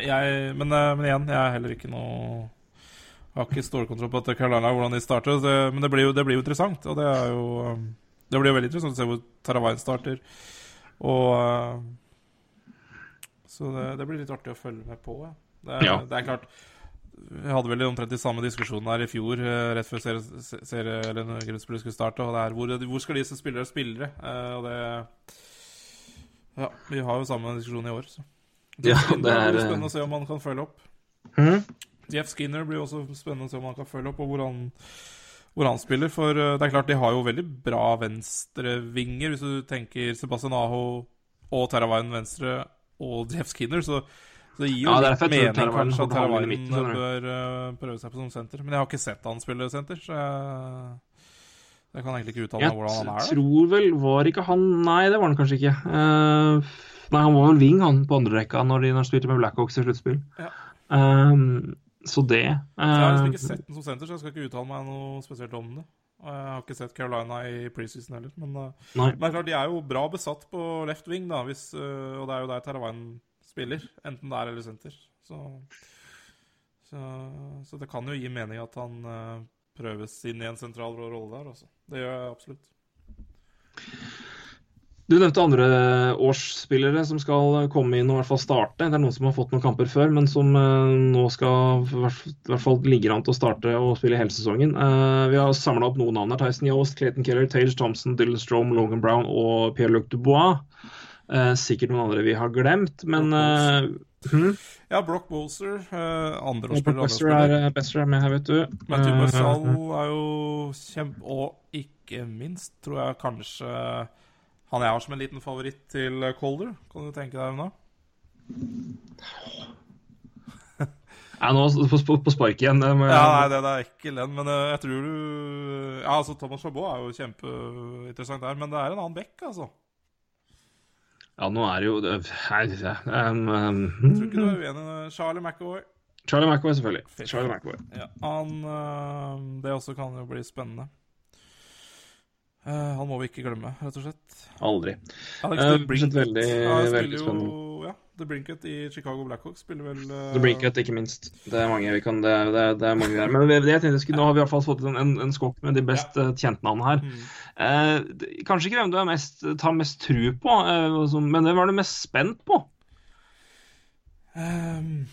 jeg, men, men igjen, jeg er heller ikke noe Jeg har ikke stålkontroll på at Carolina hvordan de starter. Det, men det blir, jo, det blir jo interessant. Og det er jo Det blir jo veldig interessant å se hvor Taravain starter. Og øh, Så det, det blir litt artig å følge med på. Det, Ja. det er klart Vi hadde vel omtrent de samme diskusjonene her i fjor, eh, rett før serien serie, eller når grunnspillet skulle starte. Og det er hvor, hvor skal disse spillere spille? Eh, og det Ja, vi har jo samme diskusjon i år, så. Ja, det er, eh, spennende å se om han kan følge opp. Mm? Jeff Skinner blir også spennende å se om han kan følge opp, og hvor han, hvor han spiller. For eh, det er klart, de har jo veldig bra venstrevinger, hvis du tenker Sebastian Aho og Teravainen venstre og Jeff Skinner, så, så det gir jo Ja, det litt mening kanskje at skjønner bør uh, prøve seg på som senter. Men jeg har ikke sett han spille senter, så jeg Jeg kan egentlig ikke uttale meg hvordan han er. Jeg tror vel Var ikke han Nei, det var han kanskje ikke. Uh, nei, han var vel wing, han, på andre rekka når de, når spilte med Blackhawks i sluttspill. Ja. Um, så det uh, Jeg har liksom ikke sett den som senter, så jeg skal ikke uttale meg noe spesielt om det. Og jeg har ikke sett Carolina i preseason heller. Men, men det er klart, de er jo bra besatt på left wing, da, hvis, uh, og det er jo der Teravainen spiller. Enten der eller senter. Så, så, så det kan jo gi mening at han prøves inn i en sentral rolle der. Altså. Det gjør jeg absolutt. Du nevnte andreårsspillere som skal komme inn og i hvert fall starte. Det er noen som har fått noen kamper før, men som uh, nå skal i hvert fall ligger an til å starte og spille hele sesongen. Uh, vi har samla opp noen navn her. Tyson Yost, Clayton Keller, Tage Thompson, Dylan Strome, Logan Brown og Pierre-Luc Dubois. Uh, sikkert noen andre vi har glemt, men hmm? Ja, Brock Bolser, andreårsspiller. Brock Bolser er, er med her, vet du. Matthew Bussall er jo kjempe... Og ikke minst, tror jeg kanskje han jeg har som en liten favoritt til Colder. Kan du tenke deg da? Ja, nå på, på, på spark igjen. Ja, nei, det, det er ikke den, men uh, jeg tror du Ja, altså, Thomas Chabot er jo kjempeinteressant der, men det er en annen bekk, altså. Ja, nå er det jo Nei, um, um, Jeg tror ikke du er uenig. Charlie McAvoy. Charlie McAvoy, selvfølgelig. Charlie McAvoy. Ja, han Det også kan jo bli spennende. Uh, han må vi ikke glemme, rett og slett. Aldri. Alex Uh, veldig, ja, veldig spennende. jo ja, The Brinket i Chicago Blackhawks spiller vel uh, The Brinket, ikke minst. Det er mange vi kan Det, det, det er mange der. Men det, jeg tenkte skulle, nå har vi i hvert fall fått en, en, en skokk med de best ja. kjente navnene her. Mm. Uh, kanskje ikke hvem du er mest, tar mest tru på, eh, men hvem er du mest spent på? ehm,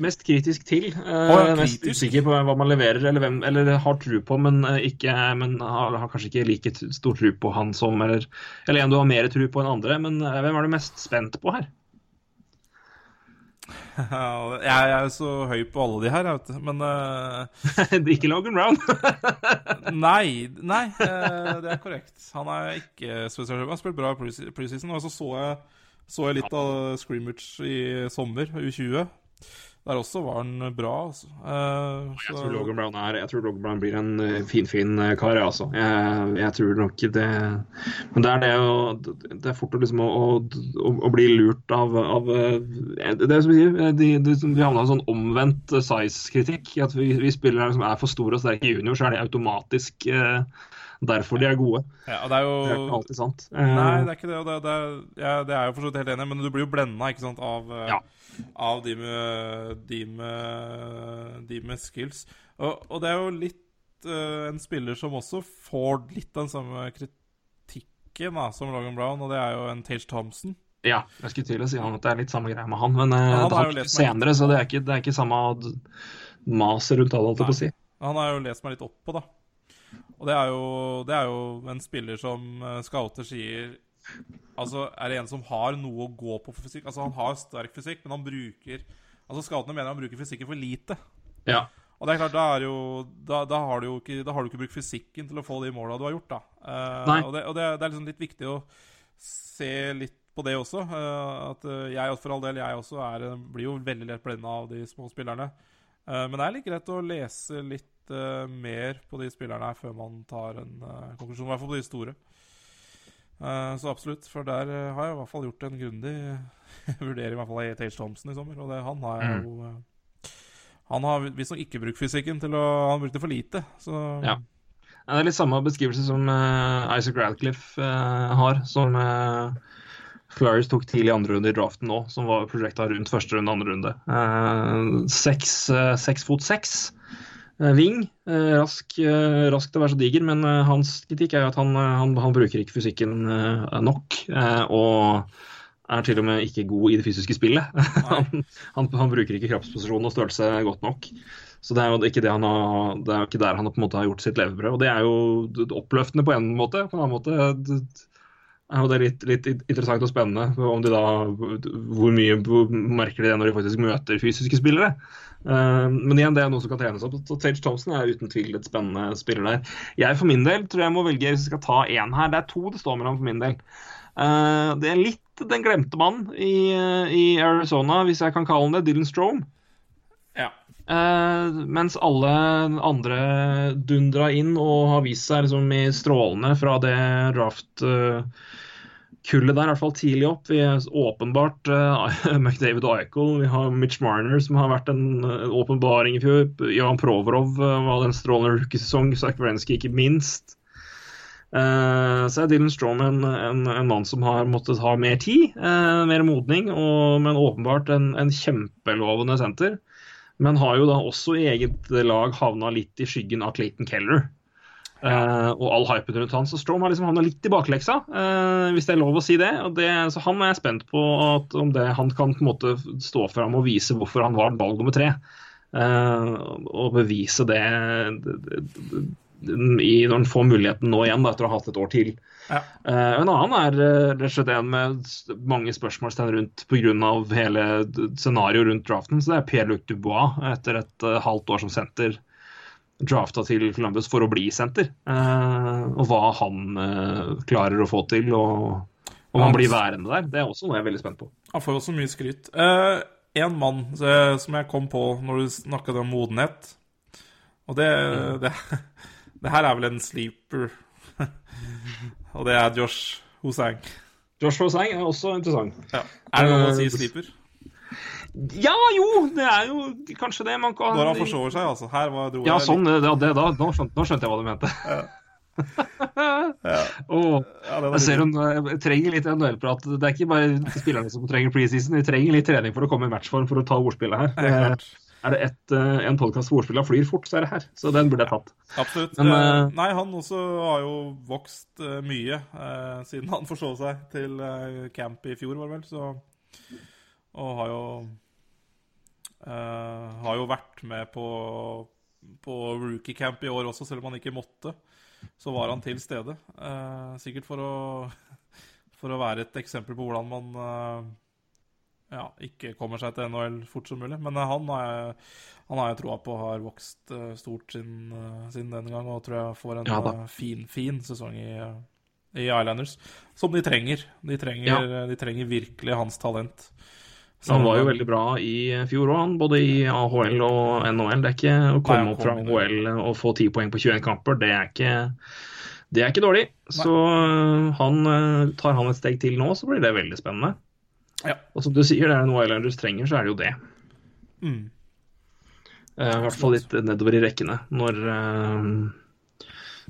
Mest kritisk til? Oh, ja, mest usikker på hva man leverer, eller, hvem, eller har tro på, men, eh, ikke, men har, har kanskje ikke like stor tro på han som Eller, eller en du har mer tro på enn andre, men eh, hvem er du mest spent på her? jeg, er jo så høy på alle de her. Men uh, ikke Logan Brown. Nei, nei eh, det er korrekt. Han er ikke spesielt høy. Han har spilt bra i preseason. Og så så jeg, så jeg litt av scrimmage i sommer, U20. Der også var han bra, altså. Eh, Jeg tror Logan Brown, er, jeg tror Logan Brown blir en eh, finfin eh, kar, altså. Jeg, jeg tror nok det Men det er det å Det er fort liksom å, å, å bli lurt av, av Det er som vi sier, de, de, vi havna i en sånn omvendt size-kritikk. At vi, vi spillere som er for store og sterke junior, så er det automatisk derfor de er gode. ja, og det er jo Det er ikke alltid sant. Nei, det er ikke det. Og det, det, er, ja, det er jo for så vidt helt enig men du blir jo blenda av, Ja. Av de, med, de, med, de med skills. Og, og det er jo litt uh, en spiller som også får litt den samme kritikken da, som Logan Brown, og det er jo en Tage Thompson. Ja, jeg skulle til å si han at det er litt samme greia med han, men ja, han det har meg senere, så det er ikke, det er ikke samme maset rundt alt holdt jeg på å si. Han har jo lest meg litt opp på, da. Og det er jo, det er jo en spiller som eh, scouter sier Altså, er det en som har noe å gå på for fysikk? Altså, han har sterk fysikk, men han bruker Altså, scoutene mener han bruker fysikken for lite. Ja. Og det er klart, da er jo Da, da har du jo ikke, da har du ikke brukt fysikken til å få de måla du har gjort, da. Uh, og det, og det, det er liksom litt viktig å se litt på det også. Uh, at eh, jeg, for all del, jeg også er, blir jo veldig lett blenda av de små spillerne. Uh, men det er litt greit å lese litt mer på de spillerne her før man tar en konklusjon, i hvert fall på de store. Eh, så absolutt, for der eh, har jeg i hvert fall gjort en grundig vurdering i hvert fall av Tage Thompson i sommer. Og det, han har jeg jo mm. Han har visstnok ikke brukt fysikken til å Han brukte for lite, så Ja. Det er litt samme beskrivelse som uh, Isaac Radcliffe uh, har, som uh, Flyers tok tidlig i andre runde i draften nå, som var prosjekta rundt første runde, andre runde. Eh, seks, eh, seks fot seks. Eh, Ving. eh, rask, eh, rask til å være så diger, men eh, hans kritikk er jo at han, eh, han, han bruker ikke fysikken eh, nok. eh, og er til og med ikke god i det fysiske spillet. han, han, bruker ikke kroppsposisjon og størrelse godt nok. Så det er jo ikke, det han har, det er ikke der han på en måte har gjort sitt levebrød. Og det er jo oppløftende på en måte. På en annen måte er jo det litt, litt interessant og spennende om de da, hvor mye merker de det når de faktisk møter fysiske spillere. Eh, men igjen, det er noe som kan trenes opp. Så Tage Thompson er uten tvil et spennende spiller der. Jeg for min del tror jeg må velge hvis jeg skal ta én her. Det er to det står mellom for min del. Eh, det er litt den glemte mannen i, i Arizona, hvis jeg kan kalle han det. Dylan Strome. Ja. Eh, mens alle andre dundra inn og har vist seg liksom i strålende fra det draft-kullet der, i hvert fall tidlig opp. Vi er åpenbart uh, McDavid og Eichel. Vi har Mitch Marner, som har vært en uh, åpenbaring i fjor. Jan Provorov uh, var en strålende rookiesesong. Zach Wrenski, ikke minst. Uh, så er Dylan Strome en, en, en, mann som har måttet ha mer tid, mer modning, og, men åpenbart en, en kjempelovende senter. Men har jo da også i eget lag havna litt i skyggen av Clayton Keller. Uh, og all hypen rundt han. Så Strom har liksom havna litt i bakleksa, uh, hvis det er lov å si det. det. Så han er jeg spent på at, om det, han kan på en måte stå fram og vise hvorfor han var valg nummer tre. Uh, og bevise det, det, det, i, når han får muligheten nå igjen, da, etter å ha hatt et år til. Ja. en annen er rett og slett en med mange spørsmålstegn rundt pga. hele scenarioet rundt draften. Så det er Pierre-Luc Dubois etter et halvt år som senter drafta til Columbus for å bli senter. Eh, og hva han eh, klarer å få til, og om han blir værende der. Det er også noe jeg er veldig spent på. Han får også mye skryt. Eh, en mann som jeg kom på når du snakket om modenhet, og det, mm. det, det her er vel en sleeper, og det er Josh Hosang. Josh Hosang er også interessant. Ja. Er det noe å si sleeper? Ja, jo, det er jo kanskje det man kan Når han forsover seg, altså. Her var dro Ja, sånn. Det, det, da, nå, skjønte, nå, skjønte, jeg hva du mente. Ja. ja. oh, ja, jeg ser hun jeg trenger litt NHL-prat. Det er ikke bare spillerne som trenger preseason, de trenger litt trening for å komme i matchform for å ta ordspillet her. Ja, er det et, eh, en podkast hvor ordspillene flyr fort, så er det her. Så den burde jeg tatt. Absolutt. Men, uh, Nei, han også har jo vokst uh, mye uh, siden han forsov seg til camp i fjor, var det vel. Så, og har jo har jo vært med på, på rookie-camp i år også, selv om han ikke måtte. Så var han til stede. Uh, sikkert for å, for å være et eksempel på hvordan man uh, ja, ikke kommer seg til NHL fort som mulig. Men han har jeg, han har jeg troa på har vokst stort siden, siden den gang, og tror jeg får en ja, fin, fin sesong i, i Islanders. Som de trenger. De trenger, ja. de trenger virkelig hans talent. Så han var jo veldig bra i fjor òg, både i AHL og NHL. Det er ikke å komme opp fra AHL og få 10 poeng på 21 kamper, det er ikke, det er ikke dårlig. Så uh, han, uh, tar han et steg til nå, så blir det veldig spennende. Ja. Og som du sier, det er noe Islanders trenger, så er det jo det. Mm. Uh, I hvert fall litt nedover i rekkene. Når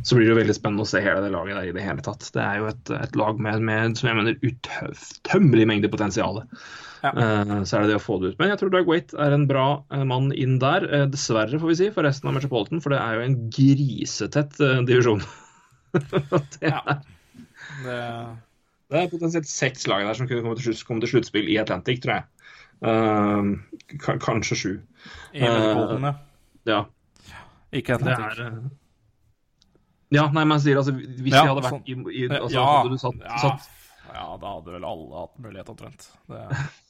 så blir det jo veldig spennende å se hele det laget der i det hele tatt. Det er jo et, et lag med, med, som jeg mener, utømmelig mengde potensial. Ja. Uh, så er det det å få det ut. Men jeg tror Doug Waite er en bra uh, mann inn der. Uh, dessverre, får vi si, for resten av Metropolitan, for det er jo en grisetett divisjon. det, ja. det... det, er potensielt seks lag der som kunne komme til, komme til sluttspill i Atlantic, tror jeg. kanskje sju. I Metropolitan, ja. Ikke Atlantic. Er, ja, nei, men jeg sier altså Hvis ja, jeg hadde vært sånn. i, i altså, ja, hadde du satt, ja. satt ja, da hadde vel alle hatt mulighet, omtrent. Det...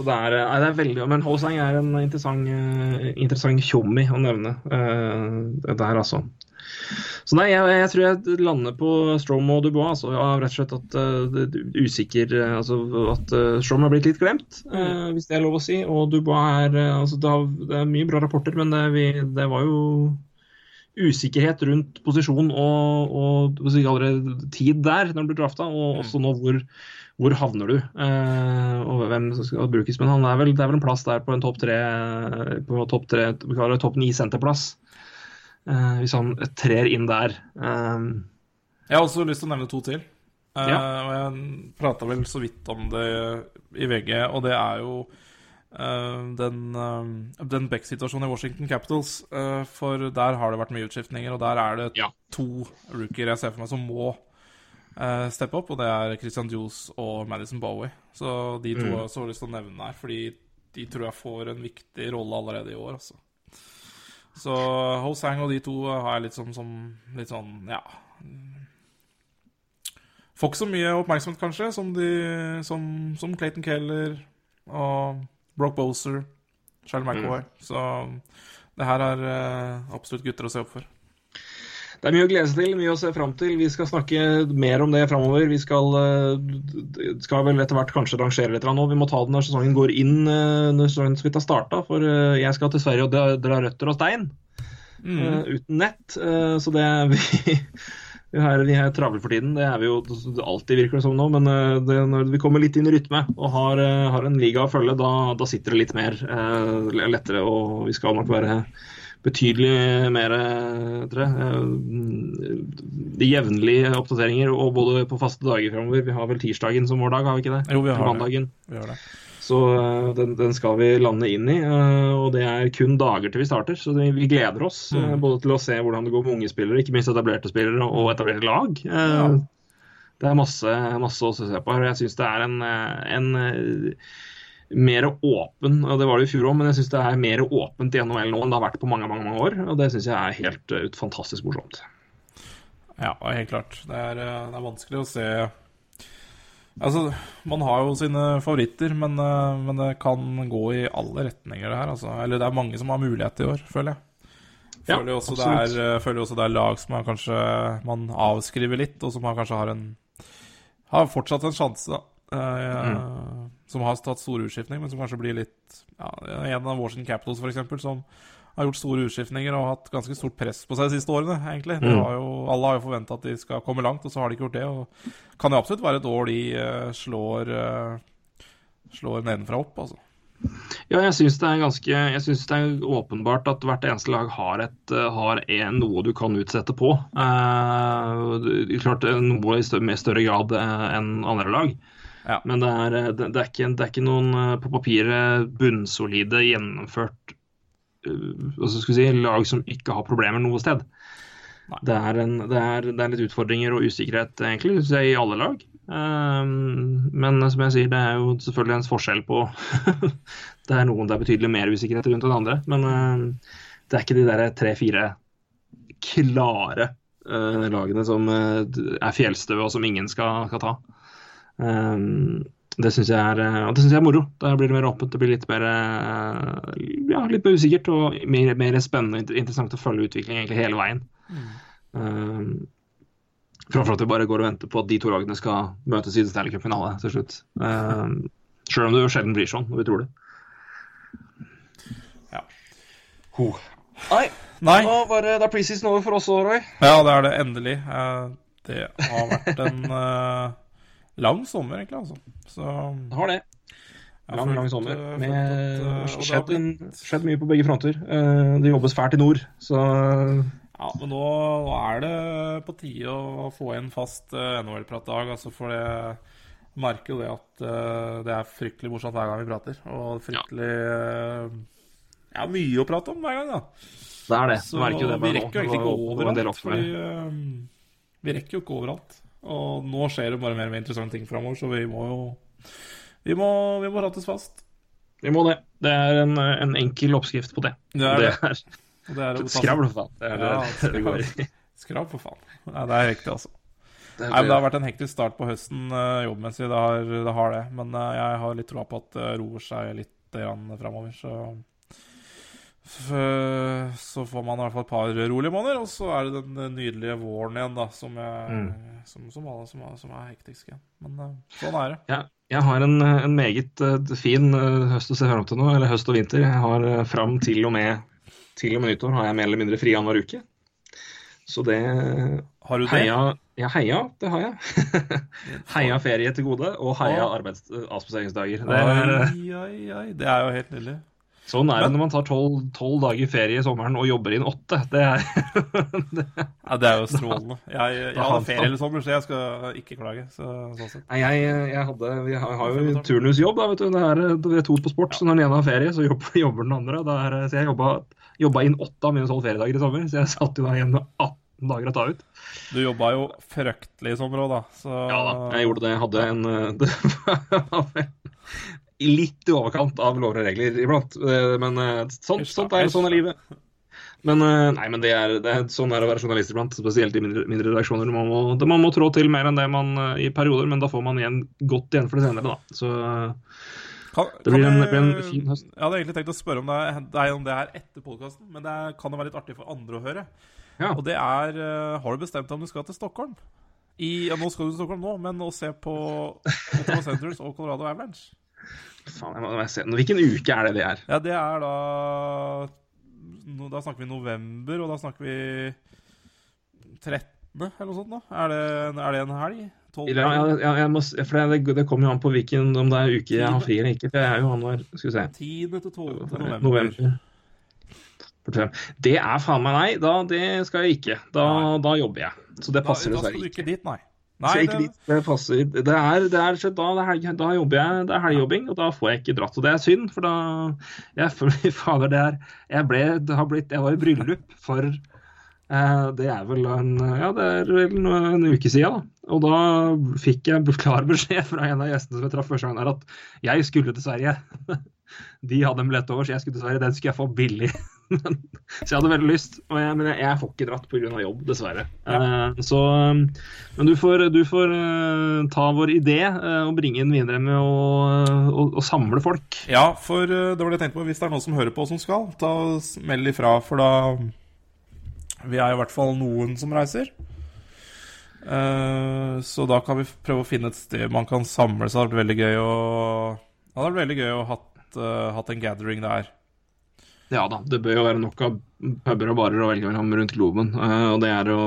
Så det er, nei, det er veldig Men Holsang er en interessant, uh, interessant tjommi å nevne uh, der, altså. Så nei, jeg, jeg, tror jeg lander på Strom og Dubois. Altså, ja, rett og slett at uh, usikker Altså at uh, Strom har blitt litt glemt, uh, hvis det er lov å si. Og Dubois er altså, det, har, det, er mye bra rapporter, men det, vi, det var jo usikkerhet rundt posisjon og, og tid der når du ble drafta, og mm. også nå hvor, hvor havner du, eh, og hvem som skal brukes. Men han er vel, det er vel en plass der på en topp tre, på topp tre, topp ni senterplass, eh, hvis han trer inn der. Eh. Jeg har også lyst til å nevne to til. Eh, ja. og jeg prata vel så vidt om det i VG, og det er jo Uh, den, uh, den Beck-situasjonen i Washington Capitals. For der har det vært mye utskiftninger, og der er det ja. to rookier jeg ser for meg som må steppe opp, og det er Christian Juice og Madison Bowie. Så de to mm. har jeg lyst til å nevne her, fordi de tror jeg får en viktig rolle allerede i år. Altså. Så Hosang og de to har jeg litt sånn, som, litt sånn ja Får ikke så mye oppmerksomhet, kanskje, som, de, som, som Clayton Keller og Brock Boser, Charlie McAvoy. Mm. Så det her er uh, absolutt gutter å se opp for. Det er mye å glede seg til, mye å se fram til. Vi skal snakke mer om det framover. Vi skal, eh, skal vel etter hvert kanskje rangere litt nå. Vi må ta det når sesongen går inn, eh, når sesongen så vidt har starta. For eh, jeg skal til Sverige og dra, røtter og stein. eh, uten nett. Uh, så det vi vi er, vi er travle for tiden, det er vi jo alltid, virker det som nå. Men det, når vi kommer litt inn i rytme og har, har en liga å følge, da, da sitter det litt mer eh, lettere. Og vi skal nok være betydelig mer tror jeg, eh, jevnlige oppdateringer, og både på faste dager framover. Vi har vel tirsdagen som vår dag, har vi ikke det? Jo, vi har Mandagen. det. Vi har det. Så eh, den, den skal vi lande inn i, eh, og det er kun dager til vi starter. Så vi, gleder oss Mm. både til å se hvordan det går med unge spillere, ikke minst etablerte spillere og etablerte lag. Ja. Det er masse, masse å se på her. og Jeg syns det er en, en mer åpen og Det var det i fjor òg, men jeg syns det er mer åpent i NHL nå enn det har vært på mange mange, mange år. Og det syns jeg er helt eh, fantastisk morsomt. Ja, helt klart. Det er, eh, det er vanskelig å se Altså, man har jo sine favoritter, men, eh, men det kan gå i alle retninger, det her. Altså. Eller det er mange som har mulighet i år, føler jeg. Føler ja, også, det absolutt. er, eh, føler også det er lag som er kanskje man avskriver litt, og som man kanskje har en Har fortsatt en sjanse, da. Eh, Mm. Som har tatt stor utskiftning, men som kanskje blir litt ja, En av Washington Capitals, f.eks., som har gjort store utskiftninger og hatt ganske stort press på seg de siste årene, egentlig. Mm. har jo, alle har jo forventa at de skal komme langt, og så har de ikke gjort det. Og kan jo absolutt være et år de uh, slår, uh, slår nedenfra opp, altså. Ja, jeg syns det er ganske Jeg synes det er åpenbart at hvert eneste lag har, et, har en, noe du kan utsette på. Eh, klart noe i større, med større grad enn andre lag. Ja. Men det er, eh, det, det, er ikke, det er ikke noen eh, på papiret bunnsolide, gjennomført eh, hva skal si, lag som ikke har problemer noe sted. Det er, en, det, er, det er litt utfordringer og usikkerhet egentlig, jeg, i alle lag. Um, men som jeg sier, det er jo selvfølgelig en forskjell på Det er noen det er betydelig mer usikkerhet rundt enn andre. Men um, det er ikke de der tre-fire klare uh, lagene som uh, er fjellstøve og som ingen skal, skal ta. Um, det syns jeg, og det synes jeg er moro. Da blir det mer åpent. Det blir litt mer, uh, ja, litt mer usikkert og mer, mer spennende og interessant å følge utviklingen egentlig hele veien. Um, Framfor at vi bare går og venter på at de to lagene skal møtes i Stanley Cup-finale til slutt. Um, Sjøl om det jo sjelden blir sånn når vi tror det. Ja. Ho. Nei, Nei. nå var det, det er preseason over for oss òg, Roy. Ja, det er det endelig. Eh, Det har vært en eh, lang sommer, egentlig, altså. Så Det har det. Lang, lang sommer. eh, Med, at, eh, og det har skjedd, blitt- skjedd mye på begge fronter. Uh, det jobbes fælt i nord, så Ja, men nå er det på tide å få en fast uh, NHL-pratdag. Altså for det jeg merker jo det at eh, det er fryktelig morsomt hver gang vi prater. Og fryktelig eh, Ja, mye å prate om hver gang, da. det er det. Så det vi rekker jo egentlig ikke overalt. Fordi eh, vi rekker jo ikke overalt. Og nå skjer det bare mer og mer interessante ting framover, så vi må jo Vi må, vi må rattes fast. Vi må det. Det er en, en enkel oppskrift på det. Det er det er det er å skravl, for faen. Det er Ja, det det går i. For faen. Nei, det er riktig, altså. Det Nei, men Det har vært en hektisk start på høsten uh, jobbmessig, det har, det har det. Men eh, jeg har litt troa på at det roer seg litt framover, så Så får man i hvert fall et par rolige måneder, og så er det den eh, nydelige våren igjen, da, som, jeg, som, som, alle, som, er- som er hektisk igjen. Men eh, sånn er det. Ja, jeg har en, en meget eh, fin eh, høst å se fram til nå, eller høst og vinter. Jeg har fram til og, med, til og med nyttår har jeg mer eller mindre fri annenhver uke. Så det Har du det? heia, Ja, heia, det har jeg. heia ferie til gode, og heia arbeids- avspaseringsdager. Det. Det er jo helt nydelig. Sånn er det når man tar tolv dager ferie i sommeren og jobber inn åtte. Det er, Ja, det er jo strålende. Jeg, jeg hadde ferie hele sommer, så jeg skal ikke klage. Så, sånn sett. Nei, jeg, jeg, hadde, jeg har har jo turnusjobb, da, vet du. Det er, det er to på sport, så når den ene har ferie, så jobber, jobber den andre. Da er, så jeg jobba, jobba inn åtte av mine tolv feriedager i sommer, så jeg satt jo da igjen med 18 dager å ta ut. Du jobba jo fryktelig i sommer òg, da. Så Ja da, jeg gjorde det. Jeg hadde en eh, Det litt i overkant av lover og regler iblant. Eh, Men sånt, sånn, sånt er hysj sånn er livet. Men eh, nei, men det er, det er sånn er å være journalist iblant, spesielt i mindre, mindre redaksjoner. Man må, det, man må trå til mer enn det man eh, i perioder, men da får man igjen godt igjen for det senere, da. Så eh, Kan, Det blir en- det blir en fin høst. Jeg hadde egentlig tenkt å spørre om deg, deg om det her etter podkasten, men det er, kan jo være litt artig for andre å høre. Ja. Og det er eh, Har du bestemt om du skal til Stockholm? I, ja, nå skal du til Stockholm nå, men å se på Ottawa Centres og Colorado Avalanche Faen, jeg må, jeg se. Hvilken uke er det det er? Ja, det er da Da snakker vi november, og da snakker vi 13. eller noe sånt da. Er det, er det en helg? 12. Ja, ja, ja, jeg må, for det, det kommer jo an på hvilken, om det er uke jeg har fri eller ikke. For jeg er jo han var, skal vi se 10. til 12. november. November. Det er faen meg nei. Da, det skal jeg ikke. Da, da jobber jeg. Så det Da, ikke. da skal du ikke dit, nei. Så ikke det, dit, det passer. Det er, det er, da, det da jobber jeg, det er helgejobbing, og da får jeg ikke dratt. Og det er synd, for da jeg, for, Fader, det er Jeg ble det har blitt, Jeg var i bryllup for eh, Det er vel en Ja, det er vel en, en uke siden, da. Og da fikk jeg klar beskjed fra en av gjestene som jeg traff første gang, der, at jeg skulle til Sverige. De hadde en billett over, så jeg skulle til Sverige. Den skulle jeg få billig. så jeg hadde veldig lyst, og jeg, men jeg, jeg får ikke dratt pga. jobb, dessverre. Eh, så, men du får, du får eh, ta vår idé eh, og bringe den videre med å, å, å samle folk. Ja, for det var det jeg tenkte på. Hvis det er noen som hører på som skal, ta og Meld ifra, for da Vi er i hvert fall noen som reiser. Så da kan vi prøve å finne et sted man kan samles. Det hadde vært veldig gøy å Det hadde vært veldig gøy å hatt, hatt en gathering der. Ja da, det bør jo være nok av puber og barer å velge mellom rundt globen. eh, og det er å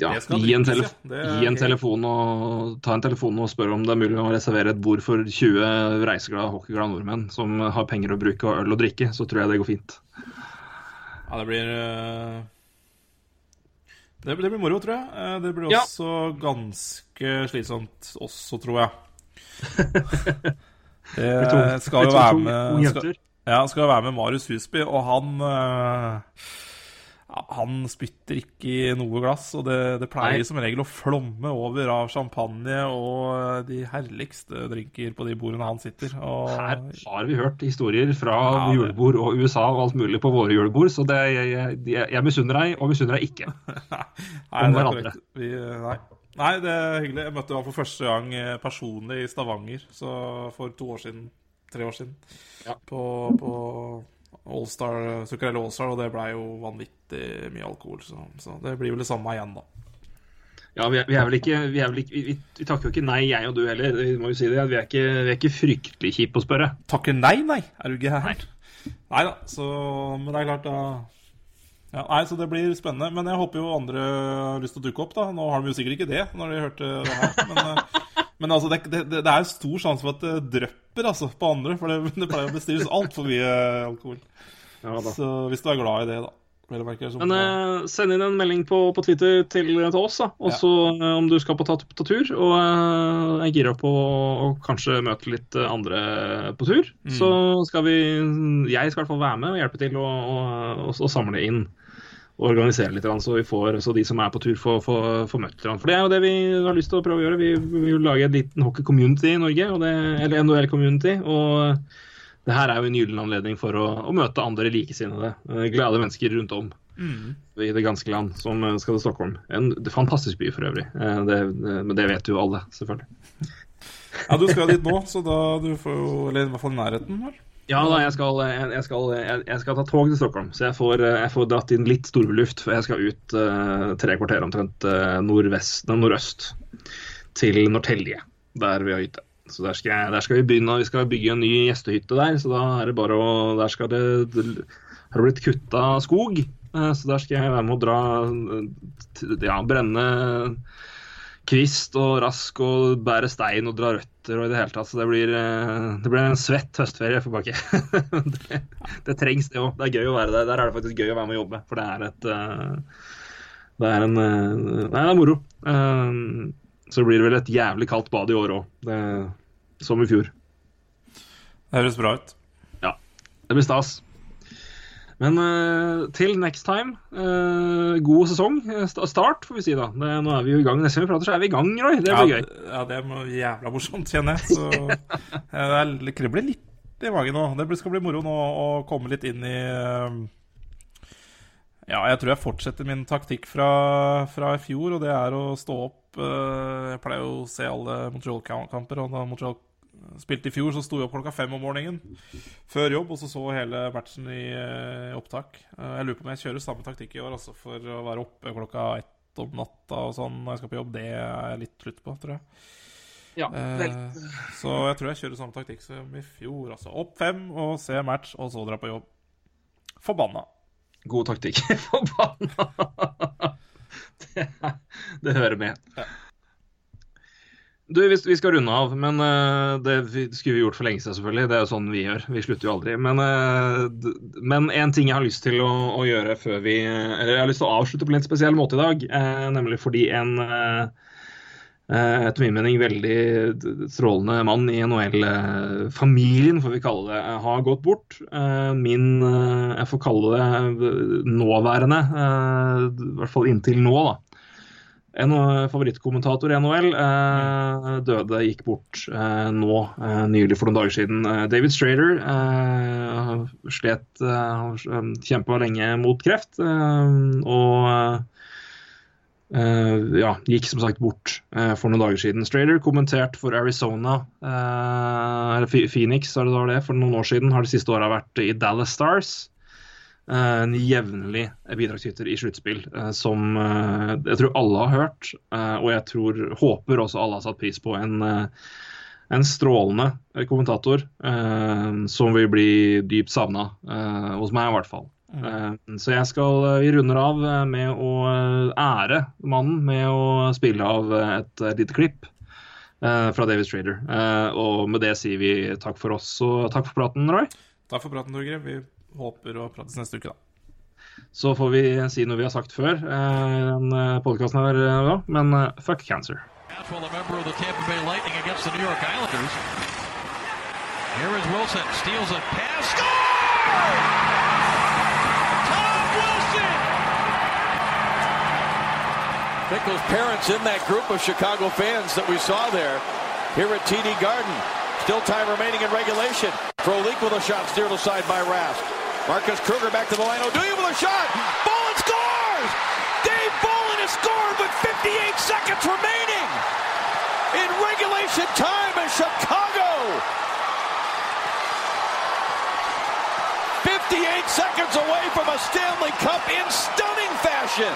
ja, gi en, tele ja. Gi en telefon og ta en telefon og spørre om det er mulig å reservere et bord for 20 reiseglade, hockeyglade nordmenn som har penger å bruke og øl å drikke, så tror jeg det går fint. Ja, det blir eh, det, blir moro, tror jeg. Eh, Det blir Ja. også ganske slitsomt også, tror jeg. Det skal jo være med skal. Ja, skal være med Marius Husby, og han eh, Han spytter ikke i noe glass, og det, det pleier Nei. som regel å flomme over av champagne og de herligste drinker på de bordene han sitter. Og, Her har vi hørt historier fra Ja, det- julebord og USA og alt mulig på våre julebord, så det, jeg, jeg, jeg, misunner deg, og misunner deg ikke. Nei, om er hverandre. Vi, nei. nei, det er hyggelig. Jeg møtte ham for første gang eh, personlig i Stavanger så for to år siden. Tre år siden. Ja. På, på Allstar, Zuccarello Allstar, og det blei jo vanvittig mye alkohol. Så, så det blir vel det samme igjen, da. Ja, vi er, vi er vel ikke, vi, er vel ikke vi, vi, takker jo ikke nei, jeg og du heller. Vi må jo si det. Vi er ikke, vi er ikke fryktelig kjipe å spørre. Takker nei, nei? Er du gæren? Nei da, så Men det er klart, da ja, Nei, så det blir spennende. Men jeg håper jo andre har lyst til å dukke opp, da. Nå har de jo sikkert ikke det, når de hørte det her. Men, eh, men altså, det, det, det er stor sjanse for at det drypper altså, på andre. For det, det pleier å bestilles altfor mye alkohol. Ja, da. Så hvis du er glad i det, da. Merke, Men eh, send inn en melding på, på Twitter til, til oss, da. Også ja. eh, om du skal på, ta, på tur. Og eh, er gira på å kanskje møte litt eh, andre på tur. Så skal vi Jeg skal i hvert fall være med og hjelpe til å, å, å, å samle inn. Organisere litt, så, vi får, så de som er på tur, får, får, får møtt hverandre. For det er jo det vi har lyst til å prøve å gjøre. Vi, vi vil lage en liten hockey-community i Norge, og det, eller NHL-community. og det her er jo en gyllen anledning for å, å møte andre likesinnede, eh, glade mennesker rundt om i det ganske land som eh, skal til Stockholm. En fantastisk by for øvrig, eh, det, men det vet jo alle, selvfølgelig. Ja, du skal dit nå, så da du får jo Eller i hvert fall nærheten, vel? Ja da, jeg skal, jeg, skal, jeg, skal ta tog til Stockholm, så jeg får, eh, jeg får dratt inn litt storbyluft. For jeg skal ut uh, tre kvarter omtrent eh, nordvest, nordøst til Nortelje, der vi har hytte. Så der skal, jeg, der skal vi begynne, vi skal bygge en ny gjestehytte der. Så da er det bare å Der skal det, det har blitt kutta skog. uh, Så der skal jeg være med å dra Ja, brenne kvist og rask og bære stein og dra røtter og i det hele tatt. Så det blir, eh, det blir en svett høstferie for Bakke. det, det trengs, det òg. Det er gøy å være der. Der er det faktisk gøy å være med og jobbe. For det er et eh, Det er en eh, Nei, det er moro. Eh, Så blir det vel et jævlig kaldt bad i år òg. Som i fjor. Det høres bra ut. Ja. Det blir stas. Men eh, til next time, eh, god sesong. Eh, Start, får vi si da. Det, nå er vi jo i gang. Neste gang vi prater, så er vi i gang, Roy. Det ja, blir gøy. Ja, det er jævla morsomt, kjenner jeg. Så ja, det er- kribler litt i magen nå. Det skal bli moro nå å komme litt inn i Ja, jeg tror jeg fortsetter min taktikk fra, fra i fjor, og det er å stå opp Jeg pleier jo å se alle Montreal-kamper, og da Montreal spilte i fjor, så sto vi opp klokka fem om morgenen før jobb, og så så hele matchen i i opptak. Eh, jeg lurer på om jeg kjører samme taktikk i år, altså, for å være oppe klokka ett om natta og sånn når jeg skal på jobb. Det er jeg litt slutt på, tror jeg. Ja, vel. Eh, så jeg tror jeg kjører samme taktikk som i fjor. Altså opp fem og se match, og så dra på jobb. Forbanna. God taktikk. Forbanna! det, det hører med. Ja. Du, vi, vi skal runde av, men uh, det skulle vi gjort for lenge siden, selvfølgelig. Det er jo sånn vi gjør. Vi slutter jo aldri. Men, men en ting jeg har lyst til å, å gjøre før vi Eller jeg har lyst til å avslutte på en litt spesiell måte i dag. Uh, nemlig fordi en etter min mening veldig strålende mann i NHL-familien, får vi kalle det, har gått bort. Min, jeg får kalle det nåværende, i hvert fall inntil nå, da. En eh, favorittkommentator i NHL eh, døde, gikk bort eh, nå eh, nylig for noen dager siden. Eh, David Strader eh, slet eh, Kjempa lenge mot kreft. eh, og eh, ja, gikk som sagt bort for noen dager siden. Strader kommentert for Arizona, eller Ph- Phoenix er det da det, for noen år siden. Har de siste åra vært i Dallas Stars. Eh, en jevnlig bidragsyter i sluttspill eh, som eh, jeg tror alle har hørt, og jeg tror, håper også alle har satt pris på. En, en strålende kommentator som vil bli dypt savna, hos meg i hvert fall. Eh, Så jeg skal, vi runder av med å ære mannen med å spille av et lite klipp fra David Strader. Og med det sier vi takk for oss, og takk for praten, Roy. Takk for praten, Torgeir. Håper å prates neste uke, da. Så får vi si noe vi har sagt før, i den podkasten her, eh, da. Men eh, fuck cancer. Caswell, a member of the Tampa Bay Lightning against the New York Islanders. Here is Wilson, steals a pass, score! Tom Wilson! I think those parents in that group of Chicago fans that we saw there here at TD Garden. Still time remaining in regulation. Frolik with a shot steered aside by Rask. Marcus Kruger back to the line. O'Duya with a shot. Bolin scores! Dave Bolin has scored with 58 seconds remaining in regulation time in Chicago. 58 seconds away from a Stanley Cup in stunning fashion.